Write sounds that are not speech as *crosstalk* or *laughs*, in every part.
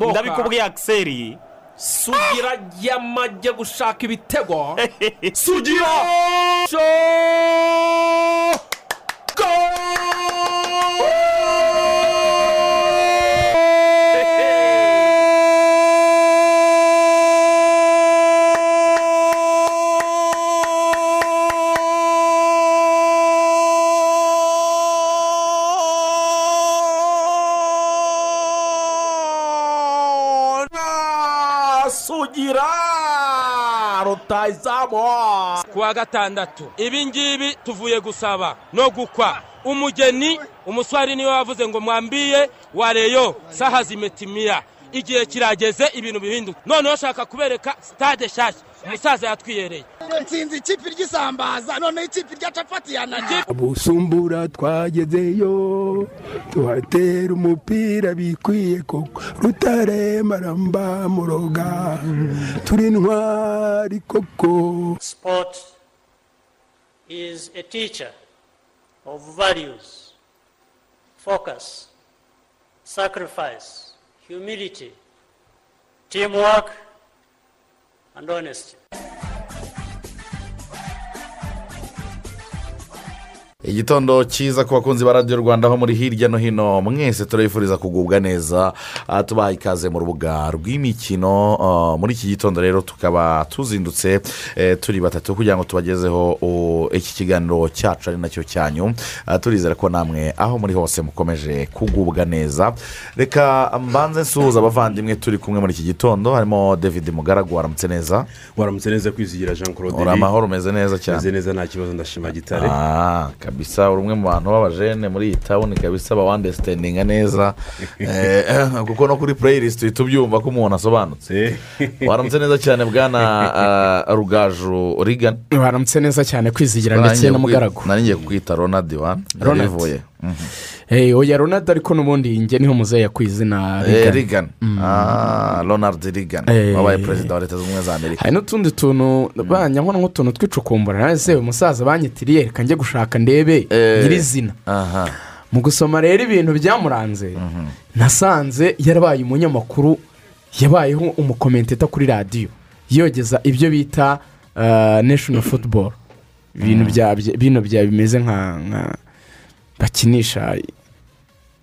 ndabikubwiye akiseri sugira yamajye gushaka ibitego. *laughs* Sugira! Rutayizamu kuwa gatandatu ibi ngibi tuvuye gusaba no gukwa. Umugeni umuswari ni we wavuze ngo mwambiye wareyo saha zimetimiya igihe kirageze ibintu bihinduka. Noneho shaka kubereka sitade nshyashya umusaza yatwiyereye. Nsinzi ikipe ry'isambaza noneho ikipe rya capati yananiye busumbura twagezeyo tuhatera umupira bikwiye koko. Rutare maramba muroga turi intwari koko. Sport is a teacher of values, focus, sacrifice, humility, teamwork, and honesty. Igitondo cyiza ku bakunzi ba radiyo rwanda aho muri hirya no hino. Mwese turabifuriza kugubwa neza. Ah, tubaha ikaze mu rubuga rw'imikino. Ah, muri iki gitondo rero tukaba tuzindutse eh, turi batatu kugira ngo tubagezeho oh, iki kiganiro cyacu ari na cyo cyanyu. Ah, turizera ko namwe aho muri hose mukomeje kugubwa neza. Reka mbanze nsuhuza abavandimwe turi kumwe muri iki gitondo. Harimo david mugaragu waramutse neza? Waramutse neza kwizigira jean claude uri amahoro umeze neza cyane. Meze neza nta kibazo ndashima gitare. Kabisa uri umwe mu bantu b'abajene muri iyi tawuni kabisa bawandesitendinga neza. *laughs* Eh, kuko no kuri pureyirisiti uhita ubyumva ko umuntu asobanutse. Waramutse neza cyane bwana rugaju rigani baramutse neza cyane kwizigira ndetse n'umugaragu. nari ngiye kukwita ronadi wani Ronald. Eh, oya ronald ariko n'ubundi njye ni ho muzehe ku izina rigani Reagan. ronald rigani Eh. wabaye perezida wa leta zunze ubumwe za amerika. Hari n'utundi tuntu banyankora nk'utuntu twicukumbura. Se umusaza banyitiriye reka njye gushaka ndebe Eh. nyirizina. Mu gusoma rero ibintu byamuranze nasanze yarabaye umunyamakuru yabayeho umukomenteta kuri radiyo yogeza ibyo bita national football. Ibintu bya bimeze nka nka bakinisha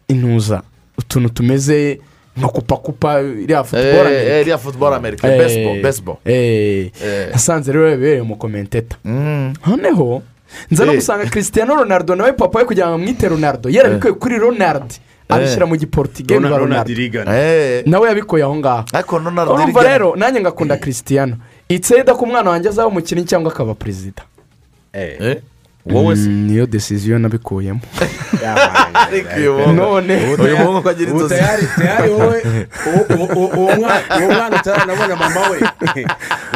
intuza utuntu tumeze nka kupakupa iriya football Eh, America. iriya football amerika Eh, baseball baseball. eh, Eh. nasanze rero yabereye umukomenteta Mm. noneho nza no Eh. gusanga christian ronaldo nawe papa we kugira ngo amwite ronaldo. Yarabikuye kuri ronald. Abishyira mu giportigeni ronald wa ronald ronaldo. Nawe yabikuye aho ngaho. Urumva rero nanjye ngakunda christian itseda ko umwana wanjye azaba umukinnyi cyangwa akaba perezida wowe *laughs* *laughs* *laughs* se Mm, niyo desiziyo nabikuyemo none uyu muntu uko agira inzozi tayari tayari wowe uwo- mwana utaranabona mama we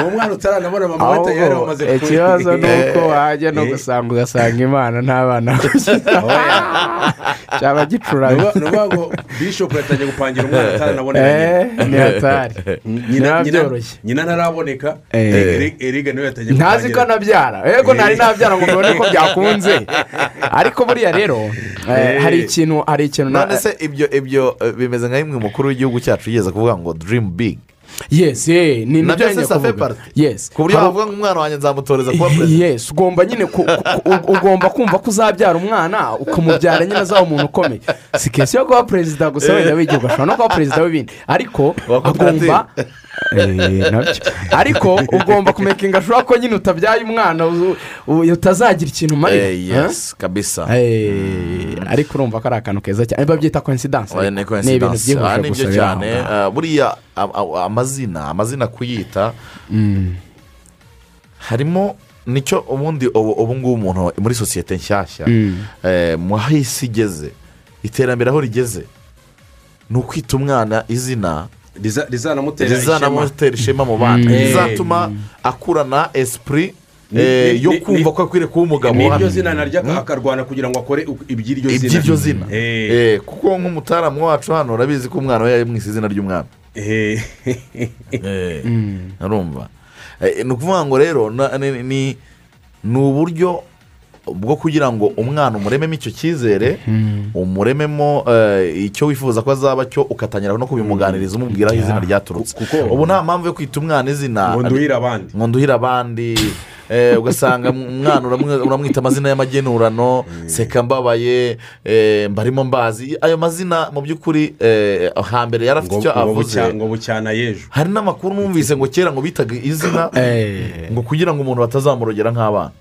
uwo mwana utaranabona mama we tayari wamaze ku- ikibazo ni uko wajya no gusanga ugasanga imana nta bana cyaba ukuvuga- ni ukuvuga ngo bishop yatangiye gupangira umwana Eh, ni hatari. *laughs* Nyina nyina- byoroshye. nyina ntaraboneka. Eh. Eri- eriga ni we yatangiye ntazi ko gupangira anabyara yego ntari nabyara ngo mbone ko byakunze. *laughs* Ariko buriya rero eh, hari ikintu hari ikintu none se ibyo ibyo eh, bimeze nka bimwe umukuru w'igihugu cyacu yigeze kuvuga ngo dirimu bigi yes eh, ni na byo nyine kuvuga. Pariti yes. ku buryo wavuga ngo umwana wanjye nzamutoreza kuba perezida yes ugomba nyine ugomba kumva ko uzabyara umwana ukamubyara nyine azaba umuntu ukomeye si kesi yo kuba perezida gusa wenda w'igihugu ashobora no kuba perezida w'ibindi. Ariko agomba Eh, ariko ugomba kumekinga ashobora ko nyine utabyaye umwana utazagira ikintu umarira Eh, yes kabisa. Eh, ariko urumva ko ari akantu keza cyane. Babyita Oya, ni ibintu Ah, byihuse ni byo gusa cyane. Biri aho ngaho. Ah, buriya amazina amazina kuyita harimo ni cyo ubundi ubu ubu ngubu umuntu muri sosiyete nshyashya eh, mu aho isi igeze iterambere aho rigeze ni ukwita umwana izina rizanamutera ishema mu bana Mm. rizatuma akurana esipuri eh, yo kumva ko akwiriye kuba umugabo n'iryo zina naryo aka- akarwana kugira ngo akore iby'iryo zina iby'iryo zina Eh. Eh, kuko nk'umutaramu wacu hano urabizi ko umwana we yamwise izina ry'umwami Eh. Eh, urumva Eh, ni ukuvuga ngo rero ni uburyo bwo kugira ngo umwana umurememo icyo cyizere umurememo eh, icyo wifuza ko azaba cyo ugatangira no kubimuganiriza umubwira aho izina ryaturutse. Ubu nta mpamvu yo kwita umwana izina. Ngo nduhire abandi. Ngo nduhire abandi. Eh, ugasanga *laughs* umwana uramwita amazina y'amagenurano. Seka mbabaye. Eh, mbarimo mbazi. Ayo mazina mu by'ukuri hambere yari afite icyo avuze. ngo bucyana y'ejo. Hari n'amakuru numvise ngo kera ngo bitaga izina ngo kugira ngo umuntu batazamurogera nk'abana.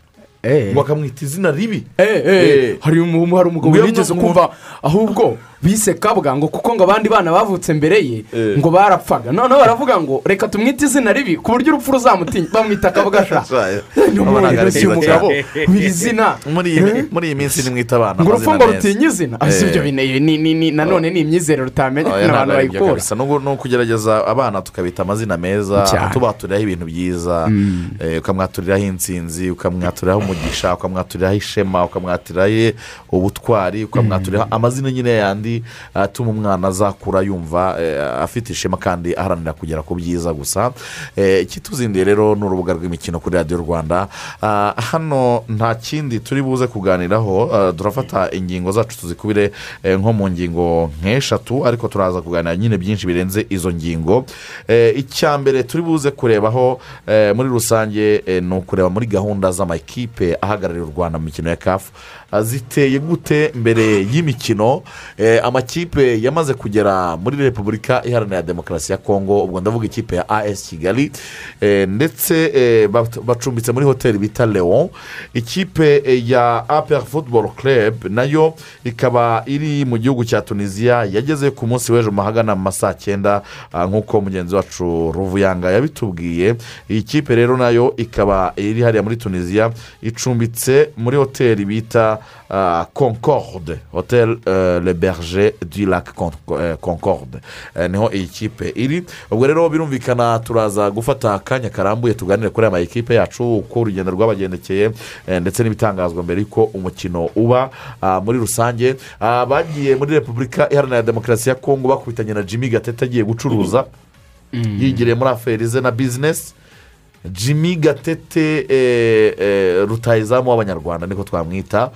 Bakamwita izina ribi? Eh, eh, Eh. hari umu- hari umugabo wigeze kumva ahubwo bise kabwa ngo kuko ngo abandi bana bavutse mbere ye Eh. ngo barapfaga. Noneho baravuga ngo reka tumwite izina ribi ku buryo urupfu ruzamutinya bamwita kabwa sha Urabona ko ari uyu byiza mugabo cyane. *laughs* w'iri zina muri iyi minsi nimwita abana ngo urupfu ngo meza. rutinya izina. Eh. si ibyo bine- ni- ni- ni- nanone ni imyizerere utamenya *laughs* bayikura kabisa. N'ubwo- ni ukugerageza abana tukabita amazina meza tubaturiraho ibintu byiza. Eh, ukamwaturiraho insinzi ukamwaturiraho umugisha ukamwaturiraho ishema ukamwaturiraho ubutwari ukamwaturiraho amazina nyine yandi. Atuma umwana azakura yumva eh, afite ishema kandi aharanira kugera ku byiza gusa. Eh, ikituzindiye rero ni urubuga rw'imikino kuri radiyo rwanda. Ah, hano nta kindi turi buze kuganiraho ah, turafata ingingo zacu tuzikubire eh, nko mu ngingo nk'eshatu ariko turaza kuganira nyine byinshi birenze izo ngingo. Icya mbere turi buze kurebaho muri rusange ni ukureba muri gahunda z'amakipe ahagarariye u rwanda mu mikino ya kafu Ah, ziteye gute mbere y'imikino. Eh, amakipe yamaze kugera muri repubulika iharanira demokarasi ya kongo ubwo ndavuga ikipe ya as kigali. Eh, ndetse eh, bacumbitse muri hoteli bita leon. Ikipe ya apr football club na yo ikaba iri mu gihugu cya tunisiya yageze ku munsi w'ejo mahagana mu ma saa cyenda ah, nk'uko mugenzi wacu ruvuyanga yabitubwiye. Iyi kipe rero na yo ikaba iri hariya muri tunisiya icumbitse muri hoteli bita ah, concorde hotel eh, le berger du lac Con- eh, concorde. Eh, ni ho iyi kipe iri. Ubwo rero birumvikana turaza gufata akanya karambuye tuganire kuri aya mayikipe yacu uko urugendo rwabagendekeye eh, ndetse n'ibitangazwa mbere y'uko umukino uba ah, muri rusange. Ah, bagiye muri repubulika iharanira demokarasi ya kongo bakubitanye na jimmy gatete agiye gucuruza. Yigiriye muri aferi ze na bizinesi jimmy gatete eh, eh, rutayizamu w'abanyarwanda niko twamwita.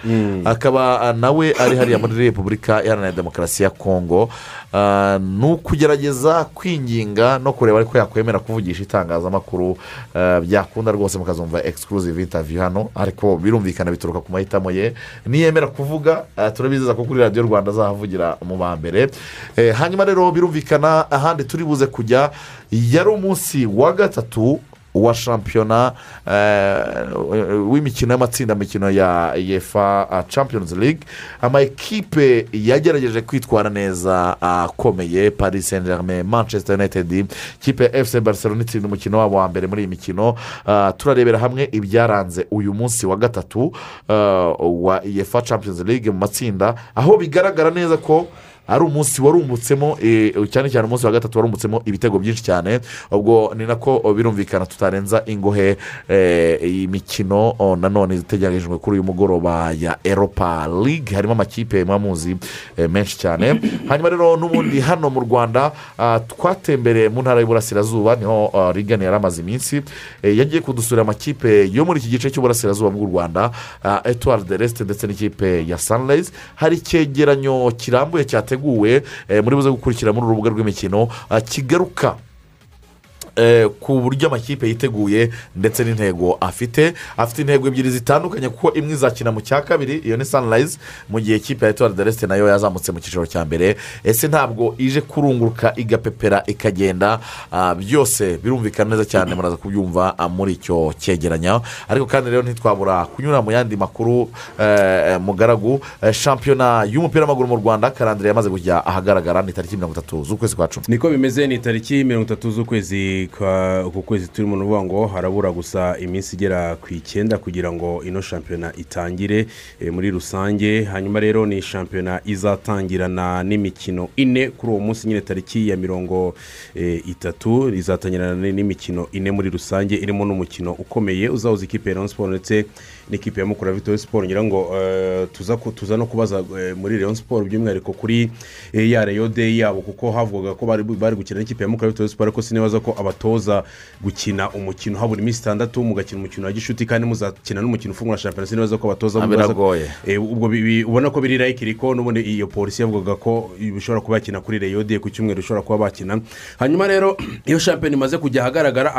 Akaba ah, nawe ari hariya muri repubulika iharanira demokarasi ya kongo Ah, ni ukugerageza kwinginga no kureba ariko yakwemera kuvugisha itangazamakuru ah, byakunda rwose mukazumva exclusive interview hano ariko birumvikana bituruka ku mahitamo ye. Niyemera kuvuga turabizeza ko kuri radiyo rwanda azahavugira mu ba mbere. Eh, hanyuma rero birumvikana ahandi turi buze kujya yari umunsi wa gatatu wa shampiyona eh, w'imikino y'amatsinda mikino ya yefa ah, champions league. Amakipe yagerageje kwitwara neza akomeye paris saint germain manchester united kipe ya fc barcelona itsinda umukino wabo wa mbere muri iyi mikino. Turarebera hamwe ibyaranze uyu munsi wa gatatu wa yefa champions league mu matsinda. Aho bigaragara neza ko ari umunsi warumbutsemo eh, cyane cyane umunsi wa gatatu warumbutsemo ibitego byinshi cyane. Ubwo ni nako birumvikana tutarenza ingohe eh, iyi mikino oh, nanone itegerejwe kuri uyu mugoroba ya eropa league. Harimo amakipe muzi eh, menshi cyane. *laughs* Hanyuma rero n'ubundi hano mu rwanda ah, twatembereye mu ntara y'uburasirazuba ni ho ah, rigani yari amaze iminsi eh, yagiye kudusura amakipe yo muri iki gice cy'uburasirazuba bw'u rwanda ah, etuwari de resite ndetse n'ikipe ya sanirayizi hari icyegeranyo kirambuye cyateguwe eh, muri buze gukurikira muri uru rubuga rw'imikino ah, kigaruka. eh, ku buryo amakipe yiteguye ndetse n'intego afite. Afite intego ebyiri zitandukanye kuko imwe izakina mu cya kabiri iyo ni sanirayizi mu gihe ikipe ya etuwari de resite na yo yazamutse mu cyiciro cya mbere. Ese ntabwo ije kurunguruka igapepera ikagenda? Ah, byose birumvikana neza cyane muraza kubyumva ah, muri icyo cyegeranyo. Ariko kandi rero ntitwabura kunyura mu yandi makuru eh, mugaragu. Eh, shampiyona y'umupira w'amaguru mu rwanda karandire yamaze kujya ahagaragara ni tariki mirongo itatu z'ukwezi kwa cumi. Niko bimeze ni tariki mirongo itatu z'ukwezi kwa uku kwezi turimo ni ngo harabura gusa iminsi igera ku icyenda kugira ngo ino shampiyona itangire eh, muri rusange. Hanyuma rero ni shampiyona izatangirana n'imikino ine kuri uwo munsi nyine tariki ya mirongo eh, itatu. Izatangirana n'imikino ine muri rusange irimo n'umukino ukomeye uzahuza ikipe ya siporo ndetse n'ikipe ya mukura vitori siporo ngira ngo eh, tuza no kubaza eh, muri leon siporo by'umwihariko kuri eh, ya reyo deyi yabo kuko havugwaga ko bari gukina n'ikipe ya mukura vitori siporo ariko sinibaza ko abatoza gukina umukino. Habura iminsi itandatu mugakina umukino wa gishuti kandi muzakina n'umukino ufungura shampiyona. Sinibaza ko abatoza ubwo ubona ko biri rayikiri ko n'ubundi iyo polisi yavugaga ko bishobora kuba yakina kuri reyode ku cyumweru bishobora kuba bakina. Hanyuma rero *clears throat* iyo shampiyona imaze kujya ahagaragara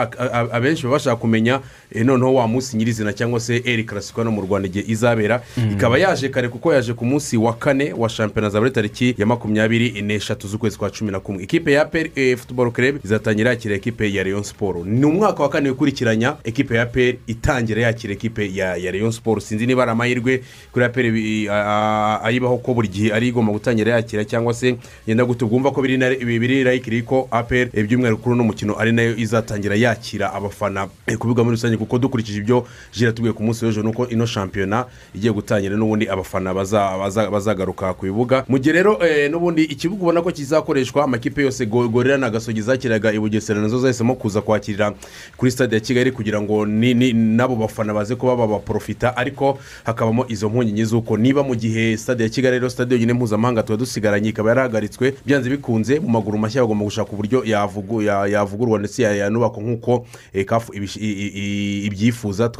abenshi baba bashaka kumenya eh, noneho wa munsi nyirizina cyangwa se eri karasiko hano mu rwanda igihe izabera. Ikaba yaje kare kuko yaje ku munsi wa kane wa shampiyona za buri tariki ya makumyabiri n'eshatu z'ukwezi kwa cumi na kumwe. Ikipe ya peri futuboro kerebe izatangira yakira ekipe ya leon siporo ni umwaka wa kane wikurikiranya ekipe ya peri itangira yakira ekipe ya leon siporo sinzi niba ari amahirwe kuri peri a- ayibaho ko buri gihe ari igomba gutangira yakira cyangwa se yenda gute. Bwumva ko biri rayikiri ko aperi eh, by'umwihariko kuri uno mukino ari na yo izatangira yakira abafana eh, ku bibuga muri rusange kuko dukurikije ibyo jira tubwiye ku munsi w'ejo ni uko ino shampiyona igiye gutangira n'ubundi abafana baza- baza- bazagaruka ku bibuga. Mu gihe rero eh, n'ubundi ikibuga ubona ko kizakoreshwa amakipe yose Go- gorira na gasogi zakiraga i bugesera na zo zahisemo kuza kwakirira kuri stade ya kigali kugira ngo n'abo bafana baze kuba babaporofita ariko hakabamo izo mpungenge z'uko niba mu gihe stade ya kigali rero stade yonyine mpuzamahanga tuba dusigaranye ikaba yarahagaritswe byanze bikunze mu maguru mashya bagomba gushaka uburyo yavugu- ya- yavugururwa ndetse ya- yanubakwa nk'uko eh, kafu i- ibyifuza.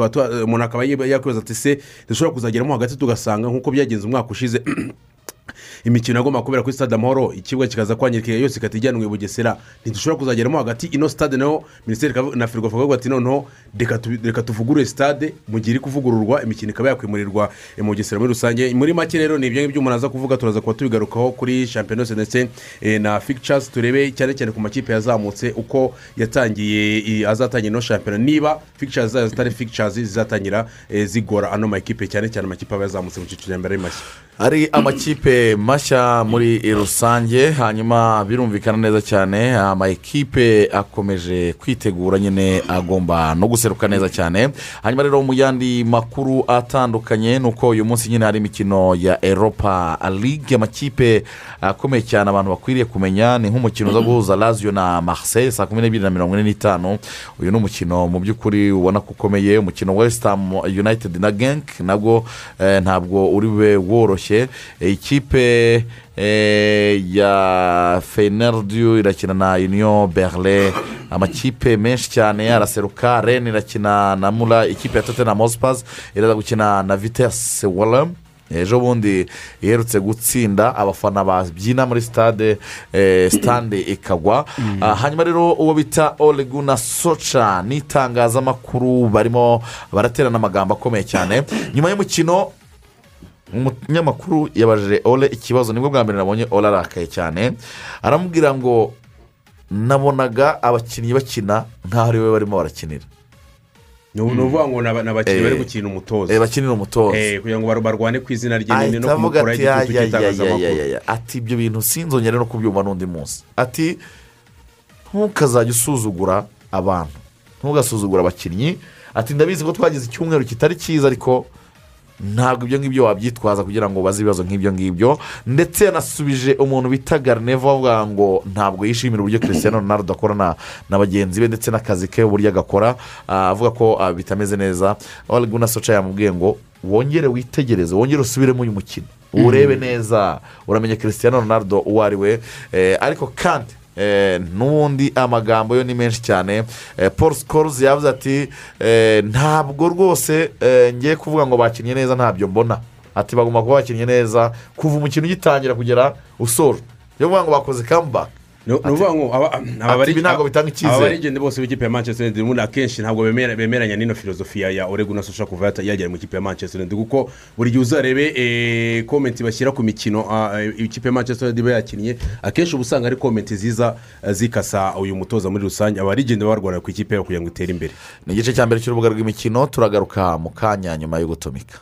Umuntu akaba yakwibaza ati se dushobora kuzageramo hagati tugasanga nk'uko byagenze umwaka ushize. *clears throat* imikino agomba kubera kuri stade amahoro ikibuga kikaza kwangirika yose ikahita ijyanwa i bugesera. Ntidushobora kuzageramo hagati ino stade na yo minisiteri na firigo bakavuga ati noneho reka tu- reka tuvugurure stade mu gihe iri kuvugururwa imikino ikaba yakwimurirwa eh, mu bugesera muri rusange. Muri make rero ni ibyo ngibyo umuntu aza kuvuga turaza kuba tubigarukaho kuri shampiyona yose ndetse eh, na fictures turebe cyane cyane ku makipe yazamutse uko yatangiye i- azatangira ino shampiyona niba fictures zayo zitari fictures zizatangira eh, zigora ano makipe cyane cyane amakipe aba yazamutse mu cyiciro cya mbere ari mashya hari amakipe mashya muri rusange hanyuma birumvikana neza cyane ama ekipe akomeje kwitegura nyine agomba no guseruka neza cyane. Hanyuma rero mu yandi makuru atandukanye ni uko uyu munsi nyine hari imikino ya eropa ligue amakipe akomeye cyane abantu bakwiriye kumenya ni nk'umukino uza guhuza lazio na marseille saa kumi n'ebyiri na mirongo ine n'itanu. Uyu ni umukino mu by'ukuri ubona ko ukomeye umukino west ham united na genk nabwo eh, ntabwo uri bube woroshye. Eh, ikipe eh, ya feyineridiyu irakina na union berlin amakipe menshi cyane araseruka ren irakina na mura ikipe ya tottenham hotspurs iraza gukina na vitesse walem ejo bundi iherutse gutsinda abafana babyina muri stade eh, stande ikagwa Ah, hanyuma rero uwo bita oreguna soca n'itangazamakuru barimo baraterana amagambo akomeye cyane. Nyuma y'umukino umunyamakuru yabajije ole ikibazo ni bwo bwa mbere nabonye ole arakaye cyane. Aramubwira ngo nabonaga abakinnyi bakina nk'aho ari we barimo barakinira. Ni ukuvuga ngo ni aba- ni abakinnyi Eh, bari gukina umutoza. Eh, bakinira umutoza. Eh, kugira ngo bar- barwane ku izina rye nyine no ati igitutu "Ya, ya, ya, ya, cy'itangazamakuru ya, ya." ati ibyo bintu sinzongere no kubyumva n'undi munsi. Ati ntukazajya usuzugura abantu. Ntugasuzugure abakinnyi. Ati ndabizi ko twagize icyumweru kitari cyiza ariko ntabwo ibyo ngibyo wabyitwaza kugira ngo ubaze ibibazo nk'ibyo ngibyo. Ndetse yanasubije umuntu bita garineva avuga ngo ntabwo yishimira uburyo christian ronaldo akorana na bagenzi be ndetse n'akazi ke uburyo agakora. Ah, avuga ko ah, bitameze neza. Oreguna soca yamubwiye ngo wongere witegereze wongere usubiremo uyu mukino. Urebe neza. Uramenye christian ronaldo uwo ari we. Eh, ariko kandi n'ubundi amagambo yo ni menshi cyane. Eh, paul sikorozi yavuze ati eh, ntabwo rwose eh, ngiye kuvuga ngo bakinnye neza ntabyo mbona. Ati bagomba kuba bakinnye neza kuva umukino ugitangira kugera usoje niyo ngo bakoze kambaka ni ukuvuga ngo ibi ntabwo bitanga icyizere. aba barigende bose b'ikipe ya manchester united ubundi akenshi ntabwo bemera- bemeranya n'ino filozofiya ya oreguna sosha kuva yagera mu ikipe ya manchester united kuko buri gihe uzarebe eh, komenti bashyira ku mikino ah, eh, ikipe ya manchester united iba yakinnye akenshi uba usanga ari komenti ziza eh, zikasa uyu mutoza muri rusange. Aba barigende barwanira ku ikipe yabo kugira ngo itere imbere. Ni igice cya mbere cy'urubuga rw'imikino turagaruka mu kanya nyuma yo gutumika.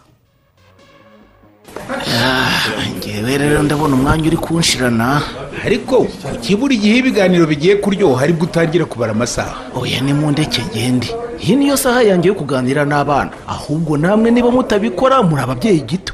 Ngewe rero ndabona umwanya uri kunshirana. Ariko kuki buri gihe ibiganiro bigiye kuryoha ari bwo utangira kubara amasaha? Oya ni mu ndeke ngende iyi niyo saha yanjye yo kuganira n'abana. Ahubwo namwe niba mutabikora muri ababyeyi gito.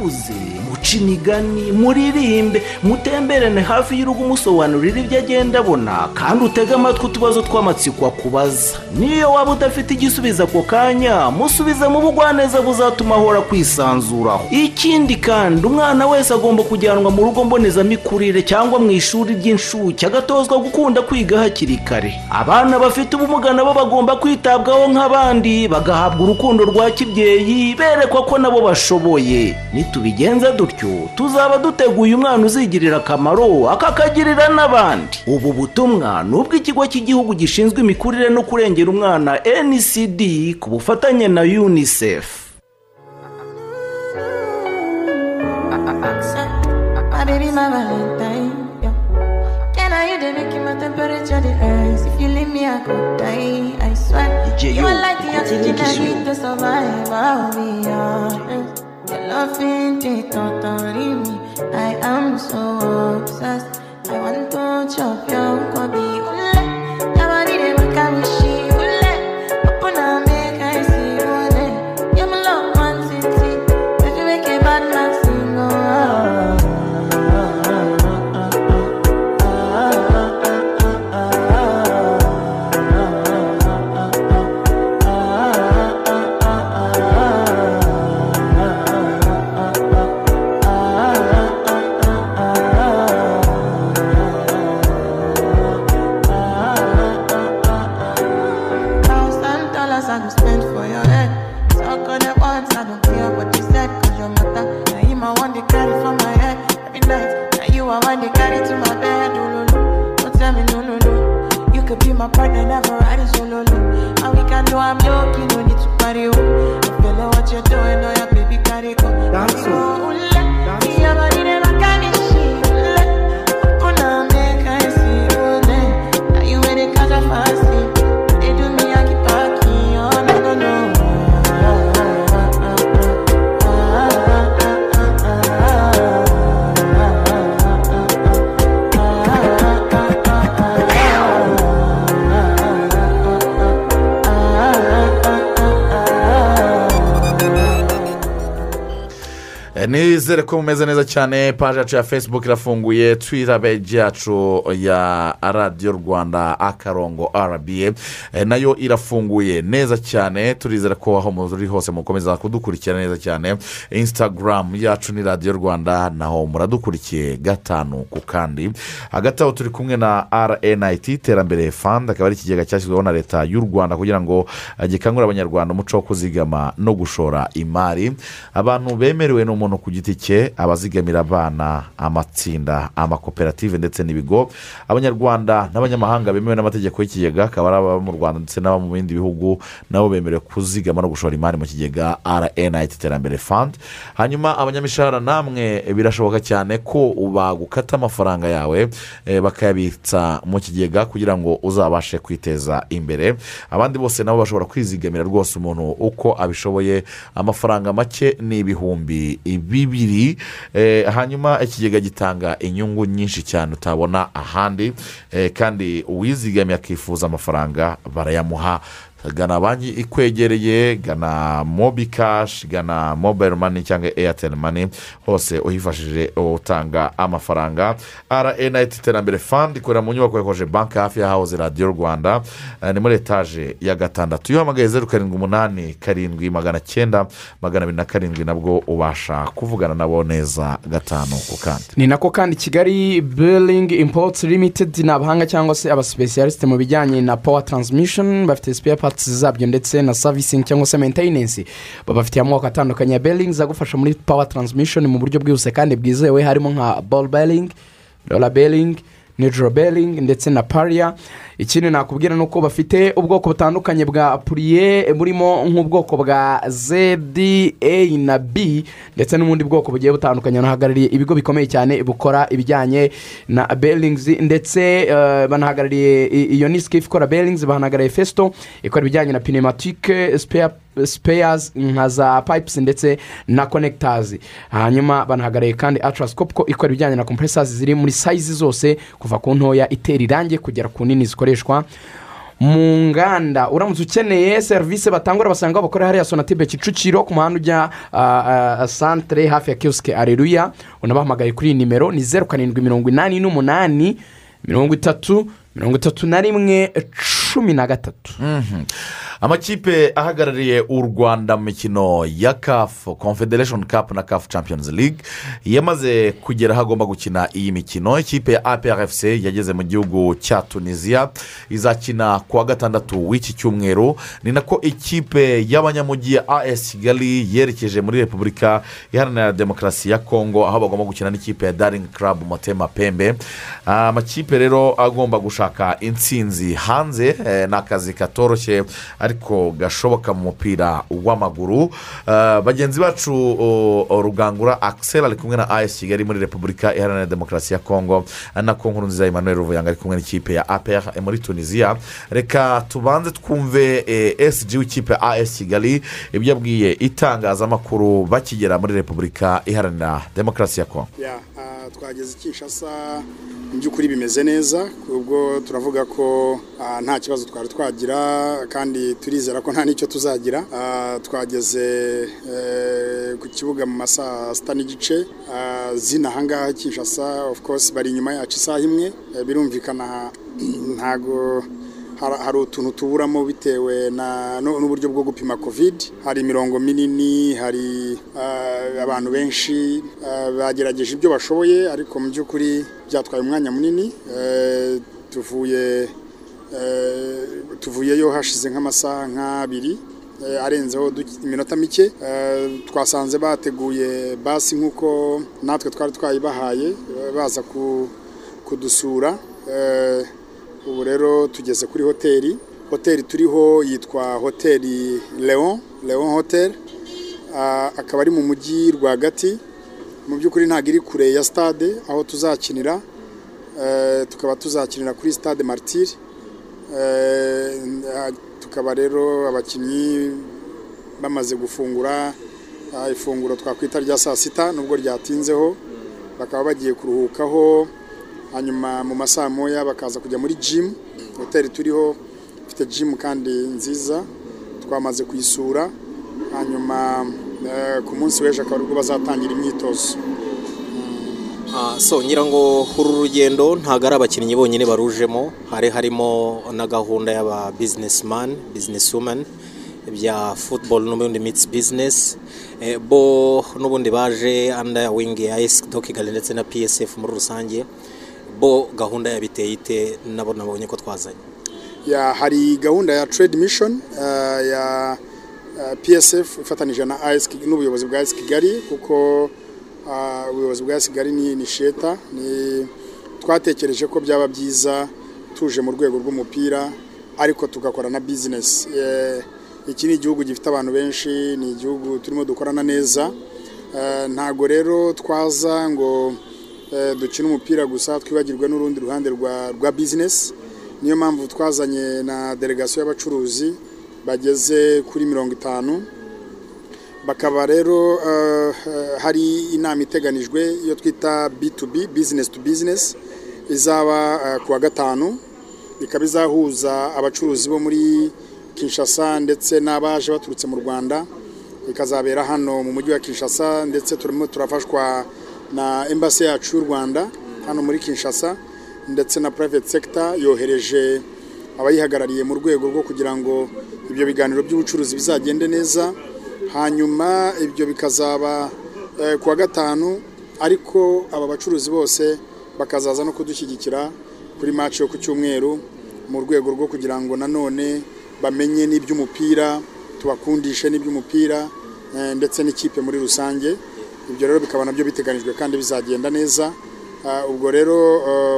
musakuze muce imigani muririmbe mutemberane hafi y'urugo umusobanurira ibyo agenda abona kandi utege amatwi utubazo tw'amatsiko akubaza. Niyo waba udafite igisubizo ako kanya musubize mu bugwaneza buzatuma ahora kwisanzuraho ikindi kandi umwana wese agomba kujyanwa mu rugo mbonezamikurire cyangwa mu ishuri ry'inshuke agatozwa gukunda kwiga hakiri kare. Abana bafite ubumuga nabo bagomba kwitabwaho nk'abandi bagahabwa urukundo rwa kibyeyi berekwa ko nabo bashoboye. Nitubigenza dutyo tuzaba duteguye umwana uzigirira akamaro akakagirira n'abandi. Ubu butumwa ni ubw'ikigo cy'igihugu gishinzwe imikurire no kurengera umwana ncd ku bufatanye na unicef. My valentine. Yeah. You they you leave me, I am so obsessed. I want to chop your kobe. Nizere ko mumeze neza cyane paji yacu ya facebook irafunguye twita peji yacu ya radiyo rwanda akarongo rba eh, na yo irafunguye neza cyane. Turizera ko aho muri hose mukomeza kudukurikira neza cyane. Instagram yacu ni radiyo rwanda naho muradukurikiye gatanu ku kandi. Hagati aho turi kumwe na rnit iterambere fund akaba ari ikigega cyashyizweho na leta y'u rwanda kugira ngo eh, gikangurire abanyarwanda umuco wo kuzigama no gushora imari. Abantu bemerewe ni umuntu ku giti cye abazigamira abana amatsinda amakoperative ndetse n'ibigo. Abanyarwanda n'abanyamahanga bemewe n'amategeko y'ikigega akaba ari ababa mu rwanda ndetse n'aba mu bindi bihugu nabo bemerewe kuzigama no gushora imari mu kigega rnit iterambere fund. Hanyuma abanyamishahara namwe birashoboka cyane ko bagukata amafaranga yawe eh, bakayabitsa mu kigega kugira ngo uzabashe kwiteza imbere. Abandi bose nabo bashobora kwizigamira rwose umuntu uko abishoboye. Amafaranga make ni ibihumbi bibiri. Eh, hanyuma ikigega gitanga inyungu nyinshi cyane utabona ahandi eh, kandi uwizigamiye akifuza amafaranga barayamuha. Gana banki ikwegereye gana mobi kashi gana mobayiro mani cyangwa eyateri mani hose uhifashije utanga amafaranga. Rnit iterambere fandi ikorera mu nyubako yakoje banki hafi y'ahahoze radiyo rwanda. Eh, ni muri etaje ya gatandatu. Iyo uhamagaye zeru karindwi umunani karindwi magana cyenda magana abiri na karindwi nabwo ubasha kuvugana nabo neza gatanu ku kandi ni nako kandi kigali biringi impotsi limitedi ni abahanga cyangwa se abasipesiyalisite mu bijyanye na pawa taransimishoni bafite sipeya pati zabyo ndetse na savisingi cyangwa se meyintenensi babafitiye amoko atandukanye ya beringi agufasha muri pawa taransimishoni mu buryo bwihuse kandi bwizewe. Harimo nka bolo beringi rora beringi nijoro beringi ndetse na pariya ikindi nakubwira ni uko bafite ubwoko butandukanye bwa puriye burimo nk'ubwoko bwa zedi a na b ndetse n'ubundi bwoko bugiye butandukanye. Banahagarariye ibigo bikomeye cyane bukora ibijyanye na beringzi ndetse eh, banahagarariye iyo ni skifu ikora beringzi banahagarariye fesito ikora ibijyanye na pneumatique spare spares nka za pipes ndetse na connectors. Hanyuma banahagarariye kandi atrascope ko ikora ibijyanye na compressors ziri muri size zose kuva ku ntoya itera irangi kugera ku nini. Zikoreshwa mu nganda. Uramutse ukeneye serivisi batanga basanga bakora hariya sonatibe kicukiro ku muhanda ujya ah, ah, santere hafi ya kiyosike areruya unabahamagaye kuri iyi nimero ni zeru karindwi mirongo inani n'umunani mirongo itatu mirongo itatu na rimwe cumi na gatatu. Amakipe ahagarariye u rwanda mu mikino ya kafu confederation cup na kafu champions league yamaze kugera aho agomba gukina iyi mikino. Ikipe ya aprfc yageze mu gihugu cya tunisiya izakina ku wa gatandatu w'iki cyumweru. Ni nako ikipe y'abanyamujyi ya as kigali yerekeje muri repubulika iharanira demokarasi ya kongo aho bagomba gukina n'ikipe ya daring club motema pembe. Amakipe rero agomba gushaka intsinzi hanze eh, ni akazi katoroshye. Ariko gashoboka mu mupira w'amaguru. Ah, bagenzi bacu rugangura akiseri ari kumwe na as kigali muri repubulika iharanira demokarasi ya kongo ari nako nkuru nziza emmanuel ruvuyanga ari kumwe n'ikipe ya apr muri tunisiya reka tubanze twumve eh, sg w'ikipe ya as kigali ibyo yabwiye itangazamakuru bakigera muri repubulika iharanira demokarasi ya kongo twageze kinshasa mu by'ukuri bimeze neza ubwo turavuga ko nta kibazo twari twagira kandi turizera ko nta n'icyo tuzagira. Twageze eh, ku kibuga mu masaa sita n'igice zina ahangaha kinshasa of course bari inyuma yacu isaha imwe Eh, birumvikana ntago hari utuntu tuburamo bitewe n'uburyo bwo gupima covid. Hari imirongo minini hari ah, abantu benshi ah, bagerageje ibyo bashoboye ariko mu by'ukuri byatwaye umwanya munini. Eh, tuvuye eh, tuvuyeyo hashize nk'amasaha nk'abiri eh, arenzeho iminota mike. Eh, twasanze bateguye basi nk'uko natwe twari twayibahaye eh, baza ku- kudusura. Eh, ubu rero tugeze kuri hoteli. Hoteli turiho yitwa hoteli leon leon hotel. Ah, akaba ari mu mujyi rwagati. Mu by'ukuri ntabwo iri kure ya stade aho tuzakinira. Eh, tukaba tuzakinira kuri stade martire Eh, tukaba rero abakinnyi bamaze gufungura ah, ifunguro twakwita rya saa sita nubwo ryatinzeho. Bakaba bagiye kuruhukaho. Hanyuma mu masaha moya bakaza kujya muri jimu hoteli turiho ifite jimu kandi nziza. Twamaze kuyisura. Hanyuma eh, ku munsi w'ejo akaba ari bwo bazatangira imyitozo. Ah, so ngira ngo uru rugendo ntabwo ari abakinnyi bonyine barujemo. Hari harimo na gahunda y'aba bizinesimani bizinesumani bya futuboro n'ubundi mitsi bizinesi Eh, bo n'ubundi baje anda wingi ya esi do kigali ndetse na psf muri rusange. Bo gahunda yabiteye ite nabo nabonye ko twazanye. Hari gahunda ya trade mission eh, ya eh, psf ifatanije na n'ubuyobozi bwa AS kigali kuko ah, ubuyobozi bwa AS kigali ni sheta twatekereje ko byaba byiza tuje mu rwego rw'umupira ariko tugakora na business. Eh, iki ni igihugu gifite abantu benshi ni igihugu turimo dukorana neza. Eh, ntago rero twaza ngo eh, dukine umupira gusa twibagirwe n'urundi ruhande rwa business. Niyo mpamvu twazanye na delegasiyo y'abacuruzi bageze kuri mirongo itanu. Bakaba rero eh, hari inama iteganijwe iyo twita B2B business to business. Izaba eh, ku wa gatanu. Ikaba izahuza abacuruzi bo muri Kinshasa ndetse n'abaje baturutse mu Rwanda. Ikazabera hano mu mujyi wa Kinshasa ndetse turimo turafashwa na embassy yacu y'u Rwanda hano muri Kinshasa ndetse na private sector yohereje abayihagarariye mu rwego rwo kugira ngo ibyo biganiro by'ubucuruzi bizagende neza hanyuma ibyo bikazaba eh, ku wa gatanu ariko aba bacuruzi bose bakazaza no kudushyigikira kuri match yo ku cyumweru mu rwego rwo kugira ngo nanone bamenye n'iby'umupira tubakundishe n'iby'umupira eh, ndetse n'ikipe muri rusange. Ibyo rero bikaba na byo biteganijwe kandi bizagenda neza. Ah, ubwo rero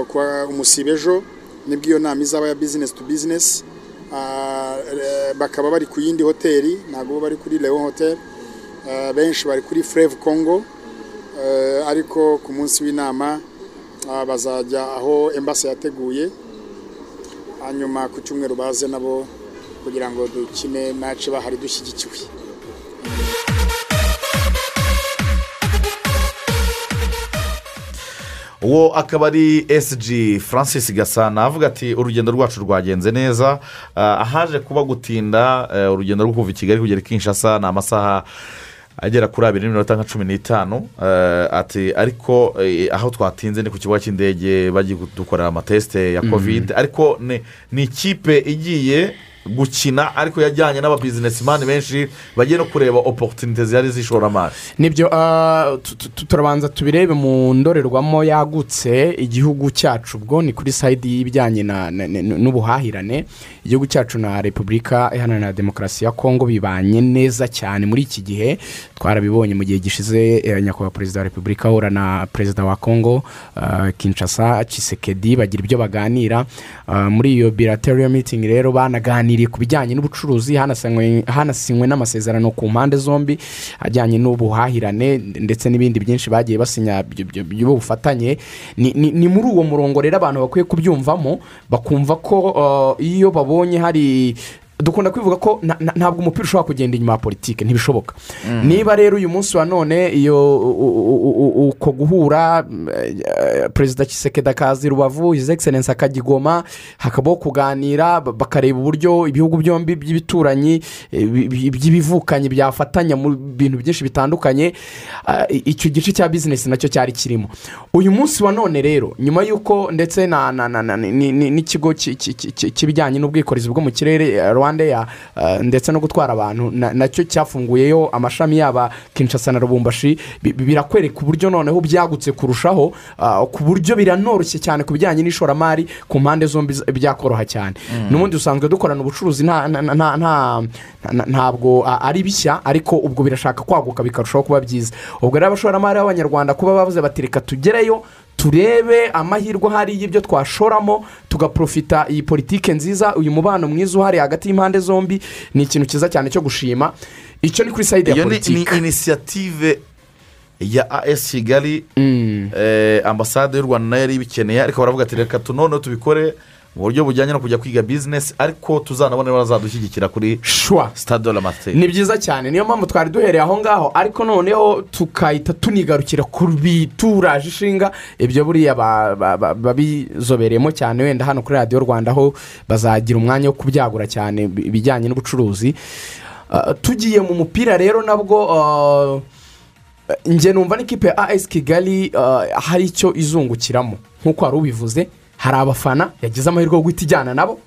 kwa umusibe ejo ni bwo iyo nama izaba ya bizinesi tu bizinesi Ah, bakaba bari ku yindi hoteli ntabwo bari kuri leon hotel. Ah, benshi bari kuri congo. Eh, ariko ku munsi w'inama ah, bazajya aho embasi yateguye. Hanyuma ku cyumweru baze nabo kugira ngo dukine mace bahari dushyigikiwe. Uwo akaba ari SG francis gasana avuga ati urugendo rwacu rwagenze neza. Ah, ahaje kuba gutinda eh, urugendo rwo kuva i kigali kugera i kinshasa ni amasaha agera kuri abiri n'iminota nka cumi n'itanu. Eh, ati ariko eh, aho twatinze ni ku kibuga cy'indege bagiye kudukorera amatesite ya kovide ariko ni- ni ikipe igiye gukina ariko yajyanye n'ababizinesimani benshi bagiye no kureba oporutunite zihari z'ishoramari. Nibyo ah, tu- tu- tu- turabanza tubirebe mu ndorerwamo yagutse igihugu cyacu. Ubwo ni kuri sayidi y'ibijyanye n'ubuhahirane. Igihugu cyacu na repubulika iharanira demokarasi ya kongo bibanye neza cyane. Muri iki gihe twarabibonye mu gihe gishize eh, nyakubahwa perezida wa repubulika ahura na perezida wa kongo ah, kinshasa cisekedi bagira ibyo baganira. Ah, muri iyo bilateral meeting rero banaganiriye ku bijyanye n'ubucuruzi hanasinywe n'amasezerano ku mpande zombi ajyanye n'ubuhahirane ndetse n'ibindi byinshi bagiye basinya by- by- by'ubufatanye ni muri uwo murongo rero abantu bakwiye kubyumvamo bakumva ko uh, iyo babonye hari dukunda kwivuga ko ntabwo umupira ushobora kugenda inyuma ya politiki ntibishoboka. Niba rero uyu munsi wa none iyo uko guhura mm, eh, perezida kisekedi akaza i rubavu hizi egiserensi akajya i goma hakabaho kuganira ba- bakareba uburyo ibihugu byombi by'ibituranyi eh, bi- bi- by'ibivukanyi byafatanya mu bintu byinshi bitandukanye i- icyo gice cya bizinesi na cyo cyari kirimo. Uyu munsi wa none rero nyuma y'uko ndetse n'ikigo ki- ki- ki- ki- cy'ibijyanye n'ubwikorezi bwo mu kirere eh, rwanda ya ndetse no gutwara abantu na- na cyo cyafunguyeyo amashami yaba kinshasa na rubumbashi bi- bi- birakwereka uburyo noneho byagutse kurushaho ah, ku buryo biranoroshye cyane ku bijyanye n'ishoramari ku mpande zombi byakoroha cyane. N'ubundi dusanzwe dukorana ubucuruzi nta- nta- nta- nta- nta- ntabwo ari bishya ariko ubwo birashaka kwaguka bikarushaho kuba byiza. Ubwo rero abashoramari b'abanyarwanda kuba bavuze bati reka tugereyo turebe amahirwe ahari y'ibyo twashoramo tugaprofita iyi politike nziza uyu mubano mwiza uhari hagati y'impande zombi ni ikintu cyiza cyane cyo gushima. Icyo ni kuri sayidi ya iyo ni ni politiki inisiyative ya as kigali eh, ambasade y'u rwanda na yo yari ibikeneye ariko baravuga ati reka tu noneho tubikore. Mu buryo bujyanye no kujya kwiga bizinesi ariko tuzanabone bazadushyigikira kuri shwa sitade la materi ni byiza cyane niyo mpamvu twari duhereye aho ngaho ariko noneho tukahita tunigarukira ku bituraje ishinga. Ibyo buriya ba- ba- ba- babizobereyemo cyane wenda hano kuri radiyo rwanda aho bazagira umwanya wo kubyagura cyane bi- ibijyanye n'ubucuruzi. Ah, tugiye mu mupira rero nabwo ah, njye numva n'ikipe ya as kigali ah, hari icyo izungukiramo. Nk'uko wari ubivuze hari abafana yagize amahirwe yo guhita ijyana nabo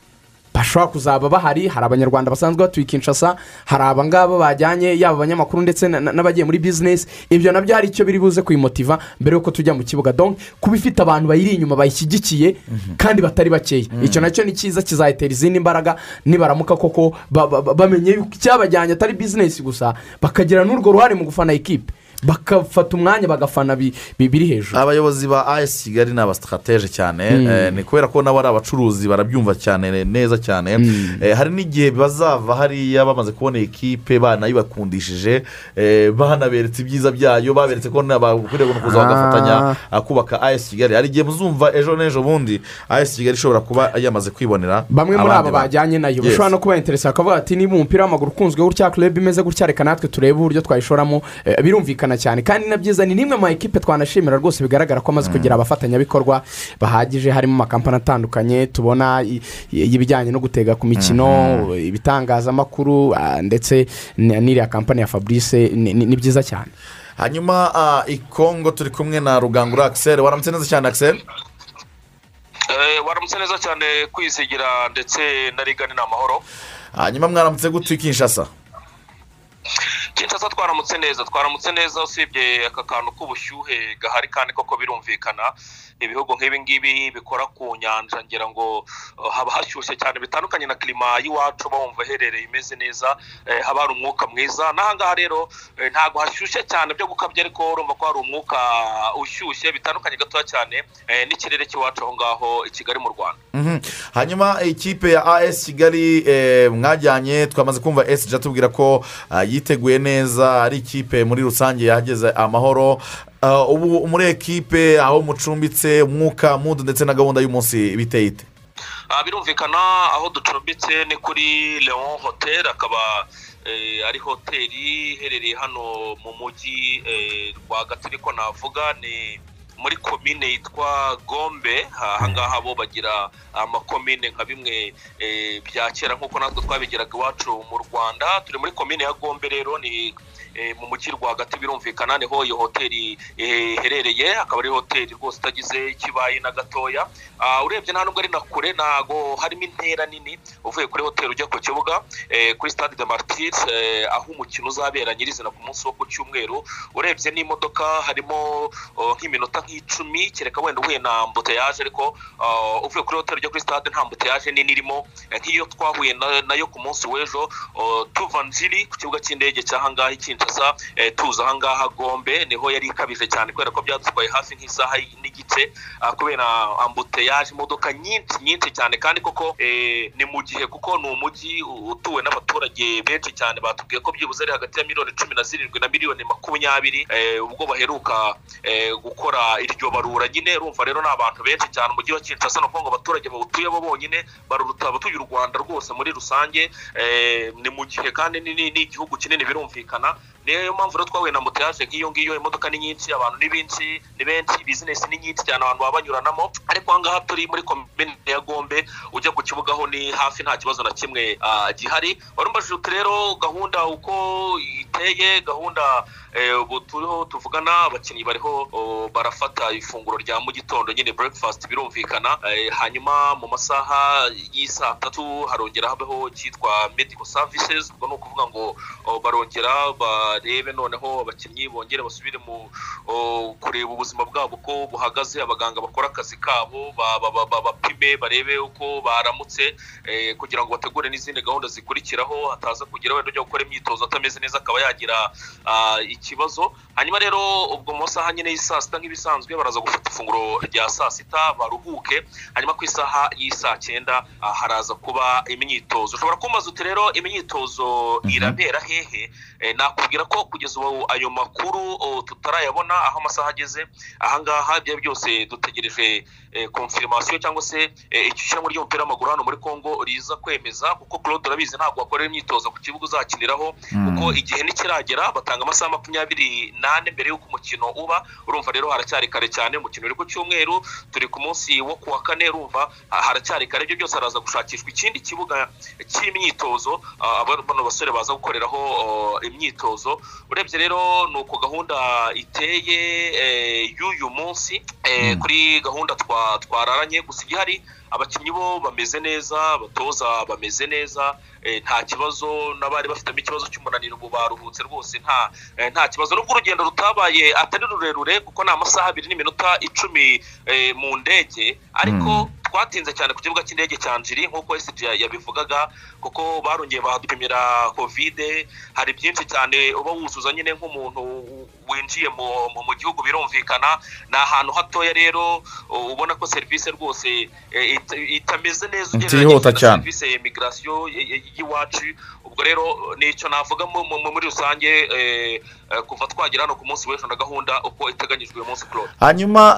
bashobora kuzaba bahari hari abanyarwanda basanzwe batuye kinshasa hari abangaba bajyanye yaba abanyamakuru ndetse na- na- n'abagiye muri bizinesi ibyo na byo hari icyo biri buze kuyimotiva mbere y'uko tujya mu kibuga. Donc kuba ifite abantu bayiri inyuma bayishyigikiye kandi batari bakeya. Icyo na cyo ni cyiza kizayitera izindi mbaraga nibaramuka koko ba- ba- ba- bamenye icyabajyanye atari bizinesi gusa bakagira n'urwo ruhare mu gufana ikipe bakafata umwanya bagafana bi- bi- biri hejuru. Abayobozi ba as kigali ni abasitarateje cyane eh, ni kubera ko nabo ari abacuruzi barabyumva cyane neza cyane. Eh, hari n'igihe bazava hariya bamaze kubona ekipe banayibakundishije eh, banaberetse ibyiza byayo baberetse ko bakwiriye kuza bagafatanya ah, kubaka as kigali. Hari igihe muzumva ejo n'ejo bundi as kigali ishobora kuba yamaze kwibonera bamwe muri bantu. bajyanye na yo bashobora no kuba interesa bakavuga ati niba umupira w'amaguru ukunzwe gutya kureba imeze gutya reka natwe turebe uburyo twayishoramo. Eh, birumvikana cyane. Kandi na byiza ni nimwe mu ma ekipe twanashimira rwose bigaragara ko amaze kugira abafatanyabikorwa bahagije harimo amakampani atandukanye tubona y'ibijyanye no gutega ku mikino ibitangazamakuru ah, ndetse n'iriya kampani ya fabrice ni byiza cyane. Hanyuma ah, i kongo turi kumwe na rugangura akiseri waramutse neza cyane akiseri Eh, waramutse neza cyane kwizigira ndetse na rigani ni amahoro. Hanyuma mwaramutse gute i kinshasa kinshasa twaramutse neza twaramutse neza usibye aka kantu k'ubushyuhe gahari kandi koko birumvikana. Ibihugu nk'ibi ngibi bikora ku nyanja ngira ngo uh, haba hashyushye cyane bitandukanye na klima y'iwacu uba wumva iherereye imeze neza eh, haba hari umwuka mwiza n'ahangaha rero eh, ntabwo hashyushye cyane byo gukabya ariko urumva ko hari umwuka ushyushye bitandukanye gatoya cyane eh, n'ikirere cy'iwacu aho ngaho i kigali mu rwanda Mhm. hanyuma ikipe ya as kigali eh, mwajyanye twamaze kumva esiji atubwira ko yiteguye neza ari ikipe muri rusange yahageze amahoro Ah, ubu muri ekipe aho mucumbitse umwuka mudu ndetse na gahunda y'umunsi biteye ite? Ah, birumvikana aho ducumbitse ni kuri leon hotel akaba eh, ari hoteli iherereye hano mu mujyi eh, rwagati niko navuga ni muri komine yitwa gombe. Aha ngaha bo bagira amakomine nka bimwe eh, bya kera nk'uko natwe twabigiraga iwacu mu rwanda. Turi muri komine ya gombe rero ni eh, mu mujyi rwagati birumvikana ni ho iyo hoteli eh, iherereye. Akaba ari hoteli rwose itagize ikibaye na gatoya. Ah, urebye nta nubwo ari na kure ntago harimo intera nini. Uvuye kuri hoteli ujya ku kibuga eh, kuri stade de martir eh, aho umukino uzabera nyirizina ku munsi wo ku cyumweru. Urebye n'imodoka harimo oh, nk'iminota nk'icumi kereka wenda uhuye na ambuteyaje ariko ah, uvuye kuri hoteli ujya kuri stade nta ambuteyaje nini irimo. Eh, nk'iyo twahuye na- na yo ku munsi w'ejo oh, tuva njiri ku kibuga cy'indege cy'ahangaha i kinshasa eh, tuza ahangaha gombe ni ho yari ikabije cyane kubera ko byadutwaye hafi nk'isaha n'igice ah, kubera ambuteyaje imodoka nyinshi nyinshi cyane kandi koko eh, ni mu gihe kuko ni umujyi utuwe n'abaturage benshi cyane batubwiye ko byibuze ari hagati ya miliyoni cumi na zirindwi na miliyoni makumyabiri eh, ubwo baheruka gukora iryo barura. Nyine urumva rero ni abantu benshi cyane umujyi wa kinshasa ni ukuvuga ngo abaturage bawutuye bo bonyine baruruta abatuye u rwanda rwose muri rusange ni mu gihe kandi ni igihugu kinini birumvikana niyo mpamvu rero twahuye na moteyaje nk'iyo ngiyo imodoka ni nyinshi abantu ni benshi ni benshi bizinesi ni nyinshi cyane abantu baba banyuranamo ariko aha ngaha turi muri komine ya gombe ujya ku kibuga ho ni hafi nta kibazo na kimwe ah, gihari warumbajije uti rero gahunda uko iteye gahunda eh, ubu turiho tuvugana abakinnyi bariho oh, barafata ifunguro rya mu gitondo nyine breakfast birumvikana eh, hanyuma mu masaha y'isaa tatu harongera habeho cyitwa medical services ubwo ni ukuvuga ngo oh, barongera barebe noneho abakinnyi bongere basubire mu kureba ubuzima bwabo uko buhagaze abaganga bakora akazi kabo ba- ba- ba- ba- bapime barebe uko baramutse eh, kugira ngo bategure n'izindi gahunda zikurikiraho hataza kugira wenda ujya gukora imyitozo atameze neza akaba yagira ikibazo. Hanyuma rero ubwo mu masaha nyine y'isaa sita nk'ibisanzwe baraza gufata ifunguro rya saa sita baruhuke. Hanyuma ku isaha y'isaa cyenda haraza kuba imyitozo. Ushobora kumbaza uti rero imyitozo irabera hehe? Eh, nakubwira ko kugeza ubu ayo makuru oh, tutarayabona aho amasaha ageze. Ahangaha byo byose dutegereje eh, konfirimasiyo cyangwa se eh, icyo ishyirahamwe ry'umupira w'amaguru hano muri congo riza kwemeza kuko claude urabizi ntabwo wakorera imyitozo ku kibuga uzakiniraho kuko igihe nikiragera batanga amasaha makumyabiri n'ane mbere y'uko umukino uba. Urumva rero haracyari kare cyane umukino uri ku cyumweru turi ku munsi wo ku wa kane urumva ah, haracyari kare. Ibyo byose haraza gushakishwa ikindi kibuga cy'imyitozo ah, bano basore baza gukoreraho oh, imyitozo. Urebye rero ni uko gahunda iteye eh, y'uyu munsi eh, kuri gahunda twa- twararanye. Gusa igihari abakinnyi bo bameze neza abatoza bameze neza eh, nta kibazo n'abari bafitemo ikibazo cy'umunaniro ubu baruhutse rwose nta nta kibazo. Nubwo urugendo rutabaye atari rurerure kuko ni amasaha abiri n'iminota icumi mu ndege ariko twatinze cyane ku kibuga cy'indege cya njiri nk'uko esiji yabivugaga kuko barongeye badupimira kovide hari byinshi cyane uba wuzuza nyine nk'umuntu winjiye mu, gihugu birumvikana ni ahantu hatoya rero uh, ubona ko serivisi rwose eh, it- itameze neza Itihuta na serivisi ya imigirasiyo y'iwacu ubwo rero ni cyo navuga mu- mu- muri rusange eh, eh, kuva twagera hano ku munsi w'ejo na gahunda uko iteganyijwe uyu munsi claude. Hanyuma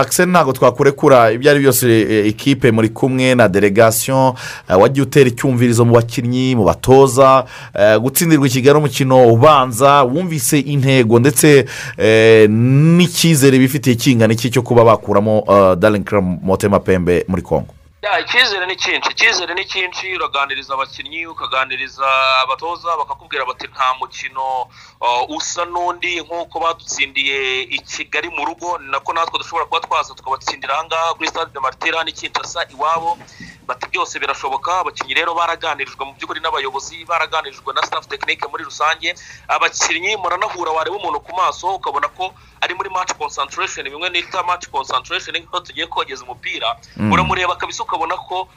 akiseri ntabwo twakurekura ibyo ari byose eh, ikipe muri kumwe na delegasiyo eh, wagiye utera icyumvirizo mu bakinnyi mu batoza eh, gutsindirwa i kigali umukino ubanza wumvise intego ndetse eh, n'icyizere bifitiye kingana iki cyo kuba bakuramo darinka motema pembe muri congo? Icyizere ni cyinshi. Icyizere ni cyinshi uraganiriza abakinnyi ukaganiriza abatoza bakakubwira bati nta mukino uh, usa n'undi nk'uko badutsindiye i kigali mu rugo. Ni nako natwe dushobora kuba twaza tukabatsindira ahangaha kuri stade de martira ni kinshasa iwabo. Bati byose birashoboka abakinnyi rero baraganirijwe mu by'ukuri n'abayobozi baraganirijwe na staff tekinike muri rusange. Abakinnyi muranahura wareba umuntu ku maso ukabona ko ari muri match concentration. Bimwe nita match concentration nk'aho tugiye kogeza umupira Mm. uramureba kabisa ukabona ko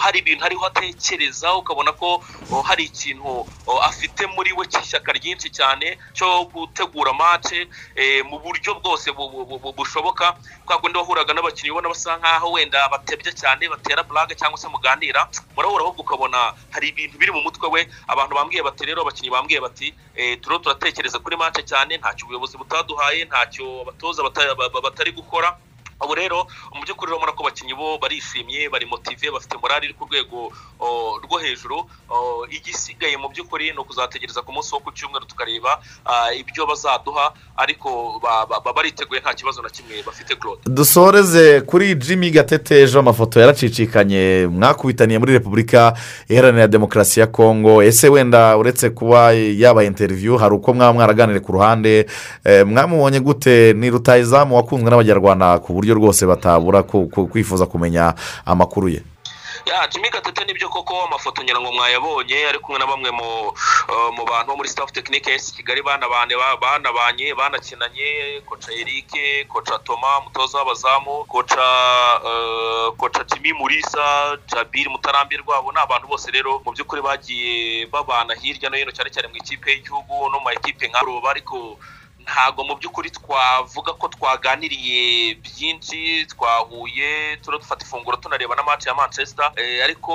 hari ibintu ariho atekereza ukabona ko hari ikintu afite muri we cy'ishyaka ryinshi cyane cyo gutegura match eh, mu buryo bwose bu- bu- bu- bu- bushoboka. Kwa wahuraga n'abakinnyi ubona basa nkaho wenda batebye cyane batera blague cyangwa se muganira. Murahura ahubwo ukabona hari ibintu biri mu mutwe we. Abantu bambwiye bati rero abakinnyi bambwiye bati eh, turiho turatekereza kuri match cyane ntacyo ubuyobozi butaduhaye ntacyo abatoza bata- ba- ba- batari gukora. Ubu rero mu by'ukuri urabona ko abakinnyi bo barishimye bari motive bafite morali iri ku rwego rwo hejuru. Igisigaye mu by'ukuri ni ukuzategereza ku munsi wo ku cyumweru tukareba ibyo bazaduha ariko ba- ba- ba- bariteguye nta kibazo na kimwe bafite claude. Dusoreze kuri jimmy gatete ejo amafoto yaracicikanye mwakubitaniye muri repubulika iharanira demokarasi ya kongo ese wenda uretse kuba yaba interiviyu hari uko mwaba mwaraganire ku ruhande? Eh, mwamubonye gute? Ni rutayizamu wakunzwe n'abanyarwanda ku buryo rwose batabura kwifuza kumenya amakuru ye. Ya jimmy gatete ni byo koko amafoto ngira ngo mwayabonye ari kumwe na bamwe mu uh, bantu muri staff tekinike esi kigali banabanye ba- banabanye banakinanye koca erike koca toma umutoza w'abazamu koca uh, koca jimmy murisa jabiri mutarambirwa abo ni abantu bose rero mu by'ukuri bagiye babana hirya no hino cyane cyane mu ikipe y'igihugu no mu ma ekipe nka roba ariko ntabwo mu by'ukuri twavuga ko twaganiriye byinshi twahuye dufata ifunguro tunareba na match ya manchester eh, ariko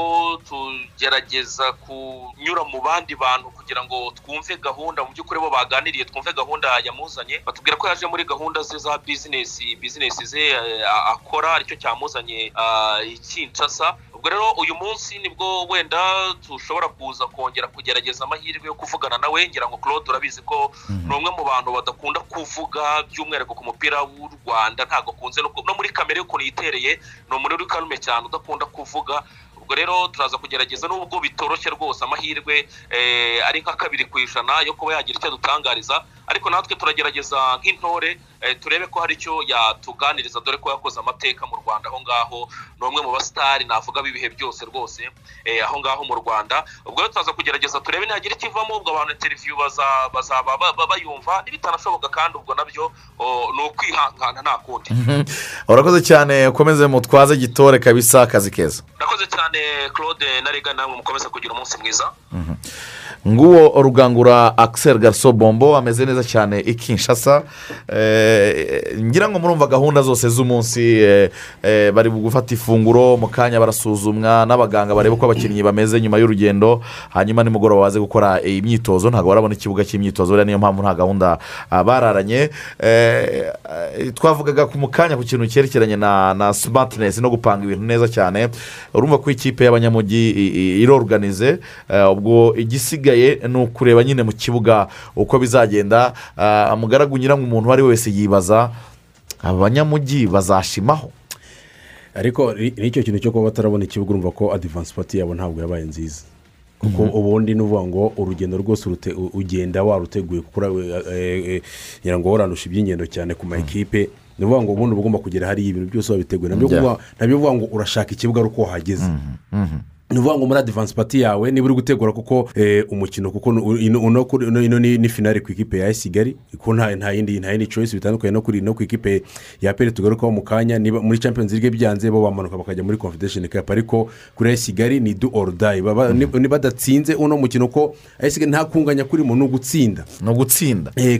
tugerageza kunyura mu bandi bantu kugira ngo twumve gahunda. Mu by'ukuri bo baganiriye twumve gahunda yamuzanye batubwira ko yaje muri gahunda ze za bizinesi bizinesi ze eh, akora ari cyo cyamuzanye ah, i ubwo rero uyu munsi ni bwo wenda dushobora kuza kongera kugerageza amahirwe yo kuvugana nawe ngira ngo claude urabizi ko ni umwe mu bantu badakunda kuvuga by'umwihariko ku mupira w'u rwanda ntabwo akunze. No ku- no muri kamere y'ukuntu yitereye ni umuntu uri karume cyane udakunda kuvuga. Ubwo rero turaza kugerageza nubwo bitoroshye rwose amahirwe eh, ari nka kabiri ku ijana yo kuba yagira icyo adutangariza ariko natwe turagerageza nk'intore eh, turebe ko hari icyo yatuganiriza dore ko yakoze amateka mu rwanda aho ngaho ni umwe mu basitari navuga b'ibihe byose rwose eh, aho ngaho mu rwanda. Ubwo rero turaza kugerageza turebe nihagira ikivamo ubwo abantu interiviyu baza- bazaba ba- ba- bayumva nibitanashoboka kandi ubwo na byo ni ukwihangana nta kundi. *laughs* Urakoze cyane ukomeze mutwaze gitore kabisa akazi keza. Urakoze cyane claude na rega namwe mukomeze kugira umunsi mwiza. Nguwo rugangura akiseri gariso bombo ameze neza cyane i kinshasa. Eh, ngira ngo murumva gahunda zose z'umunsi eh, eh, bari gufata ifunguro mu kanya barasuzumwa n'abaganga bareba uko abakinnyi bameze nyuma y'urugendo. Hanyuma nimugoroba baze gukora imyitozo ntabwo barabona ikibuga cy'imyitozo niyo mpamvu nta gahunda ah, bararanye. Twavugaga mu kanya ku kintu cyerekeranye na simatinesi no gupanga ibintu neza cyane. Urumva ko ikipe y'abanyamujyi iroruganize ubwo igisigaye ni ukureba nyine mu kibuga uko bizagenda. Ah, mugaragu nyirango umuntu uwo ari we wese yibaza abanyamujyi bazashimaho. Ariko ni- n'icyo kintu cyo kuba batarabona ikibuga urumva ko adivansi pati yabo ntabwo yabaye nziza. Kuko ubundi ni ngo urugendo rwose ugenda waruteguye kuko ura- eh, eh, ngo waranusha iby'ingendo cyane ku ma ekipe ni ukuvuga ngo ubundi uba ugomba kugera hariya ibintu byose wabiteguye. Nabyo uvuga ngo urashaka ikibuga ari uko wahageze ni ukuvuga ngo muri adivansi pati yawe niba uri gutegura kuko eh, umukino kuko ino ni finale ku ikipe ya kigali kuko nta yindi nta yindi choice bitandukanye no ku ikipe ya peri tugarukaho mu kanya niba muri champions league byanze bo bamanuka bakajya muri confederation cup. Ariko kuri ya kigali ni do or die. Badatsinze uno mukino ko ya kigali nta kunganya kurimo ni ugutsinda. Ni ugutsinda. Eh,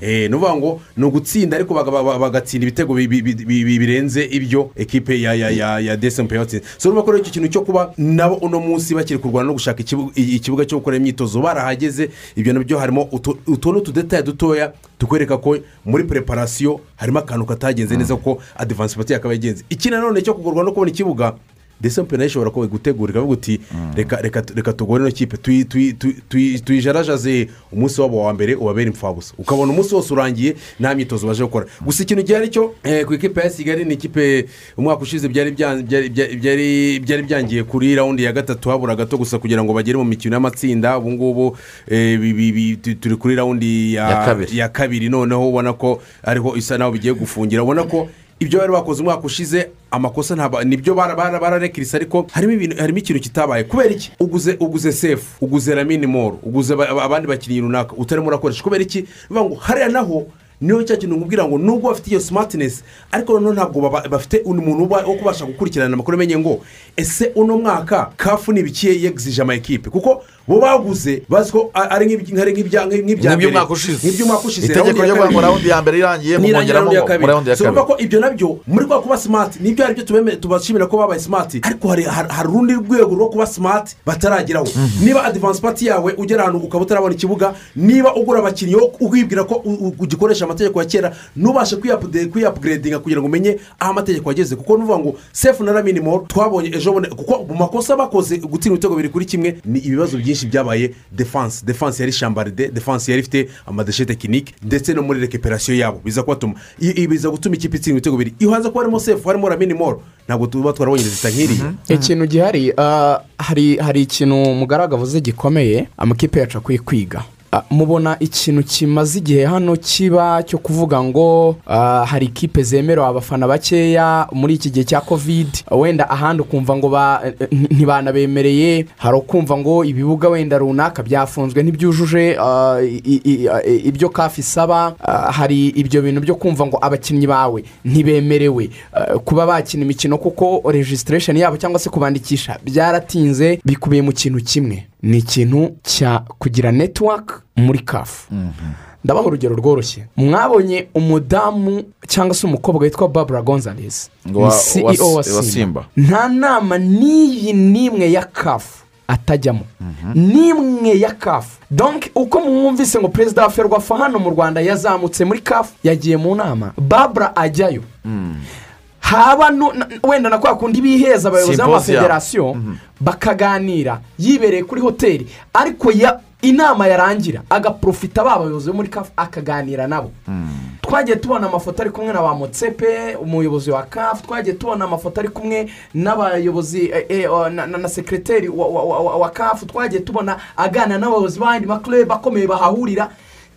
eh, ni ukuvuga ngo ni ugutsinda ariko baga- baga- bagatsinda ibitego bi- bi- bi- bi- bi- birenze ibyo ekipe ya ya ya ya desempe yatsinze so urumva ko icyo kintu cyo kuba nabo uno munsi bakiri kurwana no gushaka ikibuga cyo gukora imyitozo barahageze ibyo na byo harimo utu utu ni utudetaye dutoya tukwereka ko muri preparasiyo harimo akantu katagenze neza kuko adivansi pati yakaba yagenze. Iki nanone cyo kugurwa no kubona ikibuga desempe na yo ishobora kuba gutegura ikavuga uti reka reka reka tugore ino kipe. Tuyi- tuyi- tuyi- tuyi- tuyijarajaze umunsi wabo wa mbere ubabere imfabusa ukabona umunsi wose urangiye nta myitozo baje gukora. Gusa ikintu gihari cyo eh, ku ikipe ya kigali ni ikipe umwaka ushize byari bya- byari- byari- byari byari byangiye kuri rawundi ya gatatu habura gato gusa kugira ngo bagere mu mikino y'amatsinda. Ubu ngubu eh, turi kuri rawundi Ya ya kabiri. ya kabiri. Noneho ubona ko ariho isa naho bigiye gufungira. Ubona ko ibyo bari bakoze umwaka ushize amakosa ntabwo ni byo bara- bara- bararekirisa ariko harimo ibintu harimo ikintu kitabaye. Kubera iki? Uguze uguze sefu uguze ramini moro uguze aba- aba- abandi bakinnyi runaka utarimo urakoresha kubera iki? Bivuga ngo hariya naho niyo cya kintu nkubwira ngo nubwo bafite iyo simatinesi ariko noneho ntabwo bafite undi muntu wo kubasha gukurikirana amakuru amenye ngo ese uno mwaka kafu ni ibikiye yegizije ama ekipe kuko bo baguze bazi ko ari nk'ibya- nk'iby'umwaka ushize. Nk'iby'umwaka ushize. Itegeko ryo kabiri. rawundi ya mbere irangiye ya ngo muri rawundi ya kabiri kabiri. ko ibyo na byo muri kwa kuba simati ni byo ari byo tubashimira ko babaye simati ariko hari urundi rwego rwo kuba simati batarageraho. Niba adivansi pati yawe ugera ahantu ukaba utarabona ikibuga niba ugura abakinnyi wo wibwira ko ugikoresha amategeko ya kera ntubashe kwiyapugiredinga kugira ngo umenye aho amategeko ageze. Kuko nuvuga ngo sefu na raminimoro twabonye ejo bundi kuko mu makosa bakoze gutsinda ibitego bibiri kuri kimwe ni ibibazo byinshi byabaye defanse defanse yari shambaride defanse yari ifite amadeshe tekinike ndetse no muri rekiperasiyo yabo. Biza kubatuma. Biza gutuma ikipe itsinda ibitego bibiri. Iyo hanze ko harimo sefu harimo raminimoro ntabwo tuba twarabonye rezita nk'iriya ikintu gihari. Ah, hari ikintu mugaraga avuze gikomeye amakipe yacu akwiye kwiga. Mubona ikintu kimaze igihe hano kiba cyo kuvuga ngo ah, hari ikipe zemerewe abafana bakeya muri iki gihe cya kovide wenda ahandi ukumva ngo ba- ntibanabemereye hari ukumva ngo ibibuga wenda runaka byafunzwe ntibyujuje ah, ibyo kafi isaba. Ah, hari ibyo bintu byo kumva ngo abakinnyi bawe ntibemerewe. Ah, kuba bakina imikino kuko regisitiresheni yabo cyangwa se kubandikisha byaratinze bikubiye mu kintu kimwe. Ni ikintu cya kugira netiwaka muri kafu ndabaha urugero rworoshye. Mwabonye umudamu cyangwa se umukobwa witwa babura gonzalez. Ni ceo wa wa simba. Simba. nta nama n'iyi n'imwe ya kafu atajyamo. N'imwe ya kafu donke uko mwumvise ngo perezida wa ferwafa hano mu rwanda yazamutse muri kafu yagiye mu nama. Babura ajyayo. Haba wenda na kwa kundi biheza abayobozi b'amafederasiyo bakaganira yibereye kuri hoteli. Ariko inama yarangira agaprofita ba bayobozi bo muri kafu akaganira nabo. Twagiye tubona amafoto ari kumwe na ba motsepe umuyobozi wa kafu twagiye tubona amafoto ari kumwe n'abayobozi eh, eh, oh, na, sekreteri wa, kafu twagiye tubona aganira n'abayobozi b'andi makurebe akomeye bahahurira.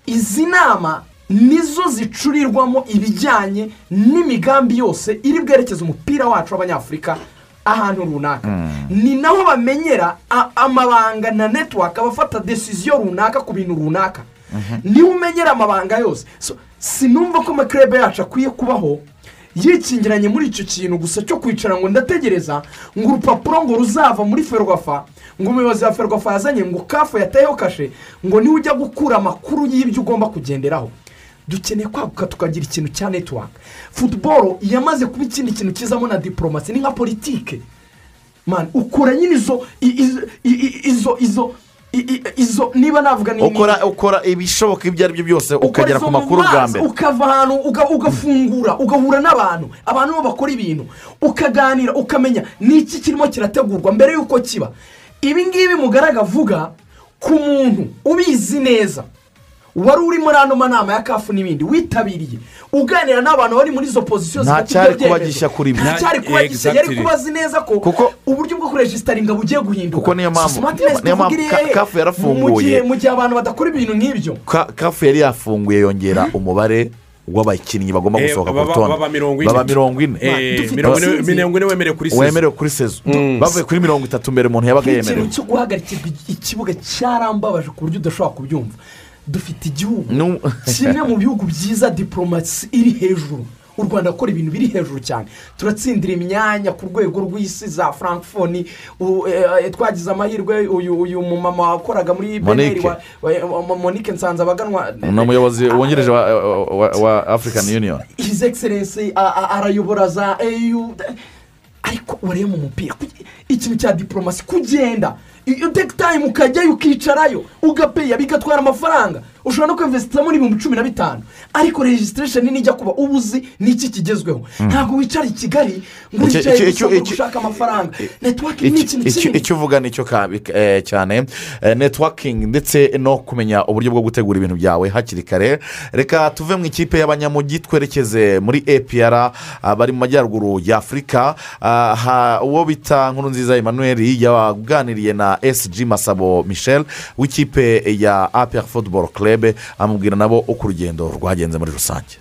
Izi nama nizo zicurirwamo ibijyanye n'imigambi yose iri bwerekeze umupira wacu w'abanyafurika ahantu runaka. Ni naho bamenyera amabanga na netiwaka abafata desiziyo runaka ku bintu runaka. Niba umenyera amabanga yose. So, sinumva ko amakirebe yacu akwiye kubaho yikingiranye muri icyo kintu gusa cyo kwicara ngo ndategereza ngo urupapuro ngo ruzava muri ferwafa ngo umuyobozi wa ferwafa yazanye ngo kafu yateyeho kashe ngo ni we ujya gukura amakuru y'ibyo ugomba kugenderaho. Dukeneye kwaguka tukagira ikintu cya netiwaka futuboro yamaze kuba ikindi kintu kizamo na diporomasi ni nka politike. Mani ukora nyine izo izo izo izo niba navuga ni ukora ukora ibishoboka ibyo ari byo byose ukagera ku makuru bwa mbere. ukava ahantu uga- ugafungura ugahura n'abantu. Abantu bo bakora ibintu. Ukaganira ukamenya n'iki kirimo kirategurwa mbere y'uko kiba. Ibi ngibi mugaraga avuga ku muntu ubizi neza. Wari uri muri ano manama ya kafu n'ibindi witabiriye. Uganira n'abantu bari muri izo pozisiyo zifata ibyo byemezo. nta cyari kuba gishya yari Exactly. kuba azi neza ko uburyo bwo kurejisitaringa bugiye guhinduka. Kuko niyo mpamvu- niyo mpamvu Kafu yarafunguye. mu gihe abantu badakora ibintu nk'ibyo. Ka- kafu yari yafunguye yongera umubare w'abakinnyi bagomba Eh, gusohoka ku baba- rutonde. baba mirongo ine. mirongo ine. Wemerewe kuri sezo wemerewe kuri sezo bavuye kuri mirongo itatu mbere umuntu yabaga yemerewe. cyo guhagarikirwa ikibuga cyarambabaje ku buryo udashobora kubyumva. Dufite igihugu. Kimwe mu bihugu byiza diporomasi iri hejuru. U rwanda rukora ibintu biri hejuru cyane. Turatsindira imyanya ku rwego rw'isi za frankfoni eh, twagize amahirwe uyu uyu mumama wakoraga muri beneri Monique. wa wa- wa- monique nsanzabaganwa ni umuyobozi wungirije wa, wa, wa african union. His excellence a- a- arayobora za eyu ariko ureba mu mupira ikintu cya diporomasi kugenda? Iyo uteka tayimu ukajyayo ukicarayo ugapeya bigatwara amafaranga. Ushobora no kwinvesitiramo n'ibihumbi cumi na bitanu. Ariko regisitiresheni nijya kuba uba uzi n'iki kigezweho? Ntabwo wicara i kigali ngo wicaye gusa ngo gushaka amafaranga. netiwaki ni ikintu kinini icyo uvuga ni cyo eh, cyane. Eh, networking ndetse no kumenya uburyo bwo gutegura ibintu byawe hakiri kare. Reka tuve mu ikipe y'abanyamujyi twerekeze muri epr ah, bari mu majyaruguru ya afurika Ah, uwo bita nkuru nziza emmanuel yaganiriye na sg masabo michel w'ikipe ya apr football club amubwira nabo uko urugendo rwagenze muri rusange.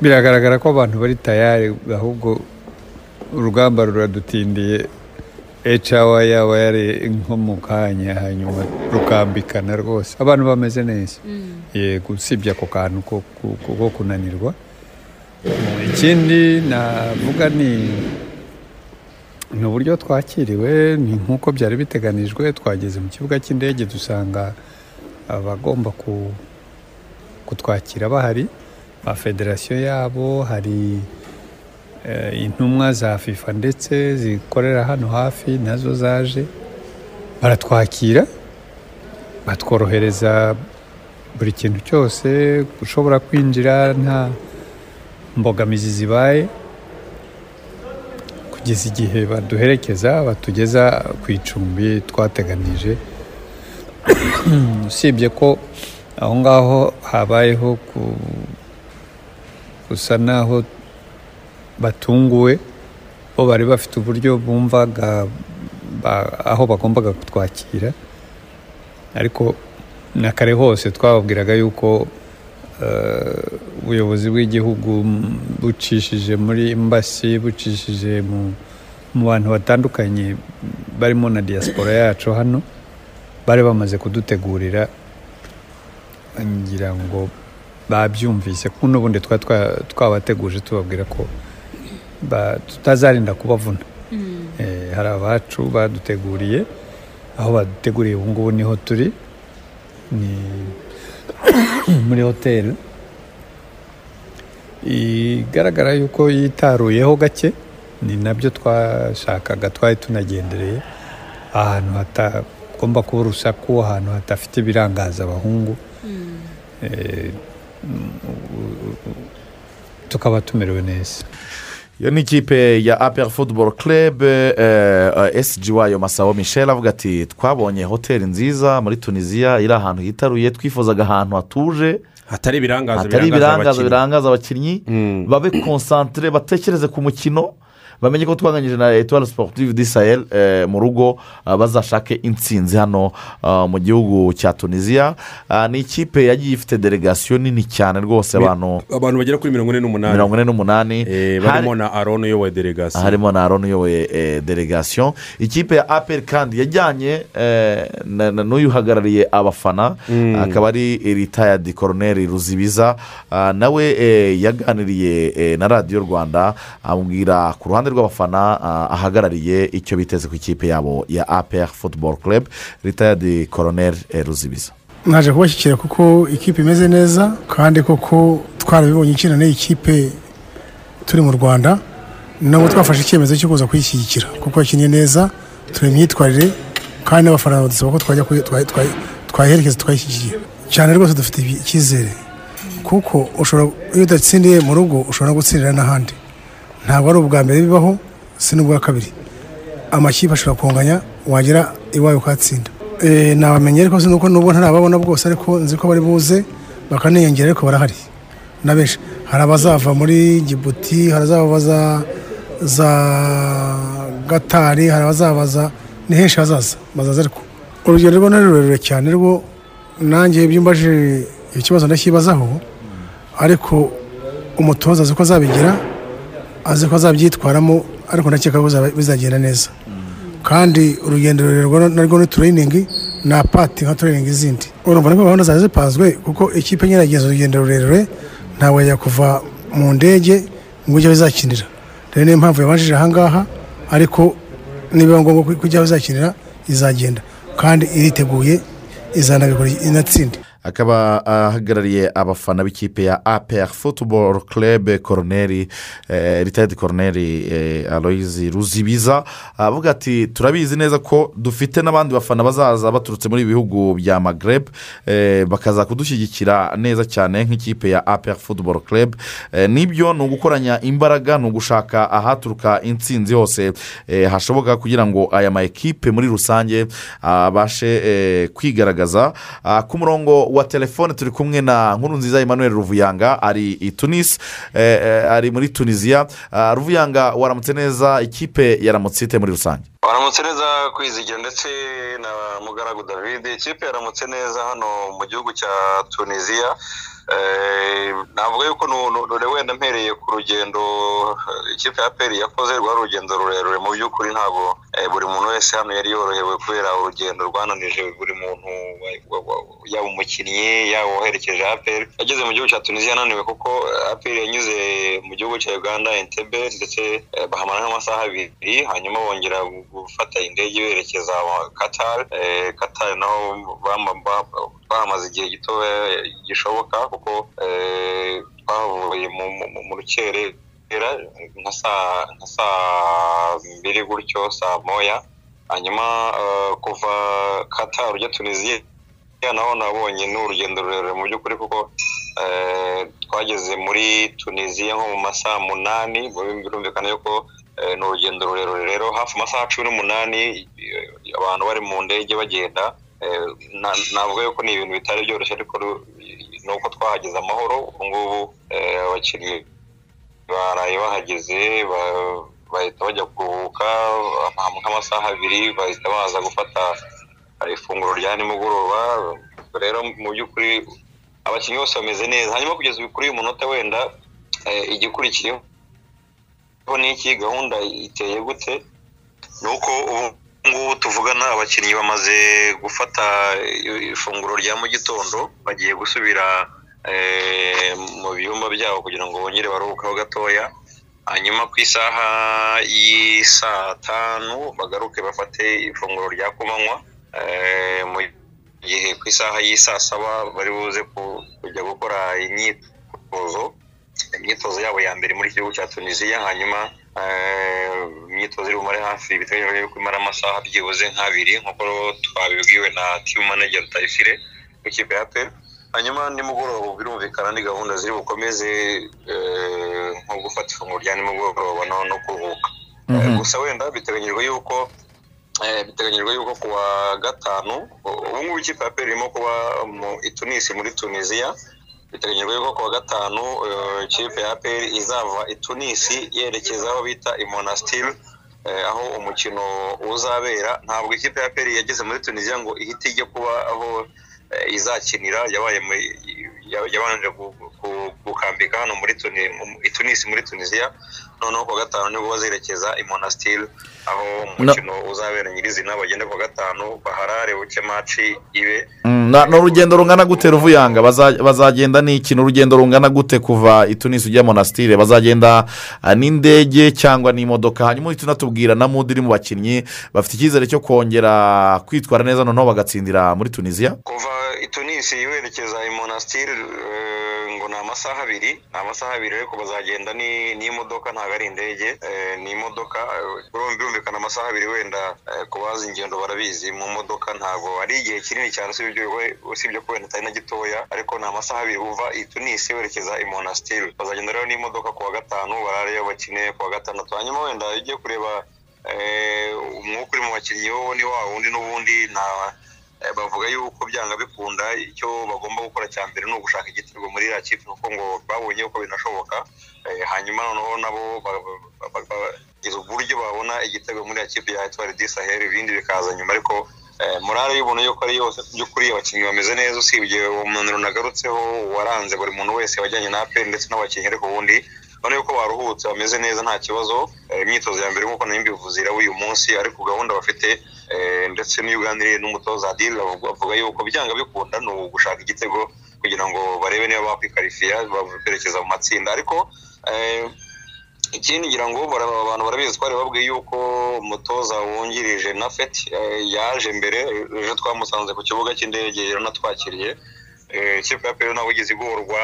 Biragaragara ko abantu bari tayari ahubwo urugamba ruradutindiye ecawa yaba yari nko mu kanya hanyuma rukambikana rwose. Abantu bameze neza. Yego usibye ako kantu ko kunanirwa. Ikindi navuga ni ni uburyo twakiriwe ni nk'uko byari biteganijwe twageze mu kibuga cy'indege dusanga abagomba ku- kutwakira bahari. Ba federasiyo yabo hari eh, intumwa za fifa ndetse zikorera hano hafi na zo zaje. Baratwakira batworohereza buri kintu cyose ushobora kwinjira nta mbogamizi zibaye kugeza igihe baduherekeza batugeza ku icumbi twateganije. Usibye ko aho ngaho habayeho gusa naho batunguwe bo bari bafite uburyo bumvaga aho bagombaga kutwakira. Ariko na kare hose twababwiraga yuko ubuyobozi bw'igihugu mm, bucishije muri mbasi bucishije mu mu bantu batandukanye barimo na diaspora yacu hano bari bamaze kudutegurira ngira ngo babyumvise kuko n'ubundi twari twa- twabateguje tubabwira ko tutazarinda kubavuna. Eh, hari abacu baduteguriye aho baduteguriye ubu ngubu ni ho turi ni *clears throat* muri hoteli igaragara yuko yitaruyeho gake ni na byo twashakaga twari tunagendereye ahantu hatagomba kuba urusaku ahantu hadafite ibirangaza abahungu. Eh, tukaba tumerewe neza. Iyo ni ikipe ya football club eh, sg wayo masabo michel avuga ati twabonye hoteli nziza muri tunisiya iri ahantu hitaruye twifuzaga ahantu hatuje hatari ibirangaza birangaza abakinnyi babe konsantire batekereze ku mukino bamenye ko twanganyije na etuwari siporutivu di sayel eh, mu rugo ah, bazashake intsinzi hano ah, mu gihugu cya tunisiya ni ikipe yagiye ifite delegasiyo nini cyane rwose abantu. abantu bagera kuri mirongo ine n'umunani. Mirongo ine n'umunani. Eh, barimo na aron uyoboye delegasiyo harimo na aron uyoboye eh, delegasiyo ikipe ya apel kandi yajyanye eh, na- na- n'uyuhagarariye abafana. Mm. akaba ari ritayadi koroneri ruzibiza. Ah, nawe eh, yaganiriye eh, na radiyo rwanda. Amubwira ku ruhande rw'abafana ah, ahagarariye icyo biteze ku ikipe yabo ya apel football club ritayadi koroneri eh, ruzibiza. Naje kubashyikira kuko ikipe imeze neza kandi koko twarabibonye ikina n'iyi kipe turi mu rwanda nabo twafashe icyemezo cyo kuza kuyishyigikira. Kuko yakinnye neza turi imyitwarire kandi n'abafana badusaba ko twajya kuyi- twa- twa- twayiherekeza twayishyigikira cyane rwose dufite icyizere. Kuko ushobora iyo udatsindiye mu rugo ushobora gutsindira n'ahandi. Ntabwo ari ubwa mbere bibaho si n'ubwa kabiri. Amakipe ashobora kunganya wagera iwawe ukatsinda. Eh, nabamenye ariko nuko nubwo ntarababona bwose ariko nzi ko bari buze bakaniyongera ariko barahari. Na benshi hari abazava muri gibuti hari abazava za gatari hari abazava za ni henshi hazaza bazaza ariko. Urugendo rwo ni rurerure cyane rwo nanjye ibyo mbaje ikibazo ndacyibazaho ariko umutoza azi ko azabigira azi ko azabyitwaramo ariko ndakeka ko bizagenda neza. Kandi urugendo rurerure narwo ni tureyiningi ni apati nka tureyiningi izindi. Urumva niko gahunda zari zipanzwe kuko ikipe nyine yagenza urugendo rurerure ntabwo yajya kuva mu ndege ngo ujye aho izakinira rero niyo mpamvu yabanjije ahangaha ariko nibiba ngombwa ko ujya aho izakinira izagenda. Kandi iriteguye izanabikora inatsinde akaba ahagarariye abafana b'ikipe ya apr football club koroneri ritayidi koroneri aloyizi ruzibiza avuga ati turabizi neza ko dufite n'abandi bafana bazaza baturutse muri ibi bihugu bya magreb eh, bakaza kudushyigikira neza cyane nk'ikipe ya apr football club. Eh, ni byo ni ugukoranya imbaraga ni ugushaka ahaturuka intsinzi hose eh, hashoboka kugira ngo aya ma ekipe muri rusange abashe kwigaragaza Ah, ku murongo wa telefone turi kumwe na nkuru nziza emmanuel ruvuyanga ari i tunisi eh, eh, ari muri tunisiya Ah, ruvuyanga waramutse neza ikipe yaramutse ite muri rusange? Waramutse neza kwizigira ndetse na mugaragu david. Ikipe yaramutse neza hano mu gihugu cya tunisiya navuga yuko wenda mpereye ku rugendo eh, ikipe ya peri yakoze rwari urugendo rurerure. Mu by'ukuri ntabwo eh, buri muntu wese hano yari yorohewe kubera urugendo rwananije buri muntu yaba umukinnyi yaba uwaherekeje aperi yageze mu gihugu cya tunisiya yananiwe kuko aperi yanyuze mu gihugu cya uganda entebe ndetse eh, bahamara nk'amasaha abiri hanyuma bongera gufata indege berekeza katari katari naho bahamaze igihe gito gishoboka kuko eh, twavuye mu- mu- mu rukere era nka saa mbiri gutyo saa moya. Hanyuma eh, kuva Qatar ujya tunisiya naho nabonye ni urugendo rurerure mu by'ukuri kuko eh, twageze muri tunisiya nko mu masaha munani birumvikana yuko eh, ni urugendo rurerure rero. Hafi amasaha cumi n'umunani eh, abantu bari mu ndege bagenda eh, navuga yuko ni ibintu bitari byoroshye ariko ni uko twahageze amahoro. Ubu ngubu eh, abakinnyi baraye bahageze ba- bahita bajya kuruhuka ama- nk'amasaha abiri bahita baza gufata eh, ifunguro rya nimugoroba. Rero mu by'ukuri abakinnyi bose bameze neza. Hanyuma kugeza kuri uyu munota wenda eh, igikurikiyeho ni iki? Gahunda iteye gute? Ni uko ubu ngubu tuvugana abakinnyi bamaze gufata ifunguro rya mu gitondo bagiye gusubira eh, mu byumba byabo kugira ngo bongere baruhukeho gatoya. Hanyuma ku isaha y'isaa tanu bagaruke bafate ifunguro rya ku manywa eh, mu gihe ku isaha y'isaa saba bari buze ku- kujya gukora imyitozo imyitozo yabo ya mbere muri iki gihugu cya tunisiya hanyuma imyitozo iri bumare hafi biteganyijwe yuko imara amasaha byibuze nk'abiri nk'uko twabibwiwe na timu manager Tayifire w'ikipe ya peri hanyuma nimugoroba birumvikana ni gahunda ziri bukomeze nko gufata ifunguro rya nimugoroba no kuruhuka gusa wenda biteganyijwe yuko biteganyijwe yuko ku wa gatanu ubu ngubu ikipe ya peri irimo kuba mu itunisi muri tunisiya biteganyijwe yuko ku wa gatanu eh, ikipe ya aperi izava i tunisi yerekeza aho bita i monastir eh, aho umukino uzabera. Ntabwo ikipe ya aperi yageze muri tunisiya ngo ihite ijye kuba aho eh, izakinira. Yabaye yabanje gu- gu- gukambika hano muri tunisi muri tunisiya noneho ku wa gatanu ni bwo bazerekeza i monastir aho umukino uzabera nyirizina bagende ku wa gatanu baharare buke maci ibe. Mm, ni urugendo rungana gute ruvuyanga? Baza- bazagenda n'iki ni urugendo rungana gute kuva i tunisi ujya monasitire bazagenda ah, n'indege cyangwa n'imodoka hanyuma uhita unatubwira na mudu iri mu bakinnyi bafite icyizere cyo kongera kwitwara neza noneho bagatsindira muri tunisiya kuva i tunisi werekeza i monastir eh, ni amasaha abiri ni amasaha abiri ariko bazagenda ni- n'imodoka ntabwo ari indege eh, ni imodoka eh, birumvi- birumvikana amasaha abiri wenda eh, ku bazi ingendo barabizi. Mu modoka ntabwo ari igihe kinini cyane usibye ko wenda atari na gitoya ariko ni amasaha abiri. Uva i tunisi werekeza i monastir bazagenda rero n'imodoka ku wa gatanu barareyo bakine ku wa gatandatu. Hanyuma wenda ugiye kureba umwuka uri mu bakinnyi wo ni wa wundi n'ubundi nta bavuga yuko byanga bikunda icyo bagomba gukora cya mbere ni ugushaka igitego muri iriya kipe kuko ngo babonye ko binashoboka. Eh, hanyuma noneho nabo uburyo babona igitego muri iriya kipe ya etwari disaheri ibindi bikaza nyuma. Ariko eh, morale y'ubuntu yuko ari yose by'ukuri abakinnyi bameze neza usibye uwo munaniro nagarutseho waranze buri muntu wese wajyanye na aperi ndetse n'abakinnyi ariko ubundi urabona yuko baruhutse bameze neza nta kibazo. Eh, imyitozo ya mbere nk'uko na yo mbivuze iraba uyu munsi ariko gahunda bafite eh, ndetse n'iyo uganiriye n'umutoza adil bavuga yuko byanga bikunda ni ugushaka igitego kugira ngo barebe niba bakwikarifiya berekeza mu matsinda. Ariko eh, ikindi ngira ngo abantu barabizi twari babwiye yuko umutoza wungirije na feti yaje mbere. Ejo twamusanze ku kibuga cy'indege yaranatwakiriye ikipe ya peri ntabwo igeze igorwa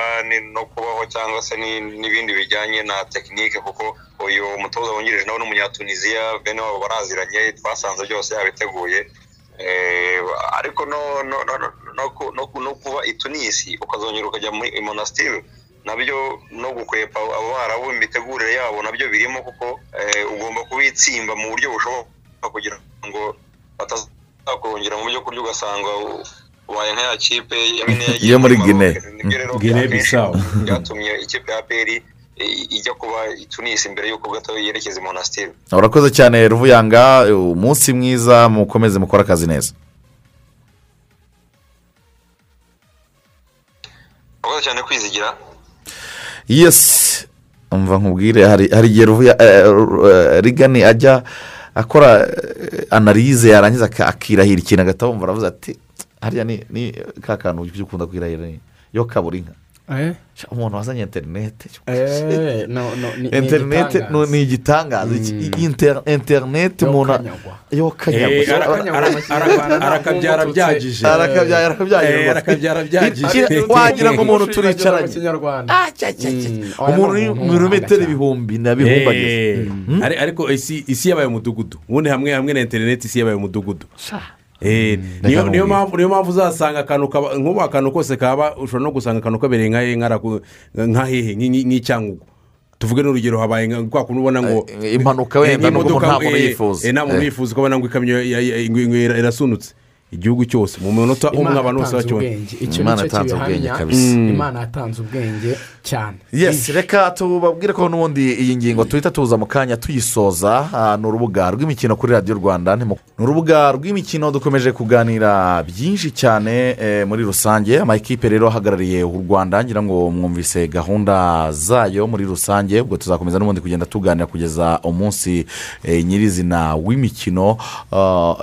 no kubaho cyangwa se ni- n'ibindi bijyanye na tekinike kuko uyu mutoza wungirije nawe ni umunyatuniziya bene wabo baraziranye twasanze byose yabiteguye. Eh, ariko no no no no- no ku- no ku- no kuba i tunisi ukazongera ukajya muri i monastir na byo no gukwepa abo barabu imitegurire yabo na byo birimo kuko eh, ugomba kubitsimba mu buryo bushoboka kugira ngo batazakongera mu byo kurya ugasanga ubaye nka ya kipe yo muri gine akenshi Bissau. *laughs* byatumye ikipe ya peri ijya kuba tunisi mbere y'uko gato yerekeza i monastir. Urakoze cyane ruvuyanga umunsi mwiza mukomeze mukore akazi neza. Urakoze cyane kwizigira. Yesi umva nkubwire hari hari igihe ruvuya eh, eh, rigani ajya akora eh, analize yarangiza akirahira ikintu agahita wumva aravuze ati hariya ni ni ka kantu ujya ukunda kwirahira ni yo kabura inka Eh? Umuntu wazanye interinete Eh, no, no, ni- ni interinete ni igitangaza interinete umuntu yo kanyagwa Eh, ara- ara- ara- arakabyara byagije arakabyara Eh, byagije wagira ngo umuntu turicaranye umuntu uri mu birometero ibihumbi na bihumbi ageze Eh, ari- ariko isi isi yabaye umudugudu ubundi hamwe hamwe na interineti isi yabaye umudugudu Eh, niyo mpamvu niyo mpamvu uzasanga akantu kaba nk'ubu akantu kose kaba ushobora no gusanga akantu kabereye nka nk'araku- nka hehe nk'i- nk'icyangugu tuvuge n'urugero habaye nka kwa kuntu ubona ngo Eh, impanuka wenda eh, nubwo nta muntu eh, yifuza. eh, nta muntu Eh. yifuza ukabona ngo ikamyo ya- ya- ngo- ngo irasunutse igihugu cyose mu minota umwe abantu bose icyo Imana yatanze ubwenge kabisa. Mm. imana yatanze ubwenge cyane. Yesi reka tubabwire ko n'ubundi iyi ngingo tuhita tuza mu kanya tuyisoza. Ah, ni urubuga rw'imikino kuri radiyo rwanda. Ni urubuga rw'imikino dukomeje kuganira byinshi cyane eh, muri rusange. Amakipe rero ahagarariye u rwanda ngira ngo mwumvise gahunda zayo muri rusange. Ubwo tuzakomeza n'ubundi kugenda tuganira kugeza umunsi eh, nyirizina w'imikino ah,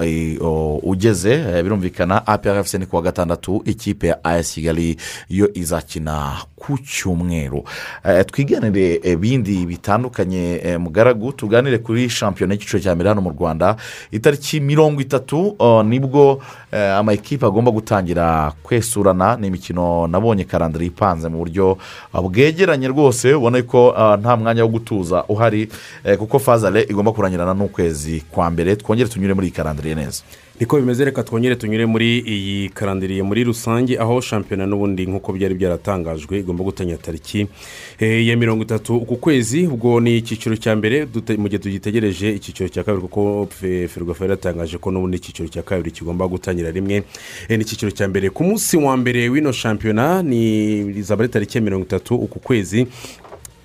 ugeze. Eh, birumvikana APRFC ni kuwa gatandatu ikipe ya AS Kigali yo izakina ku cyumweru. Eh, twiganire eh, bindi bitandukanye eh, mugaragu tuganire kuri shampiyona y'icyiciro cya mbere hano mu rwanda. Itariki mirongo itatu oh, ni bwo amakipe agomba gutangira kwesurana. Ni imikino nabonye karandari ipanze mu buryo ah, bwegeranye rwose. Ubona ko ah, nta mwanya wo gutuza uhari kuko fazale igomba kurangirana n'ukwezi kwa mbere. Twongere tunyure muri iyi karandari neza. Niko bimeze reka twongere tunyure muri iyi karandiriye muri rusange aho shampiyona n'ubundi nk'uko byari byaratangajwe igomba gutangira tariki eh, ya mirongo itatu ku kwezi. Ubwo ni icyiciro cya mbere mu gihe tugitegereje icyiciro cya kabiri kuko fe- ferwafa yaratangaje ko n'ubundi icyiciro cya kabiri kigomba gutangira rimwe. Eh, ni icyiciro cya mbere. Ku munsi wa mbere w'ino shampiyona ni izaba ari tariki ya mirongo itatu uku kwezi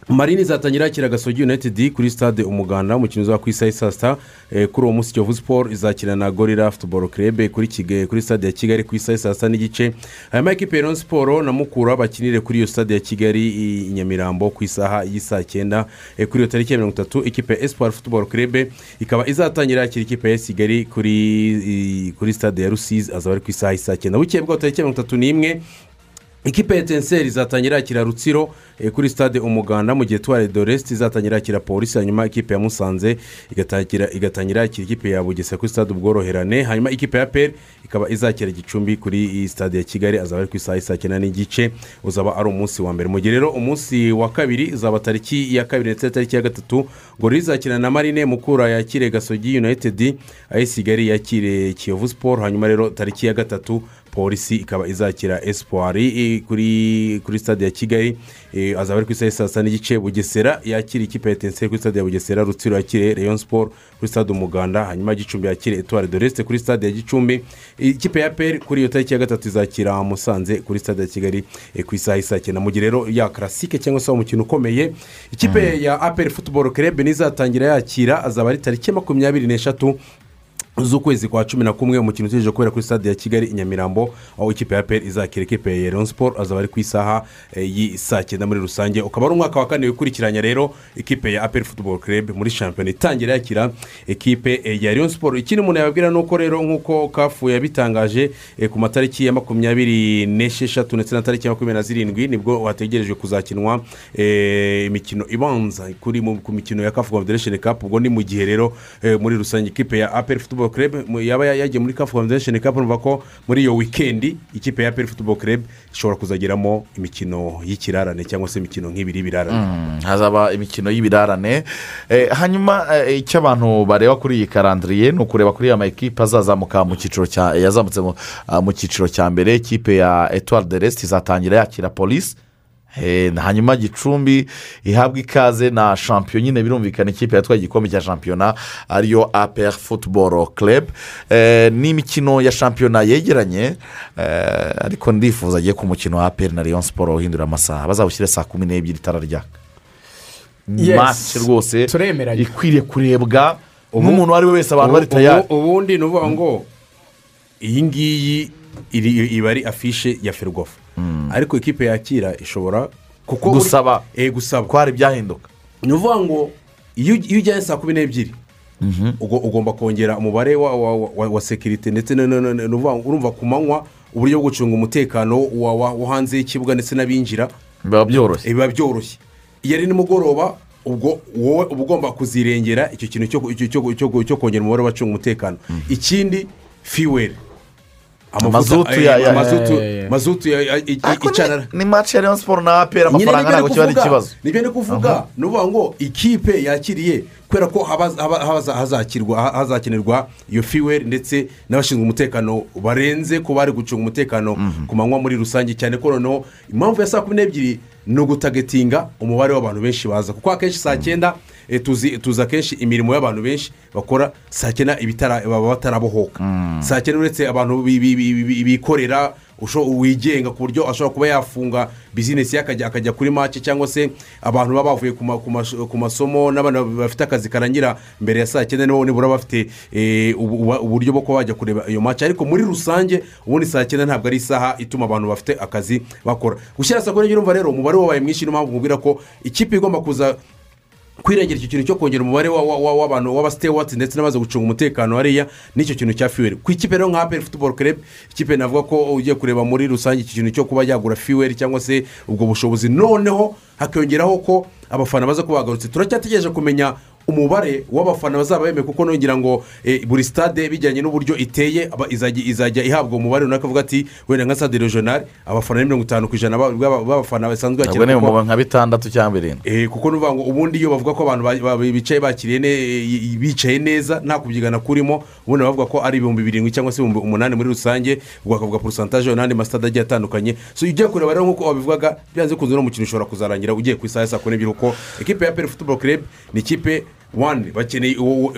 marine izatangira yakira gasogi united kuri stade umuganda umukino uzaba ku isaha saa sita Eh, kuri uwo munsi kiyovu siporo izakina na gorira futuboro kirebe kuri stade ya kigali ku isaha saa sita n'igice. Hanyuma ekipe ya siporo na mukura bakinire kuri iyo stade ya kigali i nyamirambo ku isaha y'isaa cyenda Eh, kuri iyo tariki ya mirongo itatu. Ikipe ya espoir futuboro kirebe ikaba izatangira yakira ikipe ya kigali kuri stade ya rusizi azaba ari ku isaha y'isaa cyenda. Bukeye bwaho tariki ya mirongo itatu n'imwe ikipe ya etenseri izatangira yakira rutsiro eh, kuri stade umuganda mu gihe tuware doresite izatangira yakira polisi hanyuma ikipe ya musanze igatangira yakira ikipe ya bugesera kuri stade ubworoherane hanyuma ikipe ya peri ikaba izakira gicumbi kuri stade ya kigali azaba ari ku isaha y'isaa cyenda n'igice uzaba ari umunsi wa mbere. Mu gihe rero umunsi wa kabiri uzaba tariki ya kabiri ndetse na tariki ya gatatu gorira izakina na marine mukura yakire gasogi united ay'i kigali yakire kiyovu siporo hanyuma rero tariki ya gatatu polisi ikaba izakira eh, kuri kuri stade ya kigali azaba ari ku isaha saa sita n'igice bugesera yakira ikipe ya etenseri kuri stade ya bugesera rutsiro yakire rayon siporo kuri stade umuganda hanyuma gicumbi yakire etuwari doresite kuri stade ya gicumbi. Ikipe ya peri kuri iyo tariki ya gatatu izakira musanze kuri stade ya kigali eh, ku isaha y'isaa cyenda mu gihe rero ya karasike cyangwa se umukino ukomeye ikipe ya aperi futuboro kerebe nizatangira yakira azaba ari tariki ya makumyabiri n'eshatu z'ukwezi kwa cumi na kumwe umukino utegereje kubera kuri stade ya kigali i nyamirambo aho ikipe ya peri izakira ikipe ya leon siporo azaba ari ku isaha eh, y'isaa cyenda muri rusange. Ukaba ari umwaka wa kane wikurikiranya rero ikipe ya aperi futuboro kerebe muri shampiyona itangira yakira ikipe eh, ya leon siporo ikindi umuntu yababwira ni uko rero nk'uko kafu yabitangaje eh, ku matariki ya makumyabiri n'esheshatu ndetse na tariki ya makumyabiri na zirindwi ni bwo hategerejwe kuzakinwa imikino ibanza kuri ku mikino ya kafu confederation cup. Ubwo ni mu gihe rero muri rusange ikipe ya aperi futuboro kerebe mu- yaba yagiye muri kafu confederation cup numva ko muri iyo wikendi ikipe ya aperi futuboro kerebe ishobora kuzageramo imikino y'ikirarane cyangwa se imikino nk'ibiri y'ibirarane Mm, hazaba imikino y'ibirarane. Eh, hanyuma eh, icyo abantu bareba kuri iyi karandiriye ni ukureba kuri ya makipe azazamuka mu cyiciro yazamutse mu- ah, mu cyiciro cya mbere. Ikipe ya etuwari de resite izatangira yakira polisi hanyuma gicumbi ihabwa ikaze na shampiyona nyine birumvikana ikipe yatwaye igikombe cya shampiyona ariyo apr futuboro kerebe ni imikino ya shampiyona yegeranye eh, ariko ndifuza agiye ku mukino wa apr na leon siporo uhindura amasaha. Bazawushyire saa kumi n'ebyiri itara ryaka. Yes. mace rwose ikwiriye kurebwa n'umuntu uwo ari we wese abantu bari tayari. ubu- ubundi ni ukuvuga ngo iyi ngiyi iba ari afishe ya ferwafa. Ariko ikipe yakira ishobora kuko Gusaba. eh gusaba. Ko hari ibyahinduka ni ukuvuga ngo iyo iyo ujyanye saa kumi n'ebyiri ugo- ugomba kongera umubare wa, wa, wa, wa sekirite ndetse urumva ku manywa uburyo bwo gucunga umutekano wa, wa, wo hanze y'ikibuga ndetse n'abinjira. Biba byoroshye. Biba byoroshye. Iyo ari nimugoroba ubwo wowe uba ugomba kuzirengera icyo kintu cyo, cyo, cyo, cyo, cyo kongera umubare w'abacunga umutekano. Ikindi fiweri Mazutu ya- ya- mazutu ya- ya- ya. mazutu ya- ya- i- icana ni maci ya leon siporo na apera amafaranga ntabwo kiba ari ikibazo ni byo ndi kuvuga ni ukuvuga ngo ikipe yakiriye kubera ko hazakenerwa iyo fiweri ndetse n'abashinzwe umutekano barenze ko bari gucunga umutekano ku manywa muri rusange. Cyane ko noneho impamvu ya saa kumi n'ebyiri ni ugutagetinga umubare w'abantu benshi baza. Kuko akenshi saa cyenda eh, tuzi tuzi akenshi imirimo y'abantu benshi bakora saa cyenda ibitara- baba batarabohoka. Saa cyenda uretse abantu bi- bi- bi- bi- bikorera wigenga ku buryo ashobora kuba yafunga bizinesi ye akajya kuri mace cyangwa se abantu baba bavuye ku masomo n'abana bafite akazi karangira mbere ya saa cyenda nibo nibura bafite eh, ubu- ubu- uburyo bwo kuba bajya kureba iyo mace ariko muri rusange ubundi saa cyenda ntabwo ari isaha ituma abantu bafite akazi bakora. Gushyira saa kumi n'ebyiri urumva rero umubare wabaye mwinshi niyo mpamvu mubwira ko ikipe igomba kuza kwirengera icyo kintu cyo kongera umubare wa- wa- wa- w'abantu w'abasitewati ndetse n'abaza gucunga umutekano hariya n'icyo kintu cya fiweri ku ikipe rero nka aperi futuboro kerebe ikipe navuga ko ugiye kureba muri rusange iki kintu cyo kuba yagura fiweri cyangwa se ubwo bushobozi. Noneho hakiyongeraho ko abafana baza kuba bagarutse turacyategereje kumenya umubare w'abafana bazaba bemeye kuko nongera ngo eh, buri stade bijyanye n'uburyo iteye izajya ihabwa umubare runaka avuga ati wenda nka stade regional abafana ni mirongo itanu ku ijana b'aba- b'aba- b'abafana basanzwe ntabwo bakina ni nka bitandatu cyangwa birindwi. Eh, kuko nuvuga ngo ubundi iyo bavuga ko abantu ba- ba- bicaye bakiriye bicaye neza nta kubyigana kurimo ubundi bavuga ko ari ibihumbi birindwi cyangwa se ibihumbi umunani muri rusange ubwo bakavuga porosantaje n'andi masitade agiye atandukanye. So ugiye kureba rero nk'uko wabivugaga byanze kunze uno mukino ushobora kuzarangira ugiye ku isaha saa kumi n'ebyiri kuko ekipe ya peri futuboro kerebe ni ikipe wani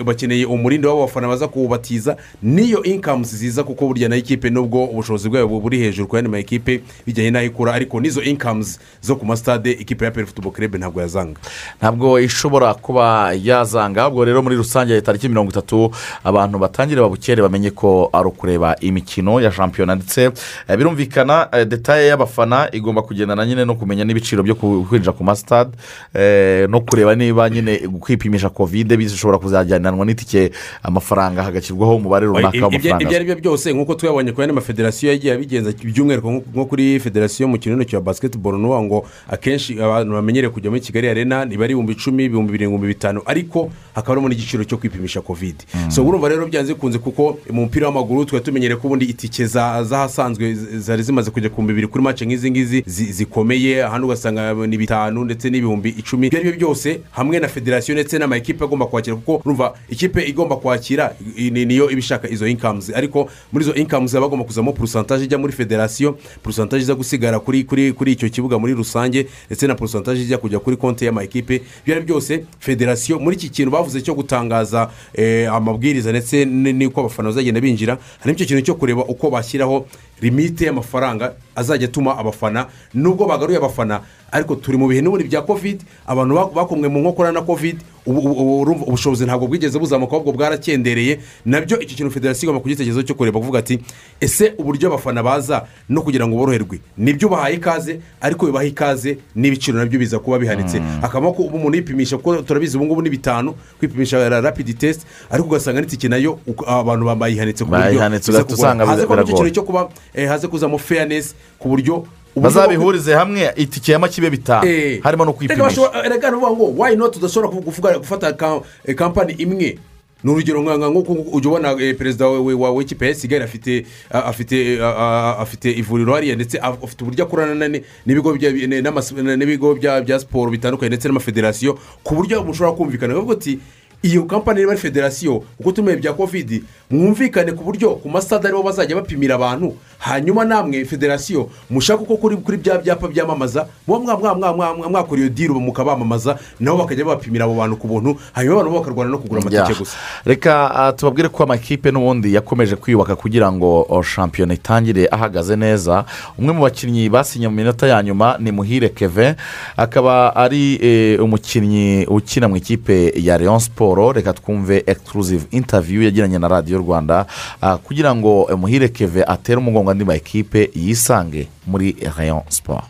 bakeneye umurindi w'abafana baza kuwubatiza. N'iyo inkamuzi ziza kuko burya na yo ikipe nubwo ubushobozi bwayo buri hejuru ku yandi ma ekipe bijyanye n'aho ikura ariko n'izo inkamuzi zo ku masitade ikipe ya peri futuboro kerebe ntabwo yazanga. Ntabwo ishobora kuba yazanga ubwo rero muri rusange tariki mirongo itatu abantu batangire babukere bamenye ko ari ukureba imikino ya shampiyona. Ndetse eh, birumvikana eh, detaye y'abafana igomba kugendana nyine no kumenya n'ibiciro byo kwinjira ku masitade eh, no kureba niba nyine kwipimisha kovide bishobora kuzajyananwa n'itike amafaranga hagashyirwaho umubare runaka ibyo ibyo w'amafaranga. ari byo byose nk'uko twabonye ku yandi mafederasiyo yagiye abigenza by'umwihariko nko- kuri federasiyo y'umukino w'intoki wa basiketiboro ni ukuvuga ngo akenshi abantu bamenyereye kujya muri kigali arena niba ari ibihumbi icumi ibihumbi birindwi bitanu ariko hakaba harimo n'igiciro cyo kwipimisha kovide so urumva rero byanze bikunze kuko mu mupira w'amaguru twari tumenyereye ko ubundi itike za- z'ahasanzwe zari zimaze kujya ku bibiri kuri mace nk'izi ngizi zi- zikomeye ahandi ugasanga ni bitanu ndetse n'ibihumbi icumi. Ibyo ari byo byose hamwe na federasiyo ndetse n'amakipe agomba kwakira kuko urumva ikipe igomba kwakira niyo iba ishaka izo inkamuzi ariko muri izo inkamuzi haba hagomba kuzamo porosantaje ijya muri federasiyo porosantaje iza gusigara kuri kuri kuri icyo kibuga muri rusange ndetse na porosantaje ijya kujya kuri konti y'amakipe ibyo ari byo byose federasiyo muri iki kintu bavuze cyo gutangaza eh, amabwiriza ndetse n'uko abafana bazagenda binjira harimo icyo kintu cyo kureba uko bashyiraho limite y'amafaranga azajya atuma abafana nubwo bagaruye abafana ariko turi mu bihe n'ubundi bya kovide abantu ba- bakomwe mu nkokora na kovide ubushobozi ntabwo bwigeze buzamuka ahubwo bwarakendereye na byo icyo kintu federasiyo igomba kugitekerezaho cyo kureba kuvuga ati ese uburyo abafana baza no kugira ngo boroherwe ni byo bahaye ikaze ariko bibaha ikaze n'ibiciro na byo biza kuba bihanitse. Hakabamo ko ubu umuntu yipimisha kuko turabizi ubu ngubu ni bitanu kwipimisha rapidi tesite ariko ugasanga n'itike na yo abantu bayihanitse ku buryo biza usanga haze kuba icyo cyo kuba haze kuzamo fairness ku buryo bazabihurize hamwe itike ya makibe bitanu Eh, harimo no kwipimisha. bashobora- reka ni ukuvuga ngo wayi noti udashobora kuvuga- gufata ka- eh, kampani imwe? Ni urugero nk'uko ujya ubona eh, perezida wa- w'ikipe ya kigali afite afite eh, ivuriro hariya ndetse af- afite uburyo akorana na- n'ibigo bya siporo bitandukanye ndetse n'amafederasiyo ku buryo mushobora kumvikana. Bavuga ati iyo kampani niba ari federasiyo uko tumenye bya kovidi mwumvikane ku buryo ku masitade ari bo bazajya bapimira abantu. Hanyuma namwe federasiyo mushaka uko kuri kuri bya byapa byamamaza muba mwa- mwa- mwa- mwa- mwa- mwakora iyo diri mukabamamaza nabo bakajya bapimira abo bantu ku buntu hanyuma abantu bakarwana no kugura amatike gusa. Reka ah, tubabwire ko amakipe n'ubundi yakomeje kwiyubaka kugira ngo shampiyona itangire ahagaze neza. Umwe mu bakinnyi basinye mu minota ya nyuma ni muhire keve akaba ari eh, umukinnyi ukina mu ikipe ya leon siporo reka twumve exclusive interview yagiranye na radiyo rwanda ah, kugira ngo eh, muhire keve atere umugongo andi ma ekipe yisange muri leon siporo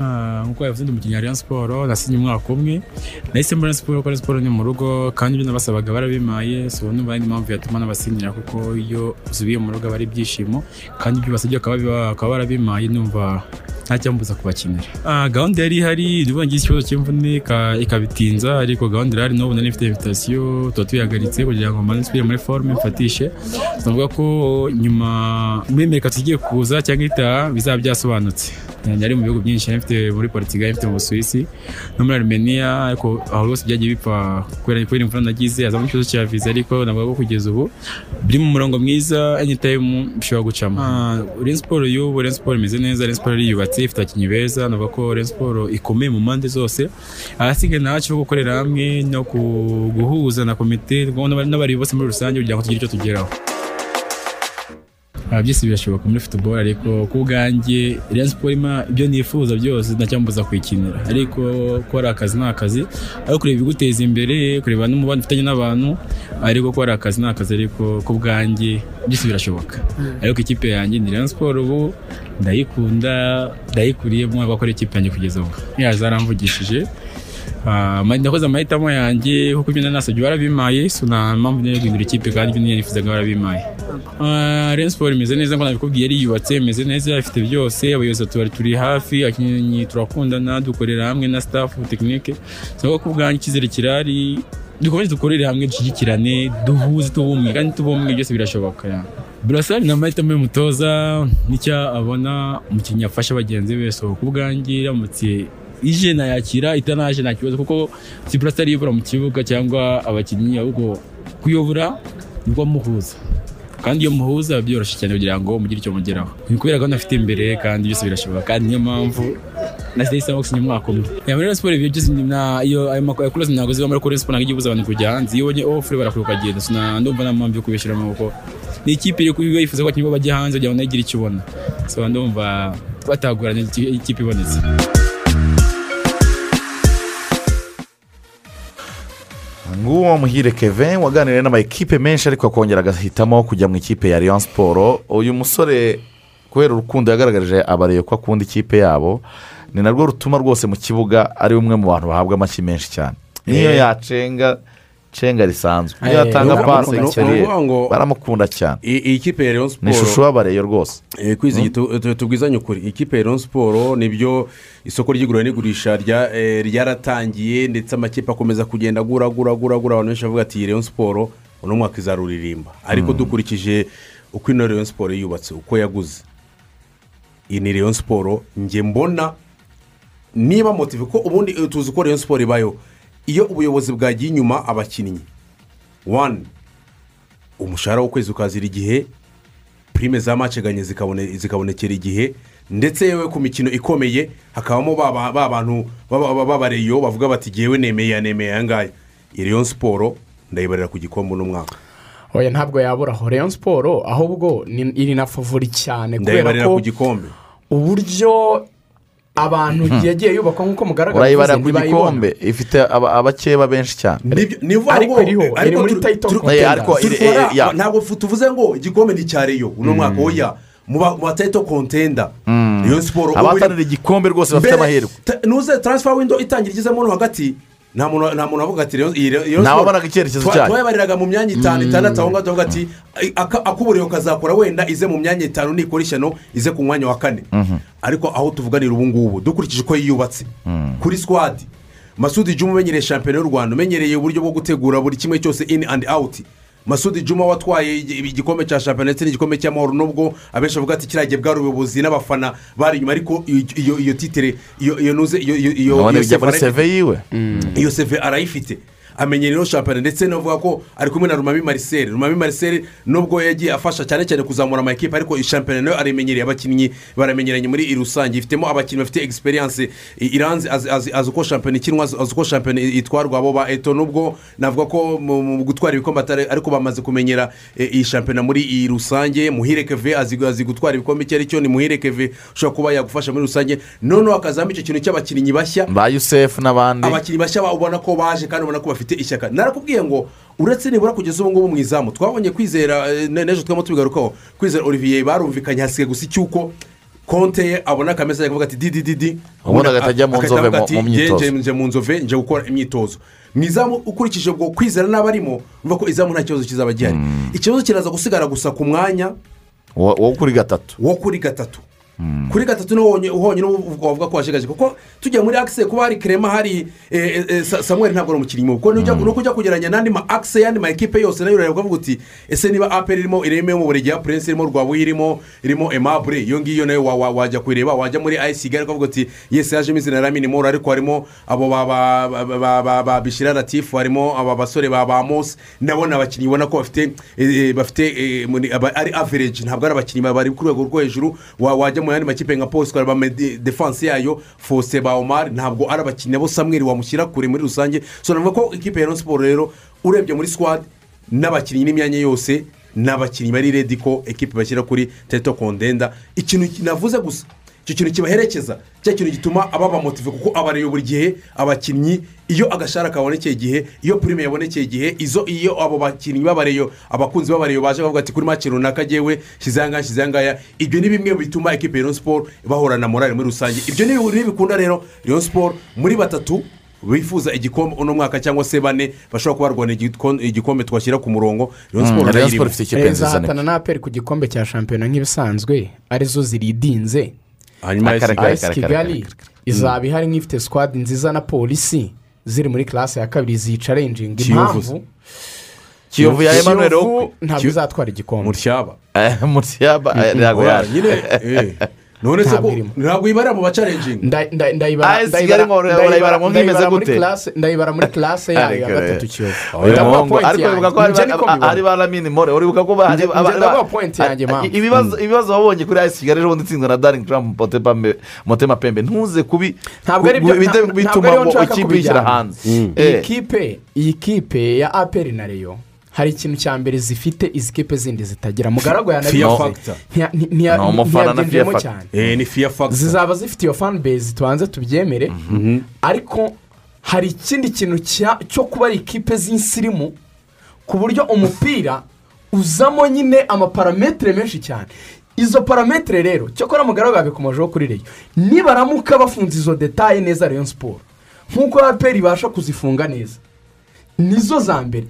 Ah, nk'uko yavuze ndi umukinnyi wa Rayon siporo nasinye umwaka umwe. Nahise muri Rayon siporo kuko Rayon siporo ni mu rugo kandi ibyo nabasabaga barabimaye so numva ari impamvu yatuma nabasinyira kuko iyo usubiye mu rugo aba ari ibyishimo kandi ibyo basabye bakaba barabimaye numva nta cyambuza kubakinira. Ah, gahunda yari ihari ubundi ngize ikibazo cy'imvune ika- ikabitinza ariko gahunda irahari n'ubu nari mfite invitasiyo tuba tuyihagaritse kugira ngo mbanze nsubire muri forume mfatishe. Tunavuga ko nyuma muri amerika tugiye kuza cyangwa itaha bizaba byasobanutse. Yari mu bihugu byinshi yari mfite muri portugal mfite mu busuwisi no muri armenia ariko aho hose byagiye bipfa kubera kubera imvura nagize hazamo ikibazo cya viza ariko navuga ko kugeza ubu biri mu murongo mwiza anytime bishobora gucamo. Ah, Rayon siporo y'ubu Rayon siporo imeze neza Rayon siporo iriyubatse ifite abakinnyi beza navuga ko Rayon siporo ikomeye mu mpande zose. Ahasigaye ntacyo gukorera hamwe no guhuza na komite n'abari bose muri rusange kugira ngo tugire icyo tugeraho. Ah, byose birashoboka muri football ariko ku bwanjye Rayon Sport ima ibyo nifuza byose ndacyambuza kuyikinira ariko ko ari akazi ni akazi. Ariko kureba ibiguteza imbere kureba n'umubano ufitanye n'abantu ariko ko ari akazi ni akazi. Ariko ku bwanjye byose birashoboka. Ariko ikipe yanjye ni Rayon Sport ubu ndayikunda ndayikuriyemo avuga ko ari ikipe yanjye kugeza ubu. Yazaramvugishije Ah, nakoze amahitamo yanjye kuko ibyo nari nasabye barabimaye so nta mpamvu niyo guhindura ikipe kandi ibyo nifuzaga barabimaye Ah, Rayon Sport imeze neza nk'uko nabikubwiye yariyubatse imeze neza ifite byose abayobozi tubari turi hafi abakinnyi turakundana dukorera hamwe na staff tekinike so ku bwanjye icyizere kirahari dukomeze dukorere hamwe dushyigikirane duhuze tubumwe kandi tubumwe byose birashoboka. Burasari ni amahitamo y'umutoza n'icyo abona umukinnyi afasha bagenzi be. So ku bwanjye iramutse ije nayakira itanaje nta kibazo kuko si burasari iyobora mu kibuga cyangwa abakinnyi ahubwo kuyobora ni bwo muhuza. Kandi iyo muhuza byoroshye cyane kugira ngo mugire icyo mugeraho. Ni kubera gahunda afite imbere kandi byose birashoboka kandi niyo mpamvu nahise nahisemo gusinya umwaka umwe. Ya muri Sport ibyo byose na iyo ayo makuru yakuroze ntabwo ziba muri Rayon Sport ntabwo ijya ibuza abantu kujya hanze. Iyo ubonye ofure ukagenda so na- ndumva nta mpamvu yo kubishyiramo kuko ni ikipe iri kubiba yifuza ko abakinnyi bajya hanze kugira ngo na yo igire icyo ibona. So ndumva batagurana ikipe ibonetse. Nguwo muhire kevin waganiriye n'amakipe menshi ariko akongera agahitamo kujya mu ikipe ya Rayon siporo uyu musore kubera urukundo yagaragarije abareye ko akunda ikipe yabo ni narwo rutuma rwose mu kibuga ari umwe mu bantu bahabwa amashyi menshi cyane niyo Eh. yacenga cenga risanzwe. Niyo Eh, yatanga ni pasi baramukunda cyane. iyi kipe ya ni siporo ishusho y'abareyo rwose. Eh, tu- tubwizanye ukuri ikipe ya Rayon siporo ni byo isoko ry'igura n'igurisha rya- eh, ryaratangiye ndetse amakipe akomeza kugenda agura agura agura agura. Abantu benshi bavuga ati iyi Rayon siporo uno mwaka izaruririmba. Ariko dukurikije uko ino Rayon siporo yubatse uko yaguze. Iyi ni Rayon siporo njye mbona niba motive ko ubundi eh, tuzi ko Rayon siporo ibayo. Iyo ubuyobozi bwagiye inyuma abakinnyi. Wani umushahara w'ukwezi ukazira igihe prime za maceganye zikabone- zikabonekera igihe ndetse yewe ku mikino ikomeye hakabamo ba ba- ba bantu baba- baba- b'abareyo bavuga bati ngewe nemeye nemeye aya ngaya Rayon siporo ndayibarira ku gikombe uno mwaka. Oya ntabwo yabura aho. Rayon siporo ahubwo iri na favori cyane kubera ko uburyo abantu Mhm. yagiye yubakwa nk'uko mugaragara urayibarira ku gikombe ifite aba- abakeba benshi cyane. Ariko iriho iri muri tayito ntabwo tuvuze ngo igikombe ni icya reyo uno mwaka oya. Mu ba- mu batayito kontenda Mm. Rayon siporo abahatanira igikombe rwose bafite amahirwe. nuze taransifa windo itangira igezemo hagati nta muntu nta muntu avuga ati Rayon- iyi Rayon- Rayon Nta Sport- wabonaga icyerekezo cyayo. twayibariraga mu myanya itanu Mm. itandatu aho ngaho tuvuga ati akuburiye kazakora wenda ize mu myanya itanu nikora ishyano ize ku mwanya wa kane. Ariko aho tuvuganira ubu ngubu dukurikije uko yiyubatse. Kuri sikwadi masudi juma umenyereye shampiyona y'u rwanda umenyereye uburyo bwo gutegura buri kimwe cyose ini andi awuti masudi juma watwaye igi- igikombe cya shampiyona ndetse n'igikombe cy'amahoro nubwo abenshi bavuga ati kiriya gihe bwari ubuyobozi n'abafana bari inyuma ariko iyo- titire iyo nuze iyo seve seve yiwe. Iyo seve arayifite. Amenyera ino shampiyona ndetse navuga ko ari kumwe na rumami marisere rumami marisere nubwo yagiye afasha cyane cyane kuzamura amakipe ariko shampiyona na yo arimenyereye. Abakinnyi baramenyeranye muri iyi rusange. Ifitemo abakinnyi bafite egisperiyanse iranze azi- uko shampiyona ikinwa azi uko shampiyona itwarwa abo ba eto. Nubwo navuga ko mu gutwara ibikombe ariko bamaze kumenyera iyi shampiyona muri iyi rusange. Muhire keve azi gutwara ibikombe icyo ari cyo ni muhire keve ushobora kuba yagufasha muri rusange. Noneho hakazamo icyo kintu cy'abakinnyi bashya. Ba yusefu n'abandi. Abakinnyi bashya ba- ubona ko baje kandi ubona ko bafite ishyaka. Narakubwiye ngo uretse nibura kugeza ubu ngubu mu izamu twabonye kwizera eh, ne- n'ejo twaba tubigarukaho kwizera olivier barumvikanye hasigaye gusa icyuko konte ye abona akamesa akavuga ati didi didi Ubundi agahita ajya mu nzove mu- myitozo. nje mu nzove nje gukora imyitozo. Mu izamu ukurikije ubwo kwizera n'abarimo urumva ko izamu nta kibazo kizaba gihari. Ikibazo kiraza gusigara gusa ku mwanya wo kuri gatatu. wo kuri gatatu. Kuri gatatu ubu- wavuga ko washigaje kuko tujya muri akise kuba hari kerema hari eh, eh, eh, Sa- samuel ntabwo ari umukinnyi. Mubi kuko nujya nuko ujya kugereranya n'andi ma akise y'andi ma ekipe yose na yo urareba ukavuga uti ese niba aperi irimo ireme mu burege ya purense irimo rwabuye irimo irimo emabure iyo ngiyo na yo wa- wa- wajya kuyireba wajya muri ayisi kigali ukavuga uti yesi yajemo izina na minimoro ariko harimo abo ba- bishira latifu harimo aba basore ba ba mose nabo ni abakinnyi ubona ko bafite bafite ari avereji ntabwo ari abakinnyi bari ku rwego rwo hejuru wa- wajya mu yandi makipe nka polisi ukareba medi- defanse yayo fose ba omari ntabwo ari abakinnyi nabo samweri wamushyira kure muri rusange. So navuga ko ikipe ya siporo rero urebye muri sikwadi n'abakinnyi n'imyanya yose ni abakinnyi bari redi ko ekipe bashyira kuri teto kondenda ikintu navuze gusa icyo kintu kibaherekeza cya kintu gituma ababa motive kuko abareba buri gihe abakinnyi iyo agashara kabonekeye igihe iyo purime yabonekeye igihe izo iyo abo bakinnyi babareyo abakunzi babareyo baje bavuga ati kuri make runaka agewe shyize ngaya shyize ngaya ibyo ni bimwe bituma ekipe ya siporo bahorana morale muri rusange. Ibyo ni ni bikunda rero Rayon siporo muri batatu bifuza igikombe uno mwaka cyangwa se bane bashobora kuba barwanira igiko- igikombe twashyira ku murongo. Rayon siporo na yo irimo zahatana na aperi ku gikombe cya shampiyona nk'ibisanzwe ari zo ziridinze. Hanyuma AS Kigali. Izaba ihari nk'ifite sikwadi nziza na polisi ziri muri classe ya kabiri zicarenjinga impamvu? Kiyovu ya emmanuel Kiyovu ntabwo izatwara igikombe. Mutyaba mutyaba *laughs* ntabwo Oya, yari. nyine. *laughs* Eh, none se Ntabwo ko ntabwo ibarira mu bacarenjingi Nda- nda- ndayibara nk'imeze muri classe- ndayibara muri classe yayo ya gatatu kiyovu ariko wibuka ko hari ba- lamini more uribuka ko ndaguha point yanjye, mama. ibibazo wabonye kuri ayisi kigali ejo bundi itsinzwe na daringi turamu Motema- pembe ntuze kubi ntabwo bituma ikipe ishyira kubijyana. hanze. Iyi Eh. kipe iyi kipe ya aperi na reyo hari ikintu cya mbere zifite izi kipe zindi zitagira. Mugaragu yanabivuze cyane eh zizaba zifite iyo fan base tubanze tubyemere. Ariko hari ikindi kintu cyo kuba ari ikipe z'insirimu ku buryo umupira uzamo nyine amaparametere menshi cyane. Izo parametere rero cyakora mugaragu yabikomojeho kuri reyo nibaramuka bafunze izo detaye neza reyo siporo nk'uko aperi ibasha kuzifunga neza. Nizo za mbere.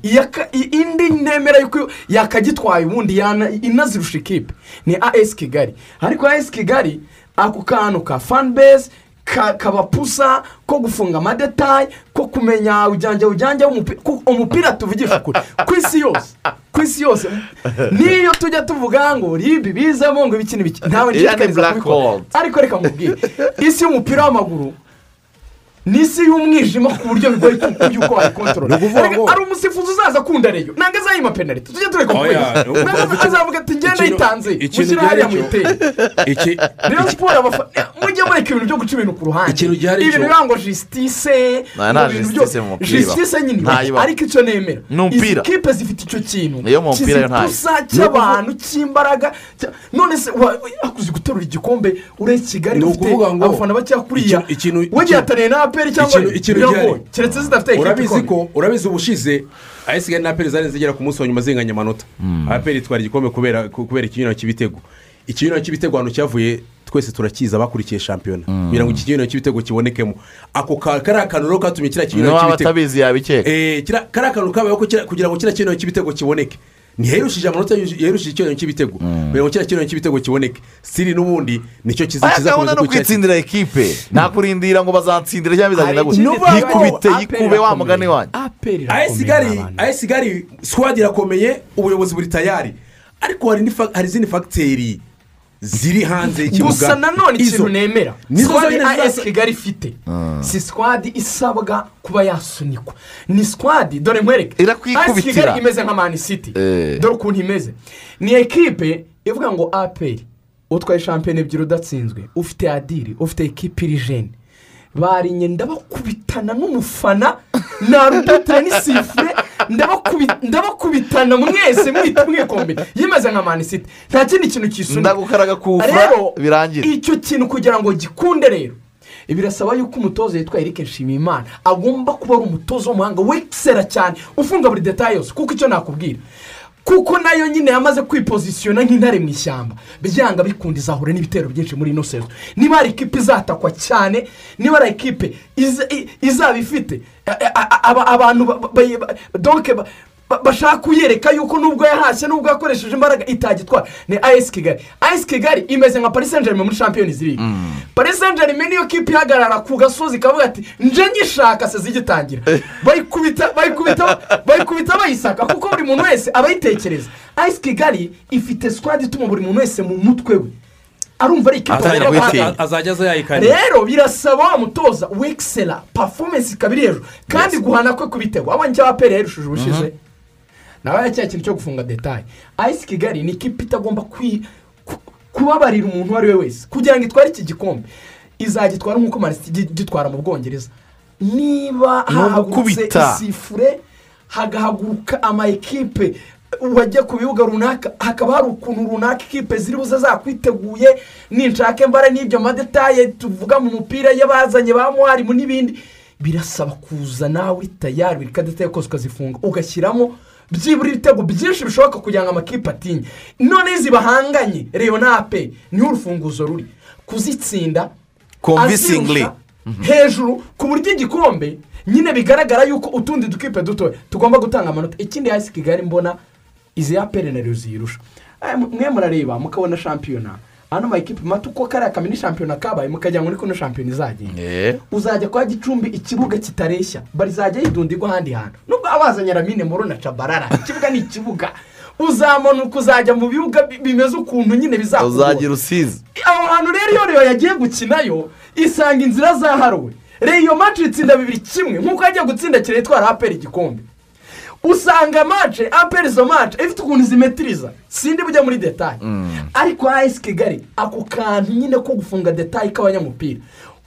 Indi nemera yuko yakagitwaye ubundi yana- inazirusha ikipe. Ni as kigali. Ariko as kigali ako kantu ka fanbase ka- kabapusa ko gufunga amadetaye ko kumenya w'umupira ko umupira tuvugisha ukuri ku isi yose ku isi yose. Niyo tujya tuvuga ngo ribi bizamo ngo ibiki n'ibiki ntawe nshishikariza kubikora. ariko reka mubwire isi y'umupira w'amaguru ni isi y'umwijima ku buryo bigoye yuko wayikontorora Ni ukuvuga ngo- ari umusifuzi uzaza akunda reyo ntabwo azayima penaliti tujye tureka Oya, kubwira ntabwo azavuga ati ikintu- yitanze. mushyire hariya muyiteye iki rero siporo abafa mujye mureka ibintu byo guca ibintu ku ruhande. Ibintu bivuga ngo jisitise Nta- justice mu mupira jisitise nyine. Ariko icyo nemera. Izi kipe zifite icyo kintu. Mu kizitusa cy'abantu cy'imbaraga. None se wa- akuze guterura igikombe uri kigali ufite abafana bakeya kuriya. ikintu- ikintu- we gihataniye na aperi cyangwa biragoye gihari. keretse zidafite ikipe urabizi ko urabizi ubushize ayesi kigali na aperi zari zigera ku munsi wa nyuma zinganya amanota. Aperi itwara igikombe kubera ku- kubera ikinyurano cy'ibitego. Ikinyurano cy'ibitego ahantu cyavuye twese turakizi abakurikiye shampiyona. Kugira ngo iki kinyurano cy'ibitego kibonekemo. Ako ka- kariya kantu rero katumye kiriya kinyurano cy'ibitego atabizi yabikeka. Eh, kariya kantu kabayeho kugira ngo kiriya kinyurano cy'ibitego kiboneke. Ntiherushije amanota yarushije ikinyurano cy'ibitego. Kugira ngo kiriya kinyurano cy'ibitego kiboneke. Siri n'ubundi ni cyo kizakomeza no kwitsindira ekipe. Nakurindira ngo bazansindire cyangwa bizagenda Hari gutya yikubite yikube wa mugani wanyu. Aperi ayesi irakomeye ubuyobozi buri tayari. Ariko hari izindi fagiteri ziri hanze y'ikibuga. Gusa nanone ikintu nemera. Sikwadi as kigali ifite si sikwadi isabwa kuba yasunikwa. Ni sikwadi dore nkwereke. AS kigali imeze nka mani siti Eh. dore ukuntu imeze. Ni ekipe ivuga ngo aperi utwaye shampiyona ebyiri udatsinzwe ufite adiri ufite ekipe iri jene barinye ndabakubitana n'umufana na rudotire n'isifure ndabakubitana mwese mwita mwikombina yimeze nka mani siti nta kindi kintu kisunika rero icyo kintu kugira ngo gikunde rero birasaba yuko umutoza yitwa eric nshimiyimana agomba kuba ari umutoza w'umuhanga wekisera cyane. Ufunga buri detaye yose kuko icyo nakubwira. Kuko na yo nyine yamaze kwipozisiyona nk'intare mu ishyamba. Byanga bikunda izahura n'ibitero byinshi muri ino sezo. Niba hari ikipe izatakwa cyane niba hari ikipe izaba ifite abantu bashaka kuyereka yuko nubwo yahashye nubwo yakoresheje imbaraga itagitwara ni ayesi kigali. Ayesi kigali imeze nka saint germain muri champions league. Paris saint germain niyo kipe ihagarara ku gasozi ikavuga ati nje ngishaka se zigitangira. Bayikubita bayikubita bayikubita bayisaka kuko buri muntu wese ayitekereza. Ayesi kigali ifite squad ituma buri muntu wese mu mutwe we. Arumva ari ikipe azajya aza yayikanira rero birasaba wa mutoza wekisera performance ikaba iri hejuru. Kandi guhana kwe ku bitego wabonye icyo aperi yarushije ubushize. Nawe cya kintu cyo gufunga detaye ayisi kigali ni ikipe itagomba kubabarira umuntu uwo ari we wese? Kugira ngo itware iki gikombe. Izagitwara nk'uko marisiti gitwara mu bwongereza. Niba Ni hahagurutse isifure hagahaguruka ama ekipe wajya ku bibuga runaka hakaba hari ukuntu runaka ikipe ziri buze zakwiteguye ninshake mbara n'ibyo madetaye tuvuga mu mupira y'abazanye ba mwarimu n'ibindi. Birasaba kuza nawe tayari buri kadetaye kose ukazifunga. Ugashyiramo byibura ibitego byinshi bishoboka kugira ngo amakipe atinye. None izi bahanganye reba na ape ni ho urufunguzo ruri. Kuzitsinda Convincingly. azirusha *laughs* hejuru ku buryo igikombe nyine bigaragara yuko utundi dukipe dutoya tugomba gutanga amanota. Ikindi hasi kigali mbona izi ya pere na ziyirusha Aya, mwe murareba mukabona shampiyona. Ano makipe mato uko kariya kamini shampiyona kabaye mukajya muri kuno shampiyona izagenda uzajya kwa gicumbi ikibuga kitareshya barizajya yidundirwa ahandi hantu nubwo abazanye ramine muru na cabarara ikibuga ni ikibuga uzamanuka uzajya mu bibuga bi- bimeze ukuntu nyine bizakugora uzagira usize aho hantu rero iyo reyo yagiye gukinayo isanga inzira zaharuwe. Reyo maci itsinda bibiri kimwe. Nk'uko yagiye gutsinda kire itwara igikombe. Usanga mace aperi izo mace ifite ukuntu zimetiriza sindi bujya muri detaye ariko ayesi kigali ako kantu nyine ko gufunga detaye k'abanyamupira.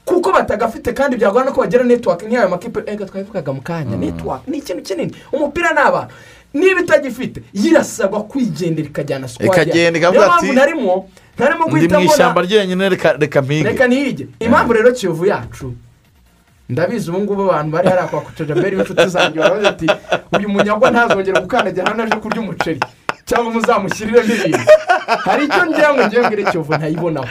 Kuko batagafite kandi byagorana ko bagira netiwake nk'ayo makipe. Ega twabivugaga mu kanya. Netiwake ni ikintu kinini. Umupira ni abantu niba itagifite yirasabwa kwigendera ikajyana ikavuga niyo mpamvu ati, narimo ntarimo ndi guhita mu mbona ishyamba ryenyine reka mpige. Reka niyige impamvu rero kiyovu yacu ndabizi ubu ngubu abantu bari hariya kwa kucajambere b'inshuti zanjye baravuze ati uyu munyagwa ntazongere gukandagira hano aje kurya umuceri cyangwa muzamushyiriremo ibintu hari icyo ngira ngo ngiye mbere kiyovu ntayibonaho.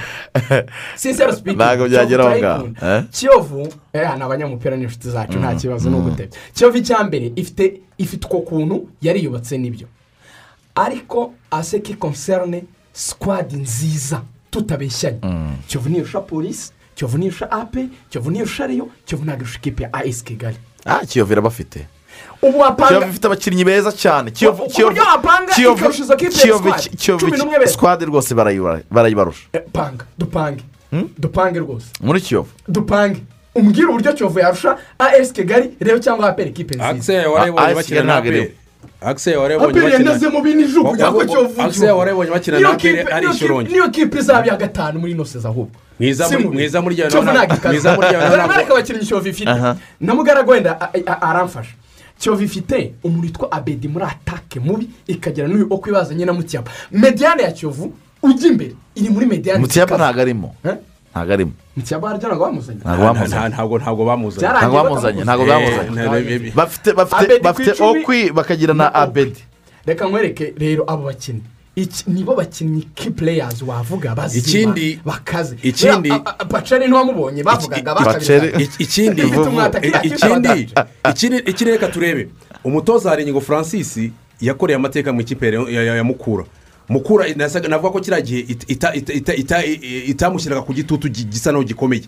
Sincere speaking Ntabwo byagera aho ngaho, eh? kiyovu eh, ni abanyamupira n'inshuti zacu nta kibazo ni ugutebya kiyovu icya mbere ifite ifite uko kuntu yariyubatse n'ibyo. Ariko aseki konserne sikwadi nziza tutabeshyanye kiyovu niyirusha polisi kiyovu niyirusha ape kiyovu niyirusha riyo kiyovu ntabwo irusha ikipe ya ayesi kigali. Ah kiyovu irabafite ubu wapanga kiyovu ifite abakinnyi beza cyane kiyovu kiyovu kiyovu beza. sikwadi rwose barayibarusha panga dupange dupange rwose muri kiyovu dupange umbwire uburyo kiyovu yarusha ayesi kigali rero cyangwa aperi ikipe nziza akiseri warayibonye Ah, bakina AS aperi akiseri warayibonye aperi bakina yanaze mu bindi bihugu kugira ngo kiyovu akiseri warayibonye bakina na aperi ari ishurongi niyo kipe izaba iya gatanu muri ino seza ahubwo. Mwiza muri mubi. mwiza muri rya ntabwo mwereke abakinnyi kiyovu ifite na mugaragu wenda aramfasha. Kiyovu ifite umuntu witwa abedi muri atake mubi ikagira n'uyu wo kwibazanye na mutiyapa mediyane ya kiyovu ujya imbere iri muri mediyane mutiyapa ntabwo arimo? Ntabwo arimo ntabwo bamuzanye ntabwo bamuzanye ntabwo ntabwo bamuzanye ntabwo bamuzanye ntabwo batamuzi. bamuzanye bafite okwi bakagira na Na Okwi. abedi. Reka nkwereke rero abo bakinnyi nibo bakinnyi ki pureyazi wavuga bazima bakaze ikindi- paceri ntiwamubonye bavugaga Ik- ikindi ikindi reka turebe umutoza harinyigo francis yakoreye amateka mu ikipe ya mukura. Mukura navuga ko kiriya gihe itamushyiraga ku gitutu gi- gisa naho gikomeye.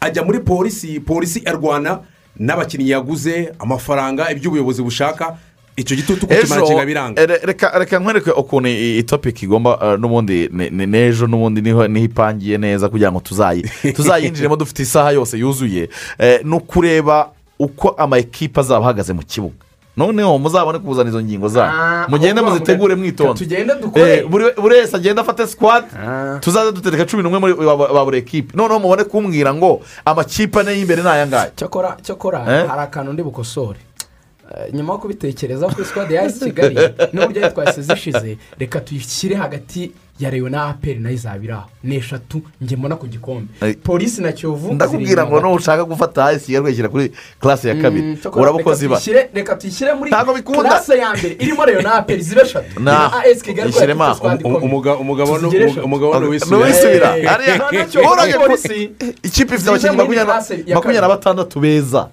Ajya muri polisi polisi arwana n'abakinnyi yaguze amafaranga ibyo ubuyobozi bushaka icyo gitutu kukimara ejo kingabiranga eh, reka nkwereke ukuntu iyi topiki igomba eh, n'ubundi n'ejo n'ubundi ni ho ipangiye neza kugira ngo tuzayi *laughs* tuzayinjiremo dufite isaha yose yuzuye. Eh, ni ukureba uko ama ekipa azaba ahagaze mu kibuga. Noneho muzabone kuzana izo ngingo zanyu Ah, mugende muzitegure dukore. Eh, buri wese agenda afate sikwadi tuzaze dutereka cumi n'umwe muri ba- buri ekipe. Noneho mubone kumbwira ngo amakipe ane y'imbere ni aya ngaya cyakora Eh? hari akantu ndi bukosore. Eh, nyuma yo kubitekereza kuri squad ya kigali *laughs* n'uburyo yitwaye zishize reka tuyishyire hagati ya reyo na aperi na yo izaba iri aho ni eshatu njye mbona ku gikombe polisi na kiyovu ndakubwira ngo n'ubu ushaka gufata hasi rwegera kuri karase ya mm, kabiri. Uraba uko ziba reka tuyishyire muri karase ya mbere. Irimo reyo na aperi ziba eshatu. Na yishyiremo um, um, umugabo n'uwisubira *laughs* ikipe ifite abakinnyi makumyabiri na batandatu beza.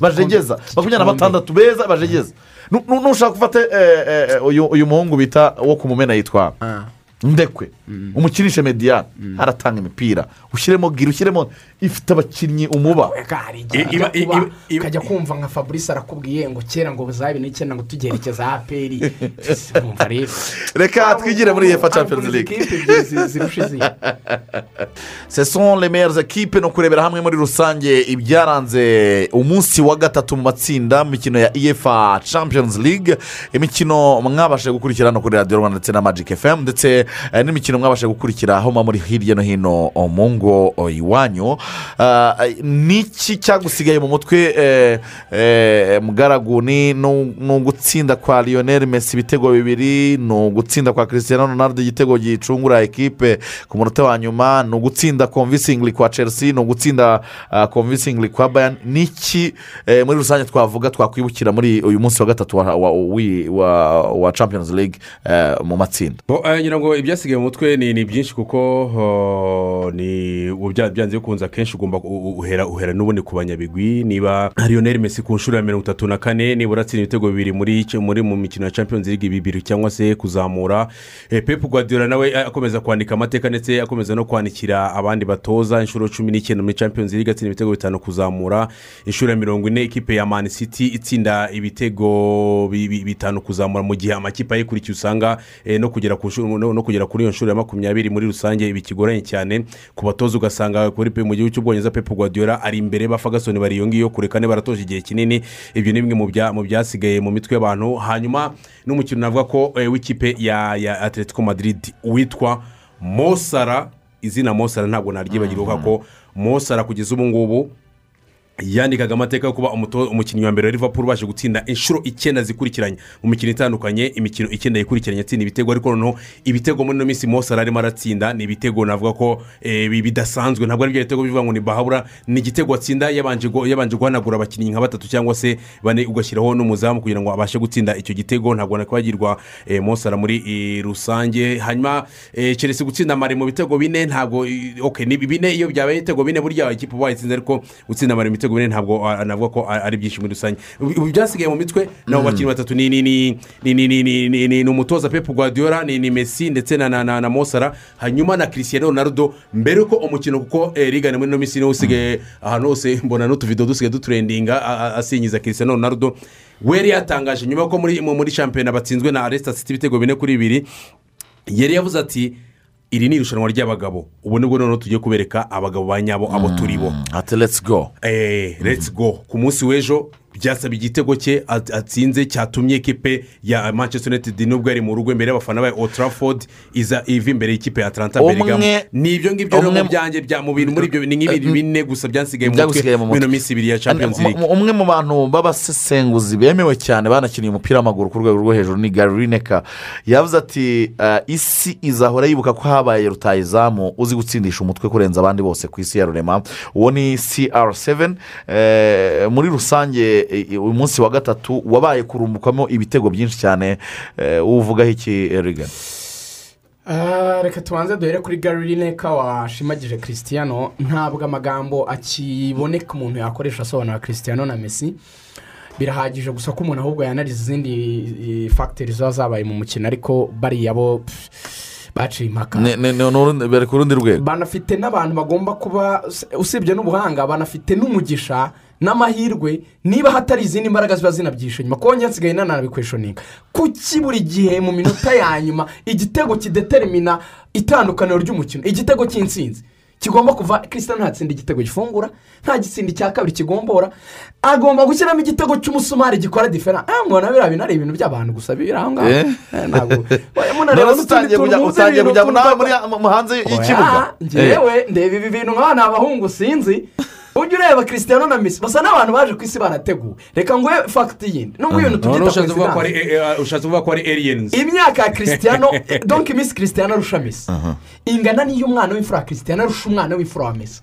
Bajegeza makumyabiri na batandatu beza bajegeza nushaka gufata eh, eh, eh, uyu muhungu bita uwo kumumena yitwa ah. Ndekwe umukinishe mediyani aratanga imipira ushyiremo gira ushyiremo ifite abakinnyi umuba ukajya kumva nka fabrice arakubwiye ngo kera ngo buzabe n'icyenda ngo tugerekeza aperi reka twigire muri efa champions league kipe ebyiri zi- zirusha izindi ce sont les meilleures equipe no kurebera hamwe muri rusange ibyaranze umunsi wa gatatu mu matsinda mu mikino ya efa champions league imikino mwabashe gukurikira no kuri radiyo rwanda ndetse na magic fm ndetse eh, n'imikino mwabashe gukurikira aho muri hirya no hino oh, mu ngo oh, iwanyu. Ah, niki cyagusigaye mu mutwe eh, eh, mugaragu? Ni ugutsinda kwa lionel messi ibitego bibiri ni ugutsinda kwa christian ronaldo igitego gicungura ekipe ku munota wa nyuma ni ugutsinda convincingly kwa chelsea ni ugutsinda uh, convincingly kwa bayern. Niki eh, muri rusange twavuga twakwibukira muri uyu munsi wa gatatu wa, champions league eh, mu matsinda? Eh, ngira ngo ibyasigaye mu mutwe ni byinshi kuko ni byanze bikunze akenshi ugomba uhera uhera n'ubundi ku banyabigwi. Niba lionel messi ku nshuro ya mirongo itatu na kane nibura atsinda ibitego bibiri muri mu mikino ya champions league bibiri cyangwa se kuzamura Eh, pep guardiola nawe akomeza kwandika amateka ndetse akomeza no kwandikira abandi batoza. Inshuro cumi n'icyenda muri champions league atsinda ibitego bitanu kuzamura. Inshuro ya mirongo ine ikipe ya man city itsinda ibitego bi- bi- bitanu kuzamura. Mu gihe amakipe ayikurikiye usanga eh, no kugera ku nshuro no kugera kuri iyo nshuro ya makumyabiri muri rusange bikigoranye cyane. Ku batoza ugasanga kuri pe mu gihugu cy'ubwongereza pep guardiola ari imbere ba fagasoni bari iyo ngiyo kure kane baratoje igihe kinini. Ibyo ni bimwe mu bya- mu byasigaye mu mitwe y'abantu. Hanyuma n'umukino navuga ko eh, w'ikipe ya ya atletico madrid witwa mosara izina mosara ntabwo naryibagirwa ko mosara kugeza ubu ngubu yandikaga amateka yo kuba umukinnyi wa mbere wa liverpool ubasha gutsinda inshuro icyenda zikurikiranye. Mu mikino itandukanye imikino icyenda yikurikiranye atsinda ibitego ariko noneho ibitego muri ino minsi mosara arimo aratsinda ni ibitego navuga ko eh, bi- bidasanzwe. Ntabwo ari bya bitego bivuga ngo ni bahabura ni igitego atsinda yabanje gu- yabanje guhanagura abakinnyi nka batatu cyangwa se bane ugashyiraho n'umuzamu kugira ngo abashe gutsinda icyo gitego. Ntabwo nakwagirwa eh, mosara muri eh, rusange. Hanyuma chelsea gutsinda mare mu bitego bine ntabwo bine iyo byabaye ibitego bine burya ikipe uba wayitsinze ariko gutsinda mare mu bitego guverineri ntabwo navuga ko ari byinshi muri rusange. Ibi byasigaye mu mitwe nabo bakinnyi batatu ni ni ni ni umutoza pepu guardiola ni mesi ndetse na mosara hanyuma na christian ronaldo mbere ko umukino kuko eh, rigana muri ino minsi niwo usigaye ahantu hose mbona n'utuvido dusigaye duturendinga asinyiza christian ronaldo. We yari yatangaje nyuma ko muri muri shampiyona batsinzwe na resita siti ibitego bine kuri bibiri yari yavuze ati iri ni irushanwa ry'abagabo. Ubu ni bwo noneho tugiye kubereka abagabo ba nyabo abo turi bo. Ati let's go. Eee let's go. Ku munsi w'ejo byasaba igitego cye at- atsinze cyatumye ekipe ya manchester united nubwo yari mu rugo imbere y'abafana ba old trafford iza iva imbere y'ikipe ya atlanta Umwe- bergamo ni ibyo ngibyo rero mu byanjye bya mu bintu muri ibyo ni nk'ibintu bine gusa byasigaye mu mu mutwe. ino minsi ibiri ya champions Mu- league. mu- umwe mu bantu b'abasesenguzi bemewe cyane banakiniye umupira w'amaguru ku rwego rwo hejuru ni gary lineker. Yavuze ati "Ah, isi izahora yibuka ko habaye rutayizamu uzi gutsindisha umutwe kurenza abandi bose ku isi ya rurema. Uwo ni cr7 Eh, muri rusange eh, uyu munsi wa gatatu wabaye kurumbukamo ibitego byinshi cyane Eh, uvugaho iki rigana Ah, reka tubanze duhere kuri lineka washimagije christian ntabwo amagambo akiboneka umuntu yakoresha asobanura christian na messi. Birahagije gusa ko umuntu ahubwo yanariza izindi fagiteri ziba zabaye mu mukino ariko bariya bo baciye impaka. Bari ku rundi rwego. Banafite n'abantu bagomba kuba usibye n'ubuhanga banafite n'umugisha n'amahirwe niba hatari izindi mbaraga ziba zinabyishe nyuma. Kuko nsigaye nananabikweshoninga kuki buri gihe mu minota ya nyuma igitego kideterimina itandukaniro ry'umukino? Igitego cy'insinzi kigomba kuva christian ntatsinda igitego gifungura nta gitsinda icya kabiri kigombora. Agomba gushyiramo igitego cy'umusumari gikora difera ah mbona biriya bintu ari ibintu by'abantu gusa biri aho ngaho. Eh? Eh, ntabwo. Munareba n'utundi tuntu utangiye kujya hanze y'ikibuga. Ngewe ndeba ibi bintu nk'aho ni abahungu sinzi. Ujya ureba christian na misi basa n'abantu baje ku isi barateguwe. Reka nguhe fagiti yindi. Nubwo ibintu tubyita eh, eh, ushatse kuvuga ko ari aliens. Imyaka ya christian *laughs* donke misi christian arusha misi ingana n'iyo umwana w'imfura christian arusha umwana w'imfura wa misi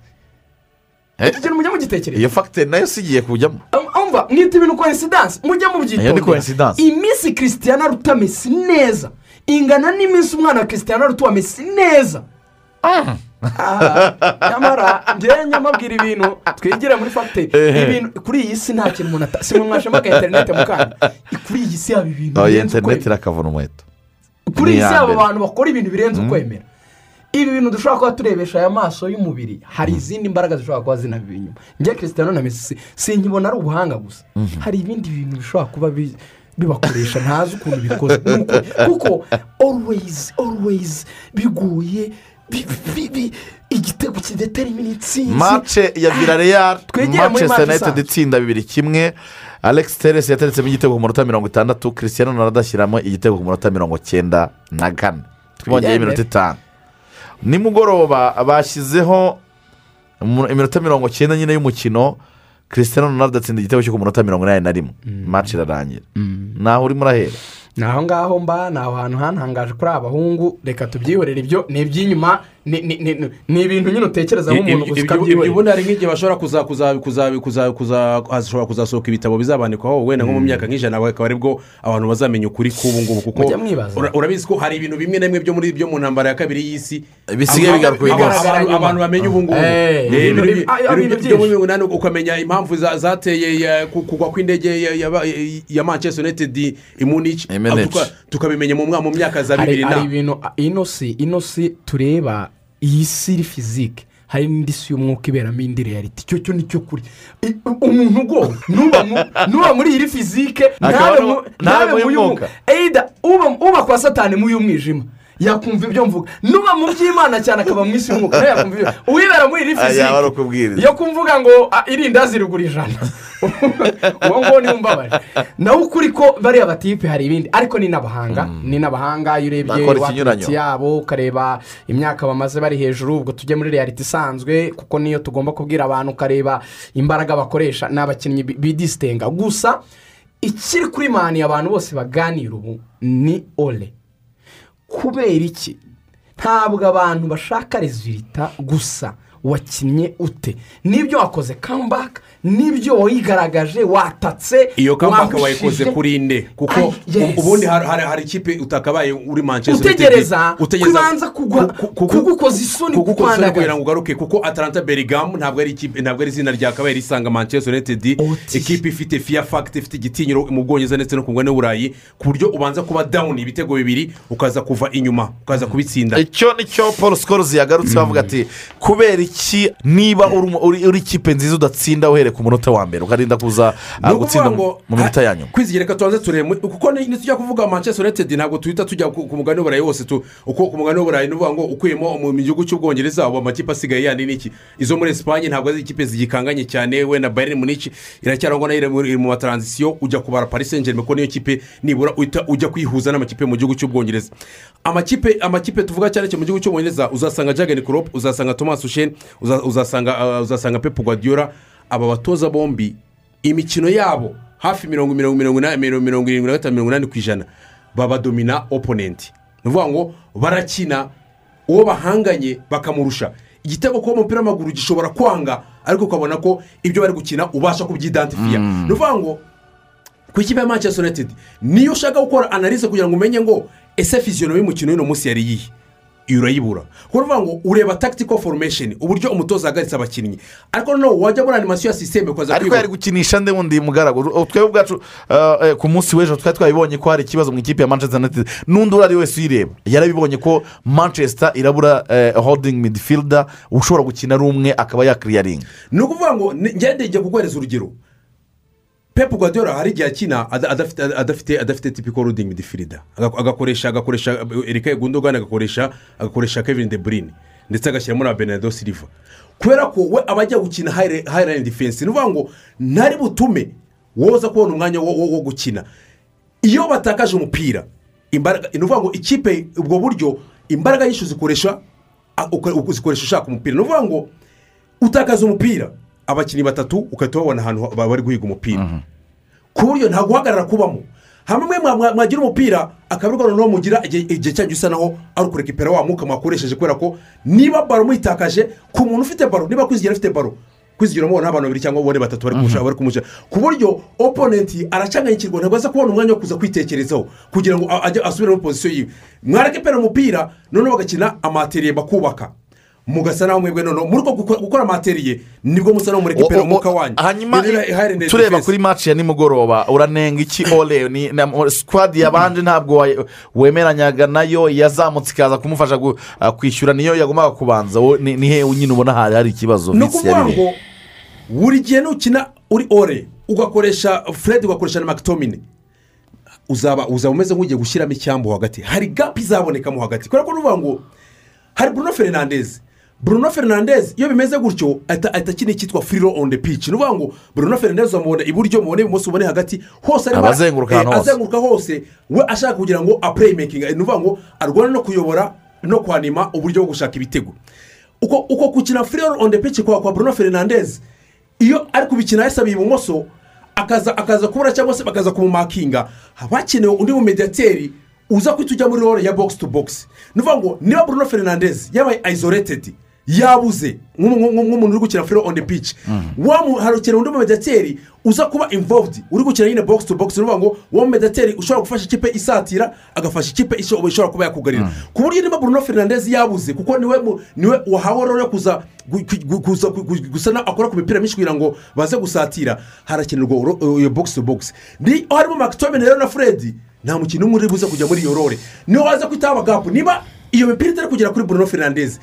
iki kintu mujya mugitekereza. Iyo fagitire na yo si igiye kujyamo. Umva mwita ibintu Iyo ni mubyitondera. Coincidence. iminsi christian aruta mesi neza. Ingana n'iminsi umwana wa christian aruta uwa mesi neza. Aha, nyamara njyewe nyamabwira ibintu twigire muri fagitire ibintu kuri iyi si nta kintu umuntu ata si mwe mwashema ka interinete mu kanya. Kuri iyi si haba ibintu birenze interineti irakavuna umuheto. Kuri iyi si mbere. abantu bakora ibintu birenze ukwemera. Ibi bintu dushobora kuba turebesha aya maso y'umubiri. Hari izindi mbaraga zishobora kuba zinabiri inyuma njye christian na mesi sinkibona ari ubuhanga gusa. Hari ibindi bintu bishobora kuba bi- bibakoresha. Ntazi ukuntu bikoze kuko always always bigoye bi- bi- bi- igitego kidetermina intsinzi mace ya match united isanzwe. itsinda bibiri kimwe. Alex teres yateretsemo igitego ku munota mirongo itandatu christian ronaldo ashyiramo igitego ku munota mirongo cyenda na kane. Twibongeyeho iminota itanu. Nimugoroba bashyizeho iminota mirongo cyenda nyine y'umukino christian ronaldo atsinda igitego cyo ku munota mirongo inani na rimwe. Mace irarangira. Naho urimo urahera. Ni aho ngaho mba ni aho hantu hantangaje kuri aba bahungu reka tubyihorere ibyo ni iby'inyuma. Ni- ni ni- ni ibintu nyine utekereza nk'umuntu gusa ubundi hari nk'igihe bashobora kuzasohoka ibitabo bizabandikwaho wenda nko mu myaka nk'ijana akaba ari bwo abantu bazamenya ukuri k'ubu ngubu kuko urabizi ko hari ibintu bimwe na bimwe byo muri byo mu ntambara ya kabiri y'isi Bisigaye bigaruka abantu- bamenya ubu ngubu. Eh, Eh, ibintu ibintu ibintu ibintu inani ukamenya impamvu za- zateye kugwa kw'indege ya- manchester united i munich. Tukabimenya mu myaka za hari bibiri hari na ibintu ino si ino si tureba iyi si iri fizike hari n'indi si y'umwuka iberamo indi reality icyo cyo ni cyo kuri I- umuntu ugowe nuba mu- nuba muri iyi fizike Akaba ntabe no- mu- ntabe ntabe mu mu y'umwuka. y'umwuka eyida uba kwa satani mu y'umwijima yakumva ibyo mvuga. Nuba mu by'imana cyane akaba mu isi y'umwuka nawe yakumva ibyo. Uwibera muri iri ukubwiriza. iyo kumvuga ngo ah, irindazi rigura ijana. *laughs* Uwo nguwo ni we umbabaje. Nawe ukuri ko bariya batipe hari ibindi ariko ni n'abahanga. Ni n'abahanga iyo urebye wakiti yabo ukareba imyaka bamaze bari hejuru ubwo tujye muri reality isanzwe kuko niyo tugomba kubwira abantu ukareba imbaraga bakoresha ni abakinnyi bi- bidisitenga gusa ikiri kuri mani abantu bose baganira ubu ni ole. Kubera iki? Ntabwo abantu bashaka rezilita gusa. Wakinnye ute? N'ibyo wakoze kambaka n'ibyo wayigaragaje watatse iyo wahushije. wayikoze kuri inde kuko ubundi hari- ikipe utakabaye uri manchester utegereza kubanza kugukoza isoni kugukoza kugira ngo ugaruke kuko atalanta berigamu ntabwo ari ikipe ntabwo ari izina ryakabaye risanga manchester united. Ikipe ifite fiya fagiti ifite igitinyiro mu bwongereza ndetse no ku mugabane w'uburayi ku buryo ubanza kuba dawuni ibitego bibiri ukaza kuva inyuma ukaza kubitsinda. Icyo ni cyo paul sikorozi yagarutse bavuga ati kubera iki? Niba uri ikipe nziza udatsinda uhereye ku munota wa mbere. Ukarinda kuza ah, gutsinda mu minota ya nyuma. Kwizigira tubanze turebe. Kuko nitujya kuvuga manchester united ntabwo tuhita tujya ku mugabane w'uburayi wose uko ku mugabane w'uburayi ni ukuvuga ngo ukuyemo mu gihugu cy'ubwongereza ubu amakipe asigaye yandi ni iki. Izo muri esipanye ntabwo ari ikipe zigikanganye cyane. Wenda bayern munich iracyarangwa na yo iri mu- mataranzisiyo ujya kubara paris saint germain ko niyo kipe nibura uhita ujya kwihuza n'amakipe mu gihugu cy'ubwongereza. Amakipe amakipe tuvuga cyane cyane mu gihugu cy'ubwongereza uzasanga jageni Klopp uzasanga thomas ushen uza- uzasanga uh, uzasanga pep guardiola. Aba batoza bombi imikino yabo hafi mirongo mirongo mirongo inani mirongo irindwi na gatanu mirongo inani ku ijana babadomina oponenti ni ukuvuga ngo barakina uwo bahanganye bakamurusha. Igitego kuba umupira w'amaguru gishobora kwanga ariko ukabona ko ibyo bari gukina ubasha kubyidantifiya. Ni ukuvuga ngo ku ikipe ya manchester united niyo ushaka gukora analize kugira ngo umenye ngo ese fiziyonomi y'umukino w'uno munsi yari iyihe? iyo urayibura kuko uvuga ngo ureba tactical formation uburyo umutoza ahagaritse abakinnyi. Ariko noneho wajya muri animasiyo ya sisiteme ukaza ariko kwiga yari gukinisha nde wundi mugaragaro twebwe ubwacu ah, eh, ku munsi w'ejo twari twabibonye ko hari ikibazo mu ikipe ya manchester united. N'undi uwo ari we wese uyireba yarabibonye ko manchester irabura eh, holding midfielder ushobora gukina ari umwe akaba yakiriyaringa ni ukuvuga ngo ni- ngende igiye kuguhereza urugero pep guardiola hari igihe akina ada- adafite adafite tipiko rudingi midifirida agakoresha agakoresha erika gundogani agakoresha agakoresha kevin de bruyne. Ndetse agashyiramo na benado silva. Kubera ko we aba ajya gukina hayirayini defense ni ukuvuga ngo ntari butume woza kubona umwanya wo, gukina. Iyo batakaje umupira ni ukuvuga ngo ikipe ubwo buryo imbaraga nyinshi zikoresha a- uka- zikoresha ushaka umupira. Ni ukuvuga ngo utakaza umupira abakinnyi batatu ugahita ubabona ahantu bari guhiga umupira. Ku buryo nta guhagarara kubamo. Hamwe mwa- mwa- mwagira umupira akaba ariko noneho mugira igihe cyanyu gisa naho ari ukurekipera wa mwuka mwakoresheje kubera ko niba baro muyitakaje ku muntu ufite baro niba kwizigera afite baro kwizigera mubona abantu babiri cyangwa bane batatu bari kumusha kumusha ku buryo oponenti aracanganyikirwa ntabwo aza kubona umwanya wo kuza kwitekerezaho kugira ngo asubire muri pozisiyo yiwe. Mwarekipera umupira noneho bagakina amateriye bakubaka. Mugasa naho mwebwe noneho. Muri uko guko- gukora amateriye ni bwo musa naho murekipera O- o- umwuka wanyu. hanyuma tureba kuri match ya nimugoroba. Uranenga iki ole? Squad yabanje ntabwo wemeranyaga na yo yazamutse ikaza kumufasha ah, kwishyura niyo yagombaga kubanza. Ni ni he nyine ubona hari hari ikibazo? Ni ukuvuga ngo buri gihe nukina uri ore ugakoresha fred ugakoresha na makitomine uzaba uzaba umeze nk'ugiye gushyiramo icyambu hagati. Hari gapu izabonekamo hagati. Kubera ko ni ukuvuga ngo hari bruno fernandez bruno fernandez iyo bimeze gutyo ahita akina icyitwa firiro on the pitch. Ni ukuvuga ngo bruno fernandez uzamubona iburyo mubone ibumoso ubone hagati hose arimo- azenguruka eh, hose. azenguruka hose. We ashaka kugira ngo apureyimekinga ni ukuvuga ngo arwane no kuyobora no kwanima uburyo bwo gushaka ibitego. Uko uko gukina firiro on the pitch kwa kwa bruno fernandez iyo ari kubikina yasabiye ibumoso akaza akaza kubura cyangwa se bakaza kumumakinga. Haba hakenewe undi mumediyateri uza kwita ujya muri role ya box to box. Ni ukuvuga ngo niba bruno fernandez yabaye isoleted yabuze nk'umu- nk'umu- nk'umuntu uri gukina firo on the pitch harukeneye undi mumediyateri uza kuba involved uri gukina nyine box to box ni ukuvuga ngo uwo mumediyateri ushobora gufasha ikipe isatira agafasha ikipe isho- ishobora kuba yakugarira ku buryo niba bruno fernandez yabuze kuko ni we ni we wahawe rero yo kuza gu- gu- kuza gu- gu- gusa akora ku mipira myinshi kugira ngo baze gusatira harakenerwa iyo to box ni harimo makitomene rero na fred nta mukino umwe uri buze kujya muri iyo role niyo waza kwita abagapu niba iyo mipira itari kugera kuri bruno fernandez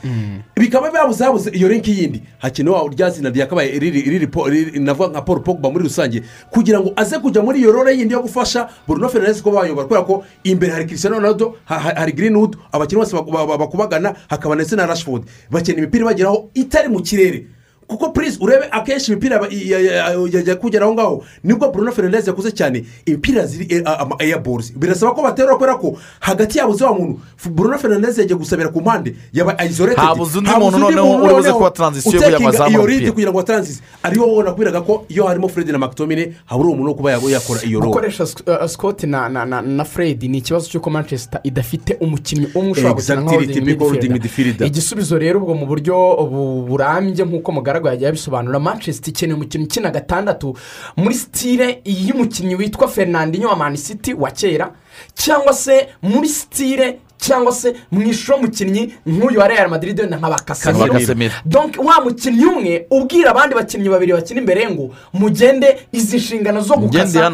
bikaba byabuze habuze iyo linki yindi. Hakenewe rya zina ryakabaye riri navuga nka paul pogba muri rusange. Kugira ngo aze kujya muri iyo role yindi yo gufasha bruno fernandez kuba bayobora kubera ko imbere hari cristiano ronaldo ha- ha- hari greenwood abakinnyi bose baku- ba- ba- bakubagana hakaba ndetse na rashford. Bakeneye imipira ibageraho itari mu kirere. Kuko purize urebe akenshi imipira ba- ya- ya- yajya kugera aho ngaho ni bwo bruno fernandez yakuze cyane imipira ziri e- a- ama airballs birasaba ko baterura kubera ko hagati yabo wa muntu bruno fernandez yagiye gusabira ku mpande yaba isolated. Habuze undi muntu noneho uri buze kuba kugira ngo azamure iyo ridi kugira ngo atransize. Ariho ubona kubera ko iyo harimo fred na makitomine habura umuntu wo kuba ya- yakora iyo role. Gukoresha Sc- uh, scott na na na na fred ni ikibazo cy'uko manchester idafite umukinnyi umwe ushobora gukina nka Exactly, holding typical holding midfielder. midfielder. igisubizo rero ubwo mu buryo bu- burambye nk'uko mugaragu yagiye abisobanura manchester ikeneye umukinnyi ukina gatandatu muri sitire y'umukinnyi witwa fernandinho wa man city wa kera cyangwa se muri sitire cyangwa se mu ishusho y'umukinnyi nk'uyu wa real madrid wenda nka ba Casemiro. kasemiro donc wa mukinnyi umwe ubwira abandi bakinnyi babiri bakina imbere ngo mugende izi nshingano zo gukasa.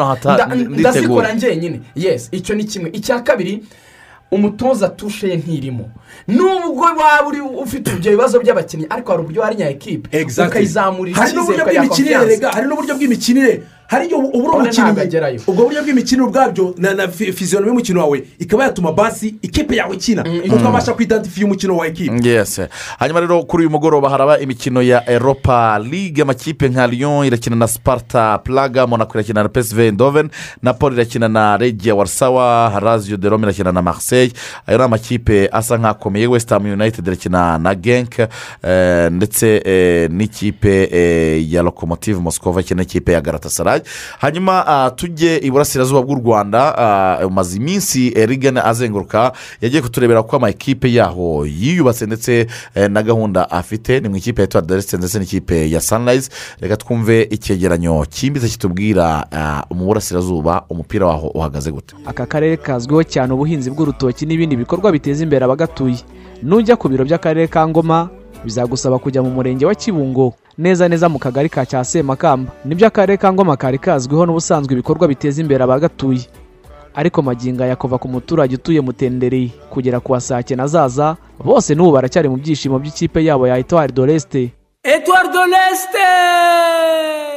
ndazikora njyenyine. Yes icyo ni kimwe. Icya kabiri umutoza tushe ye ntirimo. Nubwo waba uri ufite ibyo bibazo by'abakinnyi ariko hari uburyo warinya ekipe. Hari n'uburyo bw'imikinire rega hari n'uburyo bw'imikinire. Hari ubwo buryo bw'imikinire ubwabyo na na fi- fiziyoni y'umukino wawe ikaba yatuma basi ikipe yawe ikina. Ukabasha kwidantifiya umukino wa ekipe. Yes hanyuma rero kuri uyu mugoroba haraba imikino ya europa ligue amakipe nka lyon irakina na sparta plaga monaco irakina na psv eindhoven napoli irakina na regia warsawa harazio de rome irakina na marseille ayo ni amakipe asa nk'akomeye west ham united irakina na genk eh, ndetse eh, n'ikipe eh, ya lokomotive moskova ikina n'ikipe ya garatasarayi hanyuma ah, tujye iburasirazuba bw'u rwanda ah, umaze iminsi rigana azenguruka yagiye kuturebera ko amakipe yaho yiyubatse ndetse na gahunda afite. Ni mu ikipe ya etuwari daresite ndetse n'ikipe ya sanirayizi reka twumve icyegeranyo cyimbitse kitubwira ah, mu burasirazuba umupira waho uhagaze gute. Aka karere kazwiho cyane ubuhinzi bw'urutoki. N'ibindi bikorwa biteza imbere abagatuye. Nujya ku biro by'akarere ka ngoma bizagusaba kujya mu murenge wa kibungo. Neza neza mu kagari ka cya semakamba ni byo akarere ka ngoma kari kazwiho n'ubusanzwe ibikorwa biteza imbere abagatuye. Ariko magingo aya kuva ku muturage utuye mutendereye. Kugera ku wasake na zaza bose n'ubu baracyari mu byishimo by'ikipe yabo ya etuwari doresite Eduardo Leste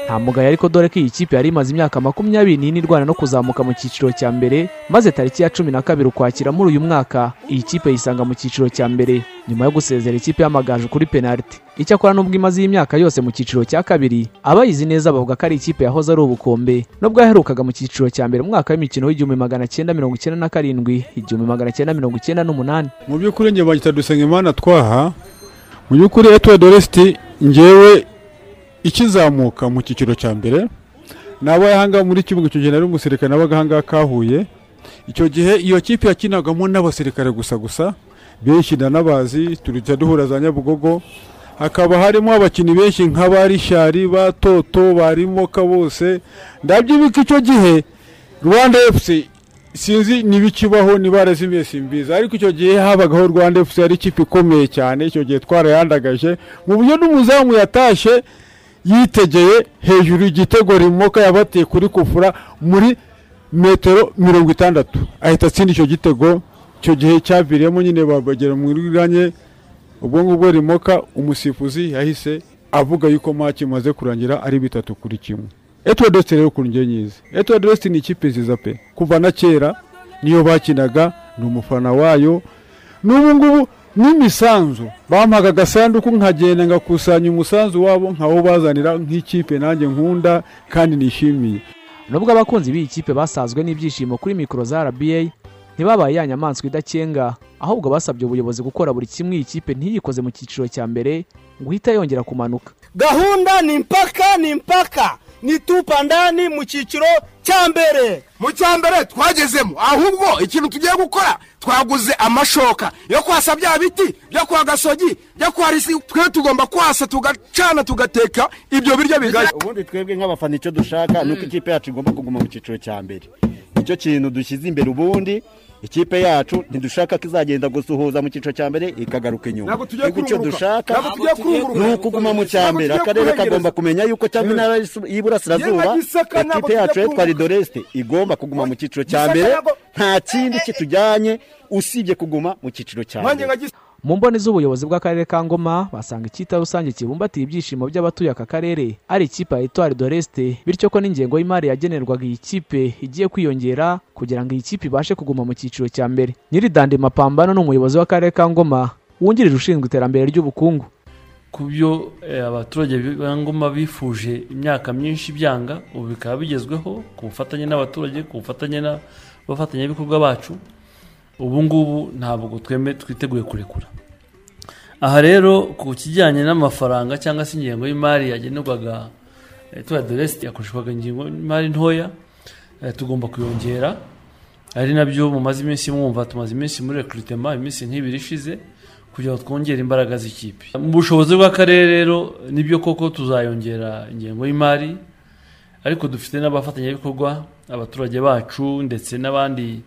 nta mugayo ariko dore ko iyi kipe yari imaze imyaka makumyabiri n'ine irwana no kuzamuka mu cyiciro cya mbere maze tariki ya cumi na kabiri ukwakira muri uyu mwaka iyi kipe yisanga mu cyiciro cya mbere. Nyuma yo gusezera ikipe y'amagaju kuri penaliti icyakora nubwo imaze iyi myaka yose mu cyiciro cya kabiri abayizi neza bavuga ko ari ikipe yahoze ari ubukombe. Nubwo yaherukaga mu cyiciro cya mbere mu mwaka w'imikino w'igihumbi magana cyenda mirongo icyenda na karindwi igihumbi magana cyenda mirongo icyenda n'umunani. Mu by'ukuri njye bagita dusengimana twaha mu by'ukuri etuwa doresiti ngewe ikizamuka mu cyiciro cya mbere nabo ahangaha muri kibuga icyo gihe nari umusirikare nabaga ahangaha kahuye. Icyo gihe iyo kipe yakinagamo n'abasirikare gusa gusa benshi ndanabazi tujya duhura za nyabugogo hakaba harimo abakinnyi benshi nka rishari ba toto ba rimoka bose. Ndabyibuka icyo gihe rwanda efuse sinzi n'ibikibaho niba barazimiye simbizi. Ariko icyo gihe habagaho rwanda efuse yari ikipe ikomeye cyane. Icyo gihe twarayandagaje. Mu buryo n'umuzamu yatashye yitegeye hejuru igitego rimoka yabateye kuri kufura muri metero mirongo itandatu. Ahita atsinda icyo gitego. Icyo gihe cyaviriyemo nyine babagera mu rwanya ubwo ngubwo rimoka umusifuzi yahise avuga yuko maki imaze kurangira ari bitatu kuri kimwe. Etuwa desite rero ukuntu ngiye nyizi etuwa desite ni ikipe nziza pe. Kuva na kera niyo bakinaga ni umufana wayo. N'ubu ngubu n'imisanzu bampaga agasanduku nkagenda ngakusanya umusanzu wabo nkawubazanira nk'ikipe nanjye nkunda kandi nishimiye. Nubwo abakunzi b'iyi kipe basazwe n'ibyishimo kuri mikoro za rba ntibabaye ya nyamaswa idakenga. Ahubwo basabye ubuyobozi gukora buri kimwe iyi kipe ntiyikoze mu cyiciro cya mbere ngo uhite yongera kumanuka. Gahunda ni mpaka ni mpaka. Ni tupa ndani mu cyiciro cya mbere. Mu cya mbere twagezemo ahubwo ikintu tugiye gukora twaguze amashoka yo kwasa bya biti byo kwa gasogi byo kwa risi twe tugomba kwasa tugacana tugateka ibyo biryo bigaye ubundi twebwe nk'abafana icyo dushaka ni uko ikipe yacu igomba kuguma mu cyiciro cya mbere. Nicyo kintu dushyize imbere ubundi ikipe yacu ntidushaka ko izagenda gusuhuza mu cyiciro cya mbere ikagaruka inyuma. Ariko icyo dushaka ni ukuguma mu cya mbere. akarere kagomba kumenya yuko cyangwa intara y'iburasirazuba. Ikipe yacu yitwa ridoresite igomba kuguma mu cyiciro cya mbere. nta kindi kitujyanye usibye kuguma mu cyiciro cya mbere. Mu mboni z'ubuyobozi bw'akarere ka ngoma basanga icyita rusange kibumbatiye ibyishimo by'abatuye aka karere. Ari ikipe ya etuwari doresite bityo ko n'ingengo y'imari yagenerwaga iyi kipe igiye kwiyongera kugira ngo iyi kipe ibashe kuguma mu cyiciro cya mbere. Nyiridande mapambano ni umuyobozi w'akarere ka ngoma wungirije ushinzwe iterambere ry'ubukungu. Ku byo abaturage ba ngoma bifuje imyaka myinshi byanga ubu bikaba bigezweho ku bufatanye n'abaturage ku bufatanye n'abafatanyabikorwa bacu. Ubu ngubu ntabwo tweme twiteguye kurekura. Aha rero ku kijyanye n'amafaranga cyangwa se ingengo y'imari yagenerwaga tuya doresite yakoreshwaga ingengo y'imari ntoya tugomba kuyongera. Ari na byo mumaze iminsi mwumva tumaze iminsi muri rekurutema iminsi nk'ibiri ishize kugira ngo twongere imbaraga z'ikipe. Mu bushobozi bw'akarere rero ni byo koko tuzayongera ingengo y'imari ariko dufite n'abafatanyabikorwa abaturage bacu ndetse n'abandi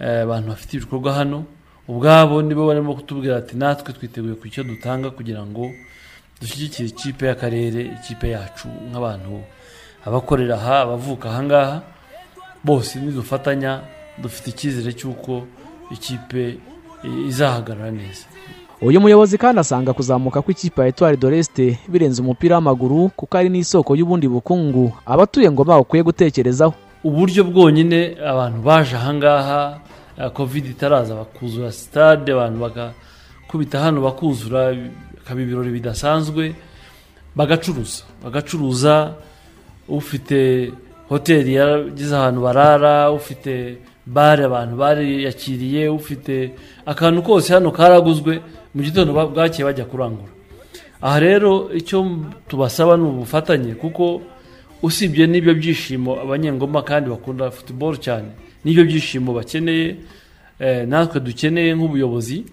abantu bafite ibikorwa hano. Ubwabo nibo barimo kutubwira ati natwe twiteguye ku icyo dutanga kugira ngo dushyigikire ikipe y'akarere ikipe yacu nk'abantu abakorera aha abavuka ahangaha bose nidufatanya dufite icyizere cy'uko ikipe izahagarara neza. Uyu muyobozi kandi asanga kuzamuka kw'ikipe ya etuwari doresite birenze umupira w'amaguru kuko ari n'isoko y'ubundi bukungu abatuye ngo bakwiye gutekerezaho. Uburyo bwonyine abantu baje ahangaha kovide itaraza bakuzura sitade abantu bagakubita hano bakuzura bikaba ibirori bidasanzwe bagacuruza bagacuruza ufite hoteli yagize ahantu barara ufite bare abantu bariyakiriye ufite akantu kose hano karaguzwe mu gitondo bwakeye bajya kurangura. Aha rero icyo tubasaba ni ubufatanye kuko usibye n'ibyo byishimo. Abanyengoma kandi bakunda futuboro cyane. N'ibyo byishimo bakeneye natwe dukeneye nk'ubuyobozi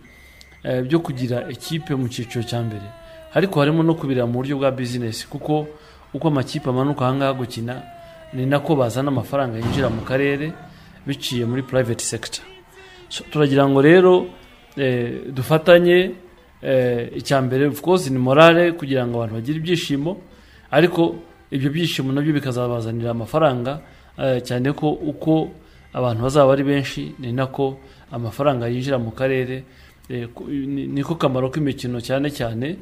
byo kugira ikipe mu cyiciro cya mbere. Ariko harimo no kubireba mu buryo bwa bizinesi kuko uko amakipe amanuka ahangaha gukina ni nako bazana amafaranga yinjira mu karere biciye muri private sector. Turagira ngo rero dufatanye icya mbere of course ni morale kugira ngo abantu bagire ibyishimo. Ariko ibyo byishimo na byo bikazabazanira amafaranga cyane ko uko abantu bazaba ari benshi ni nako amafaranga yinjira mu karere niko kamaro k'imikino cyane cyane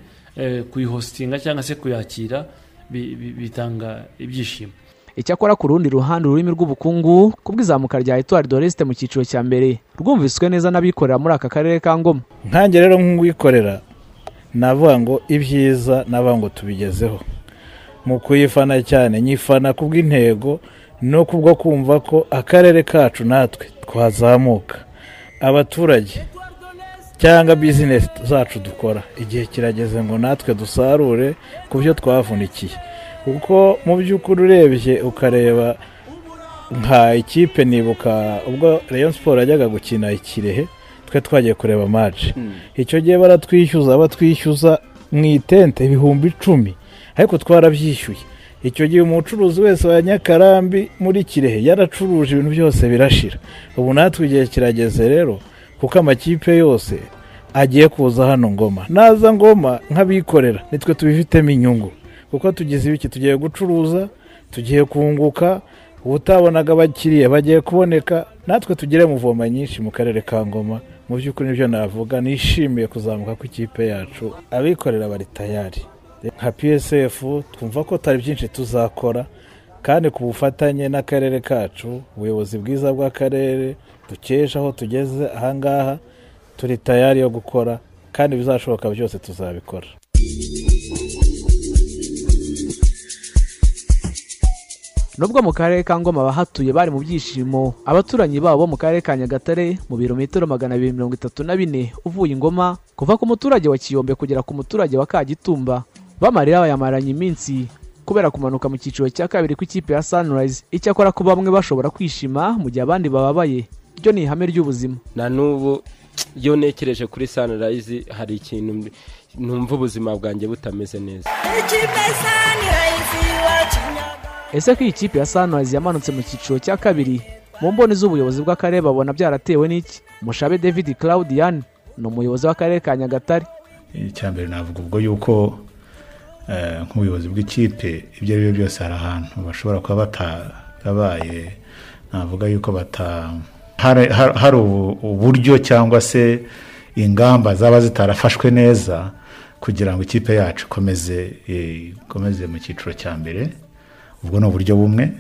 kuyihositinga cyangwa se kuyakira bitanga ibyishimo. Icyakora ku rundi ruhande ururimi rw'ubukungu ku bw'izamuka rya etuwari doresite mu cyiciro cya mbere rwumviswe neza n'abikorera muri aka karere ka ngoma. Nkange rero nk'uwikorera navuga ngo ibyiza navuga ngo tubigezeho. Mu kuyifana cyane. Nyifana ku bw'intego no kubwo kumva ko akarere kacu natwe twazamuka. Abaturage cyangwa bizinesi zacu dukora. Igihe kirageze ngo natwe dusarure ku byo twavunikiye. Kuko mu by'ukuri urebye ukareba nka ikipe nibuka ubwo Rayon siporo yajyaga gukina ikirehe twe twagiye kureba maci icyo gihe baratwishyuza batwishyuza mu itente ibihumbi icumi. Ariko twarabyishyuye. Icyo gihe umucuruzi wese wa nyakarambi muri kirehe yaracuruje ibintu byose birashira. Ubu natwe igihe kirageze rero kuko amakipe yose agiye kuza hano ngoma. Naza ngoma nk'abikorera nitwe tubifitemo inyungu. Kuko tugize ibiki tugiye gucuruza tugiye kunguka ubutabonaga abakiriya bagiye kuboneka natwe tugire muvoma nyinshi mu karere ka ngoma. Mu by'ukuri ni byo navuga nishimiye kuzamuka kw'ikipe yacu. Abikorera bari tayari. Nka psf twumva ko atari byinshi tuzakora kandi ku bufatanye n'akarere kacu ubuyobozi bwiza bw'akarere dukesha aho tugeze ahangaha turi tayari yo gukora kandi bizashoboka byose tuzabikora. Nubwo mu karere ka ngoma abahatuye bari mu byishimo abaturanyi babo bo mu karere ka nyagatare mu birometero magana abiri mirongo itatu na bine uvuye ingoma kuva ku muturage wa kiyombe kugera ku muturage wa kagitumba bamarira bayamaranye iminsi kubera kumanuka mu cyiciro cya kabiri kw'ikipe ya sunrise. Icyakora ko bamwe bashobora kwishima mu gihe abandi bababaye ryo ni ihame ry'ubuzima. Na n'ubu iyo ntekereje kuri sunrise hari ikintu numva ubuzima bwanjye butameze neza. Ese ko iyi kipe ya sunrise yamanutse mu cyiciro cya kabiri? Mu mboni z'ubuyobozi bw'akarere babona byaratewe n'iki? Mushabe david claudian ni umuyobozi w'akarere ka nyagatare. Icya mbere navuga ubwo yuko nk'ubuyobozi bw'ikipe ibyo ari byo byose hari ahantu bashobora kuba batarabaye navuga yuko bata hari hari- hari ubu- uburyo cyangwa se ingamba zaba zitarafashwe neza kugira ngo ikipe yacu ikomeze eh, ikomeze mu cyiciro cya mbere. Ubwo ni uburyo bumwe.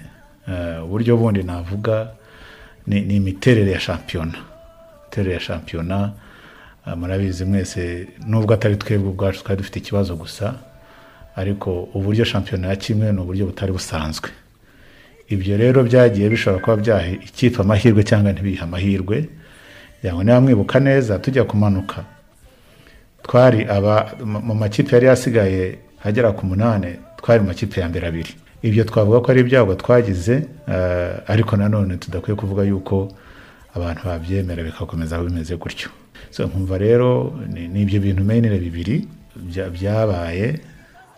Eh, uburyo bundi navuga ni ni imiterere ya shampiyona. Imiterere ya shampiyona eh, murabizi mwese nubwo atari twebwe ubwacu twari dufite ikibazo gusa ariko uburyo shampiyona ya kimwe ni uburyo butari busanzwe. Ibyo rero byagiye bishobora kuba byaha ikipe amahirwe cyangwa ntibihe amahirwe. Niba mwibuka neza tujya kumanuka. Twari aba mu- makipe yari yasigaye agera ku munani twari mu makipe ya mbere abiri. Ibyo twavuga ko ari ibyago twagize eh, ariko nanone tudakwiye kuvuga yuko abantu babyemera bikakomeza bimeze gutyo. Nkumva rero ni ibyo bintu menire bibiri bya- byabaye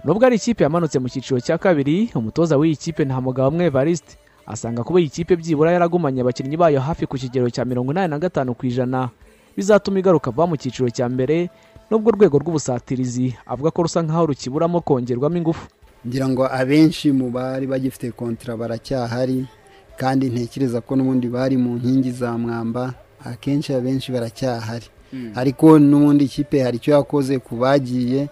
nubwo ari ikipe yamanutse mu cyiciro cya kabiri umutoza w'iyi kipe nta mugabo umwe evariste. Asanga kuba iyi kipe byibura yaragumanye abakinnyi bayo hafi ku kigero cya mirongo inani na gatanu ku ijana. Bizatuma igaruka vuba mu cyiciro cya mbere nubwo urwego rw'ubusatirizi avuga ko rusa nk'aho rukiburamo kongerwamo ingufu. Ngira ngo abenshi mu bari bagifite kontara baracyahari kandi ntekereza ko n'ubundi bari mu nkingi za mwamba akenshi abenshi baracyahari. Ariko n'ubundi ikipe hari icyo yakoze ku bagiye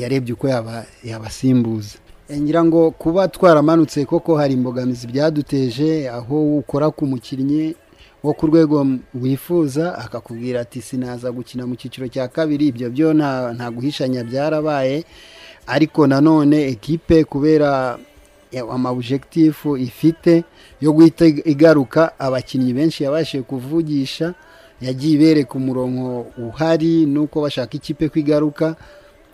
yarebye uko yaba- yabasimbuza. Eh, ngira ngo kuba twaramanutse koko hari imbogamizi byaduteje aho ukora ku mukinnyi wo ku rwego wifuza akakubwira ati sinaza gukina mu cyiciro cya kabiri. Ibyo byo nta guhishanya byarabaye. Ariko nanone ekipe kubera amabujekitifu ifite yo guhita igaruka abakinnyi benshi yabashije kuvugisha yagiye ibereka umurongo uhari nuko bashaka ikipe ko igaruka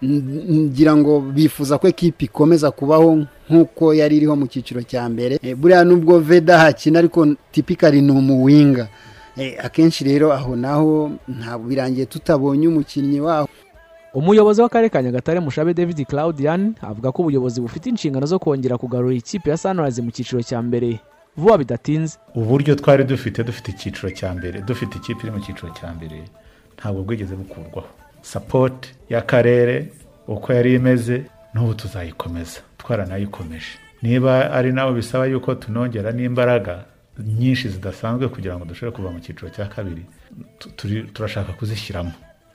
ngira ngo bifuza ko ekipe ikomeza kubaho nk'uko yari iriho mu cyiciro cya mbere. Eh, buriya nubwo veda hakina ariko tipikari ni umuwinga. Eh, akenshi rero aho naho ntabwo birangiye tutabonye umukinnyi waho. Umuyobozi w'akarere ka nyagatare mushabe david claudian avuga ko ubuyobozi bufite inshingano zo kongera kugarura ikipe ya sunrise mu cyiciro cya mbere. Vuba bidatinze. Uburyo twari dufite dufite icyiciro cya mbere dufite ikipe iri mu cyiciro cya mbere ntabwo bwigeze bukurwaho. Sapoti y'akarere uko yari imeze n'ubu tuzayikomeza. Twaranayikomeje niba ari nawe bisaba yuko tunongera n'imbaraga nyinshi zidasanzwe kugira ngo dushobore kuva mu cyiciro cya kabiri turashaka kuzishyiramo.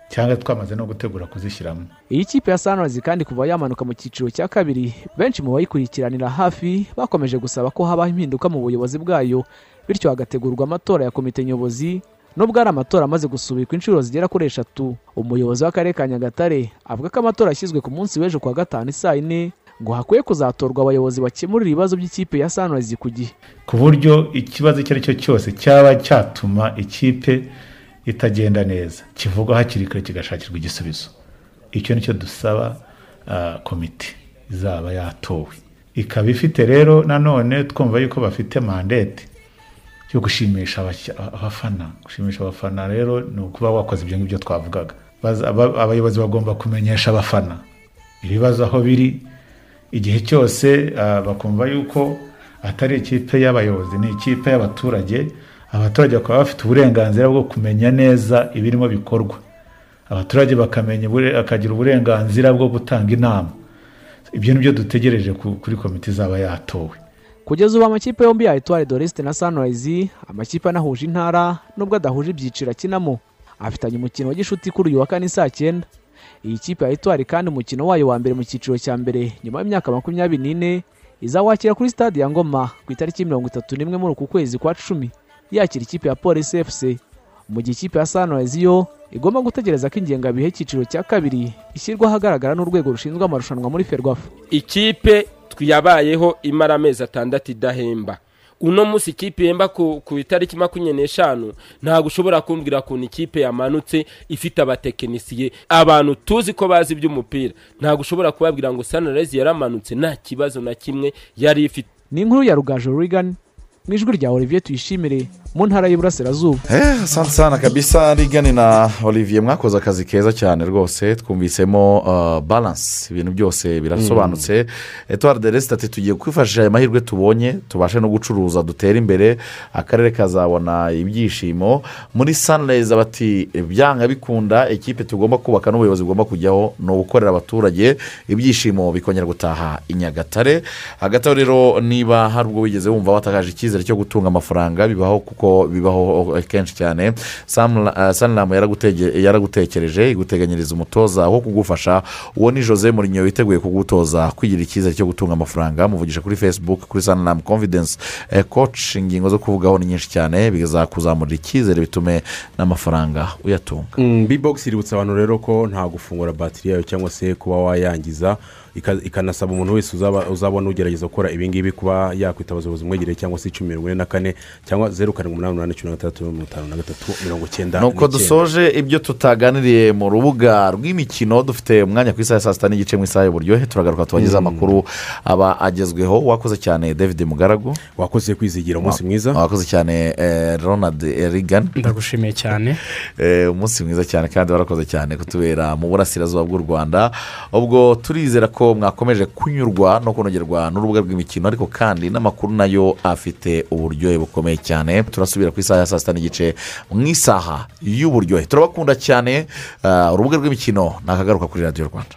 Cyangwa twamaze no gutegura kuzishyiramo. Iyi kipe ya sunrise kandi kuva yamanuka mu cyiciro cya kabiri benshi mu bayikurikiranira hafi bakomeje gusaba ko habaho impinduka mu buyobozi bwayo bityo hagategurwa amatora ya komite nyobozi nubwo ari amatora amaze gusubikwa inshuro zigera kuri eshatu umuyobozi w'akarere ka nyagatare avuga ko amatora yashyizwe ku munsi w'ejo kuwa gatanu isaa yine ngo hakwiye kuzatorwa abayobozi bakemurira ibibazo by'ikipe ya sunrise ku gihe. Ku buryo ikibazo icyo ari cyo cyose cyaba cyatuma ikipe itagenda neza. Kivugwa hakiri kare kigashakirwa igisubizo. Icyo ni cyo dusaba ah, komite izaba yatowe. Ikaba ifite rero nanone twumva yuko bafite mandate yo gushimisha abafana. Gushimisha abafana rero ni ukuba wakoze ibyo ngibyo twavugaga. Abayobozi bagomba kumenyesha abafana ibibazo aho biri. Igihe cyose bakumva yuko atari ikipe y'abayobozi ni ikipe y'abaturage. Abaturage bakaba bafite uburenganzira bwo kumenya neza ibirimo bikorwa. Abaturage bakamenya bakagira uburenganzira bwo gutanga inama. Ibyo ni byo dutegereje ku- kuri komite izaba yatowe. Kugeza ubu amakipe yombi ya etuwari doresite na sanirayizi amakipe anahuje intara nubwo adahuje ibyiciro akinamo afitanye umukino wa gishuti kuri uyu wa kane saa cyenda. Iyi kipe ya etuwari kandi umukino wayo wa mbere mu cyiciro cya mbere nyuma y'imyaka makumyabiri n'ine izawakira kuri stade ya ngoma ku itariki mirongo itatu n'imwe muri uku kwezi kwa cumi. Yakira ikipe ya polisi efuse mu gihe ikipe ya sanirayizi yo igomba gutegereza ko ingengabihe y'icyiciro cya kabiri ishyirwa ahagaragara n'urwego rushinzwe amarushanwa muri ferwafa. Ikipe yabayeho imara amezi atandatu idahemba. Uno munsi ikipe yemba ku, itariki makumyabiri n'eshanu ntabwo ushobora kumbwira ukuntu ikipe yamanutse ifite abatekinisiye. Abantu tuzi ko bazi iby'umupira. Ntabwo ushobora kubabwira ngo sanirayizi yaramanutse nta kibazo na kimwe yari ifite. Ni inkuru ya rugajo rigani mu ijwi rya olivier tuyishimire. Mu ntara y'iburasirazuba Eh, asante sana kabisa rigani na olivier. Mwakoze akazi keza cyane rwose. Twumvisemo uh, balance. Ibintu byose birasobanutse. Etuwari de resite ati tugiye kwifashisha aya mahirwe tubonye tubashe no gucuruza dutere imbere. Akarere kazabona ibyishimo. Muri sanirayizi bati byanga bikunda ikipe tugomba kubaka n'ubuyobozi bugomba kujyaho ni ugukorera abaturage ibyishimo bikongera gutaha i nyagatare. Hagati aho rero niba hari ubwo wigeze wumva watakaje icyizere cyo gutunga amafaranga bibaho kuko bibaho kenshi cyane. Saniramu yaragutekereje iguteganyiriza umutoza wo kugufasha. Uwo ni jose murinyo witeguye kugutoza kwigirira icyizere cyo gutunga amafaranga. Muvugisha kuri facebook kuri saniramu confidence. Koci ingingo zo kuvugaho ni nyinshi cyane bizakuzamurira icyizere bitume n'amafaranga uyatunga. Bibogisi iributsa abantu rero ko nta gufungura batiri yayo cyangwa se kuba wayangiza. Ikanasaba umuntu wese uzabona ugerageza gukora ibingibi kuba yakwitabaza ubuzima umwegereye cyangwa se icumi mirongo ine na kane cyangwa zeru karindwi umunani umunani cumi na gatandatu mirongo itanu na gatatu mirongo icyenda nuko dusoje ibyo tutaganiriye mu rubuga rw'imikino dufite umwanya ku isaha ya saa sita n'igice mu isaha y'uburyohe turagaruka tubageze amakuru aba agezweho. Wakoze cyane david mugaragu. Wakoze kwizigira umunsi mwiza. wakoze cyane eh, ronald regan ndagushimiye cyane. *laughs* Eh, umunsi mwiza cyane kandi warakoze cyane kutubera mu burasirazuba bw'u rwanda. Ubwo turizera ko mwakomeje kunyurwa no kunogerwa n'urubuga rw'imikino ariko kandi n'amakuru na yo afite uburyohe bukomeye cyane. Turasubira ku isaha ya saa sita n'igice mu isaha y'uburyohe. Turabakunda cyane Ah, urubuga rw'imikino ni akagaruka kuri radiyo rwanda.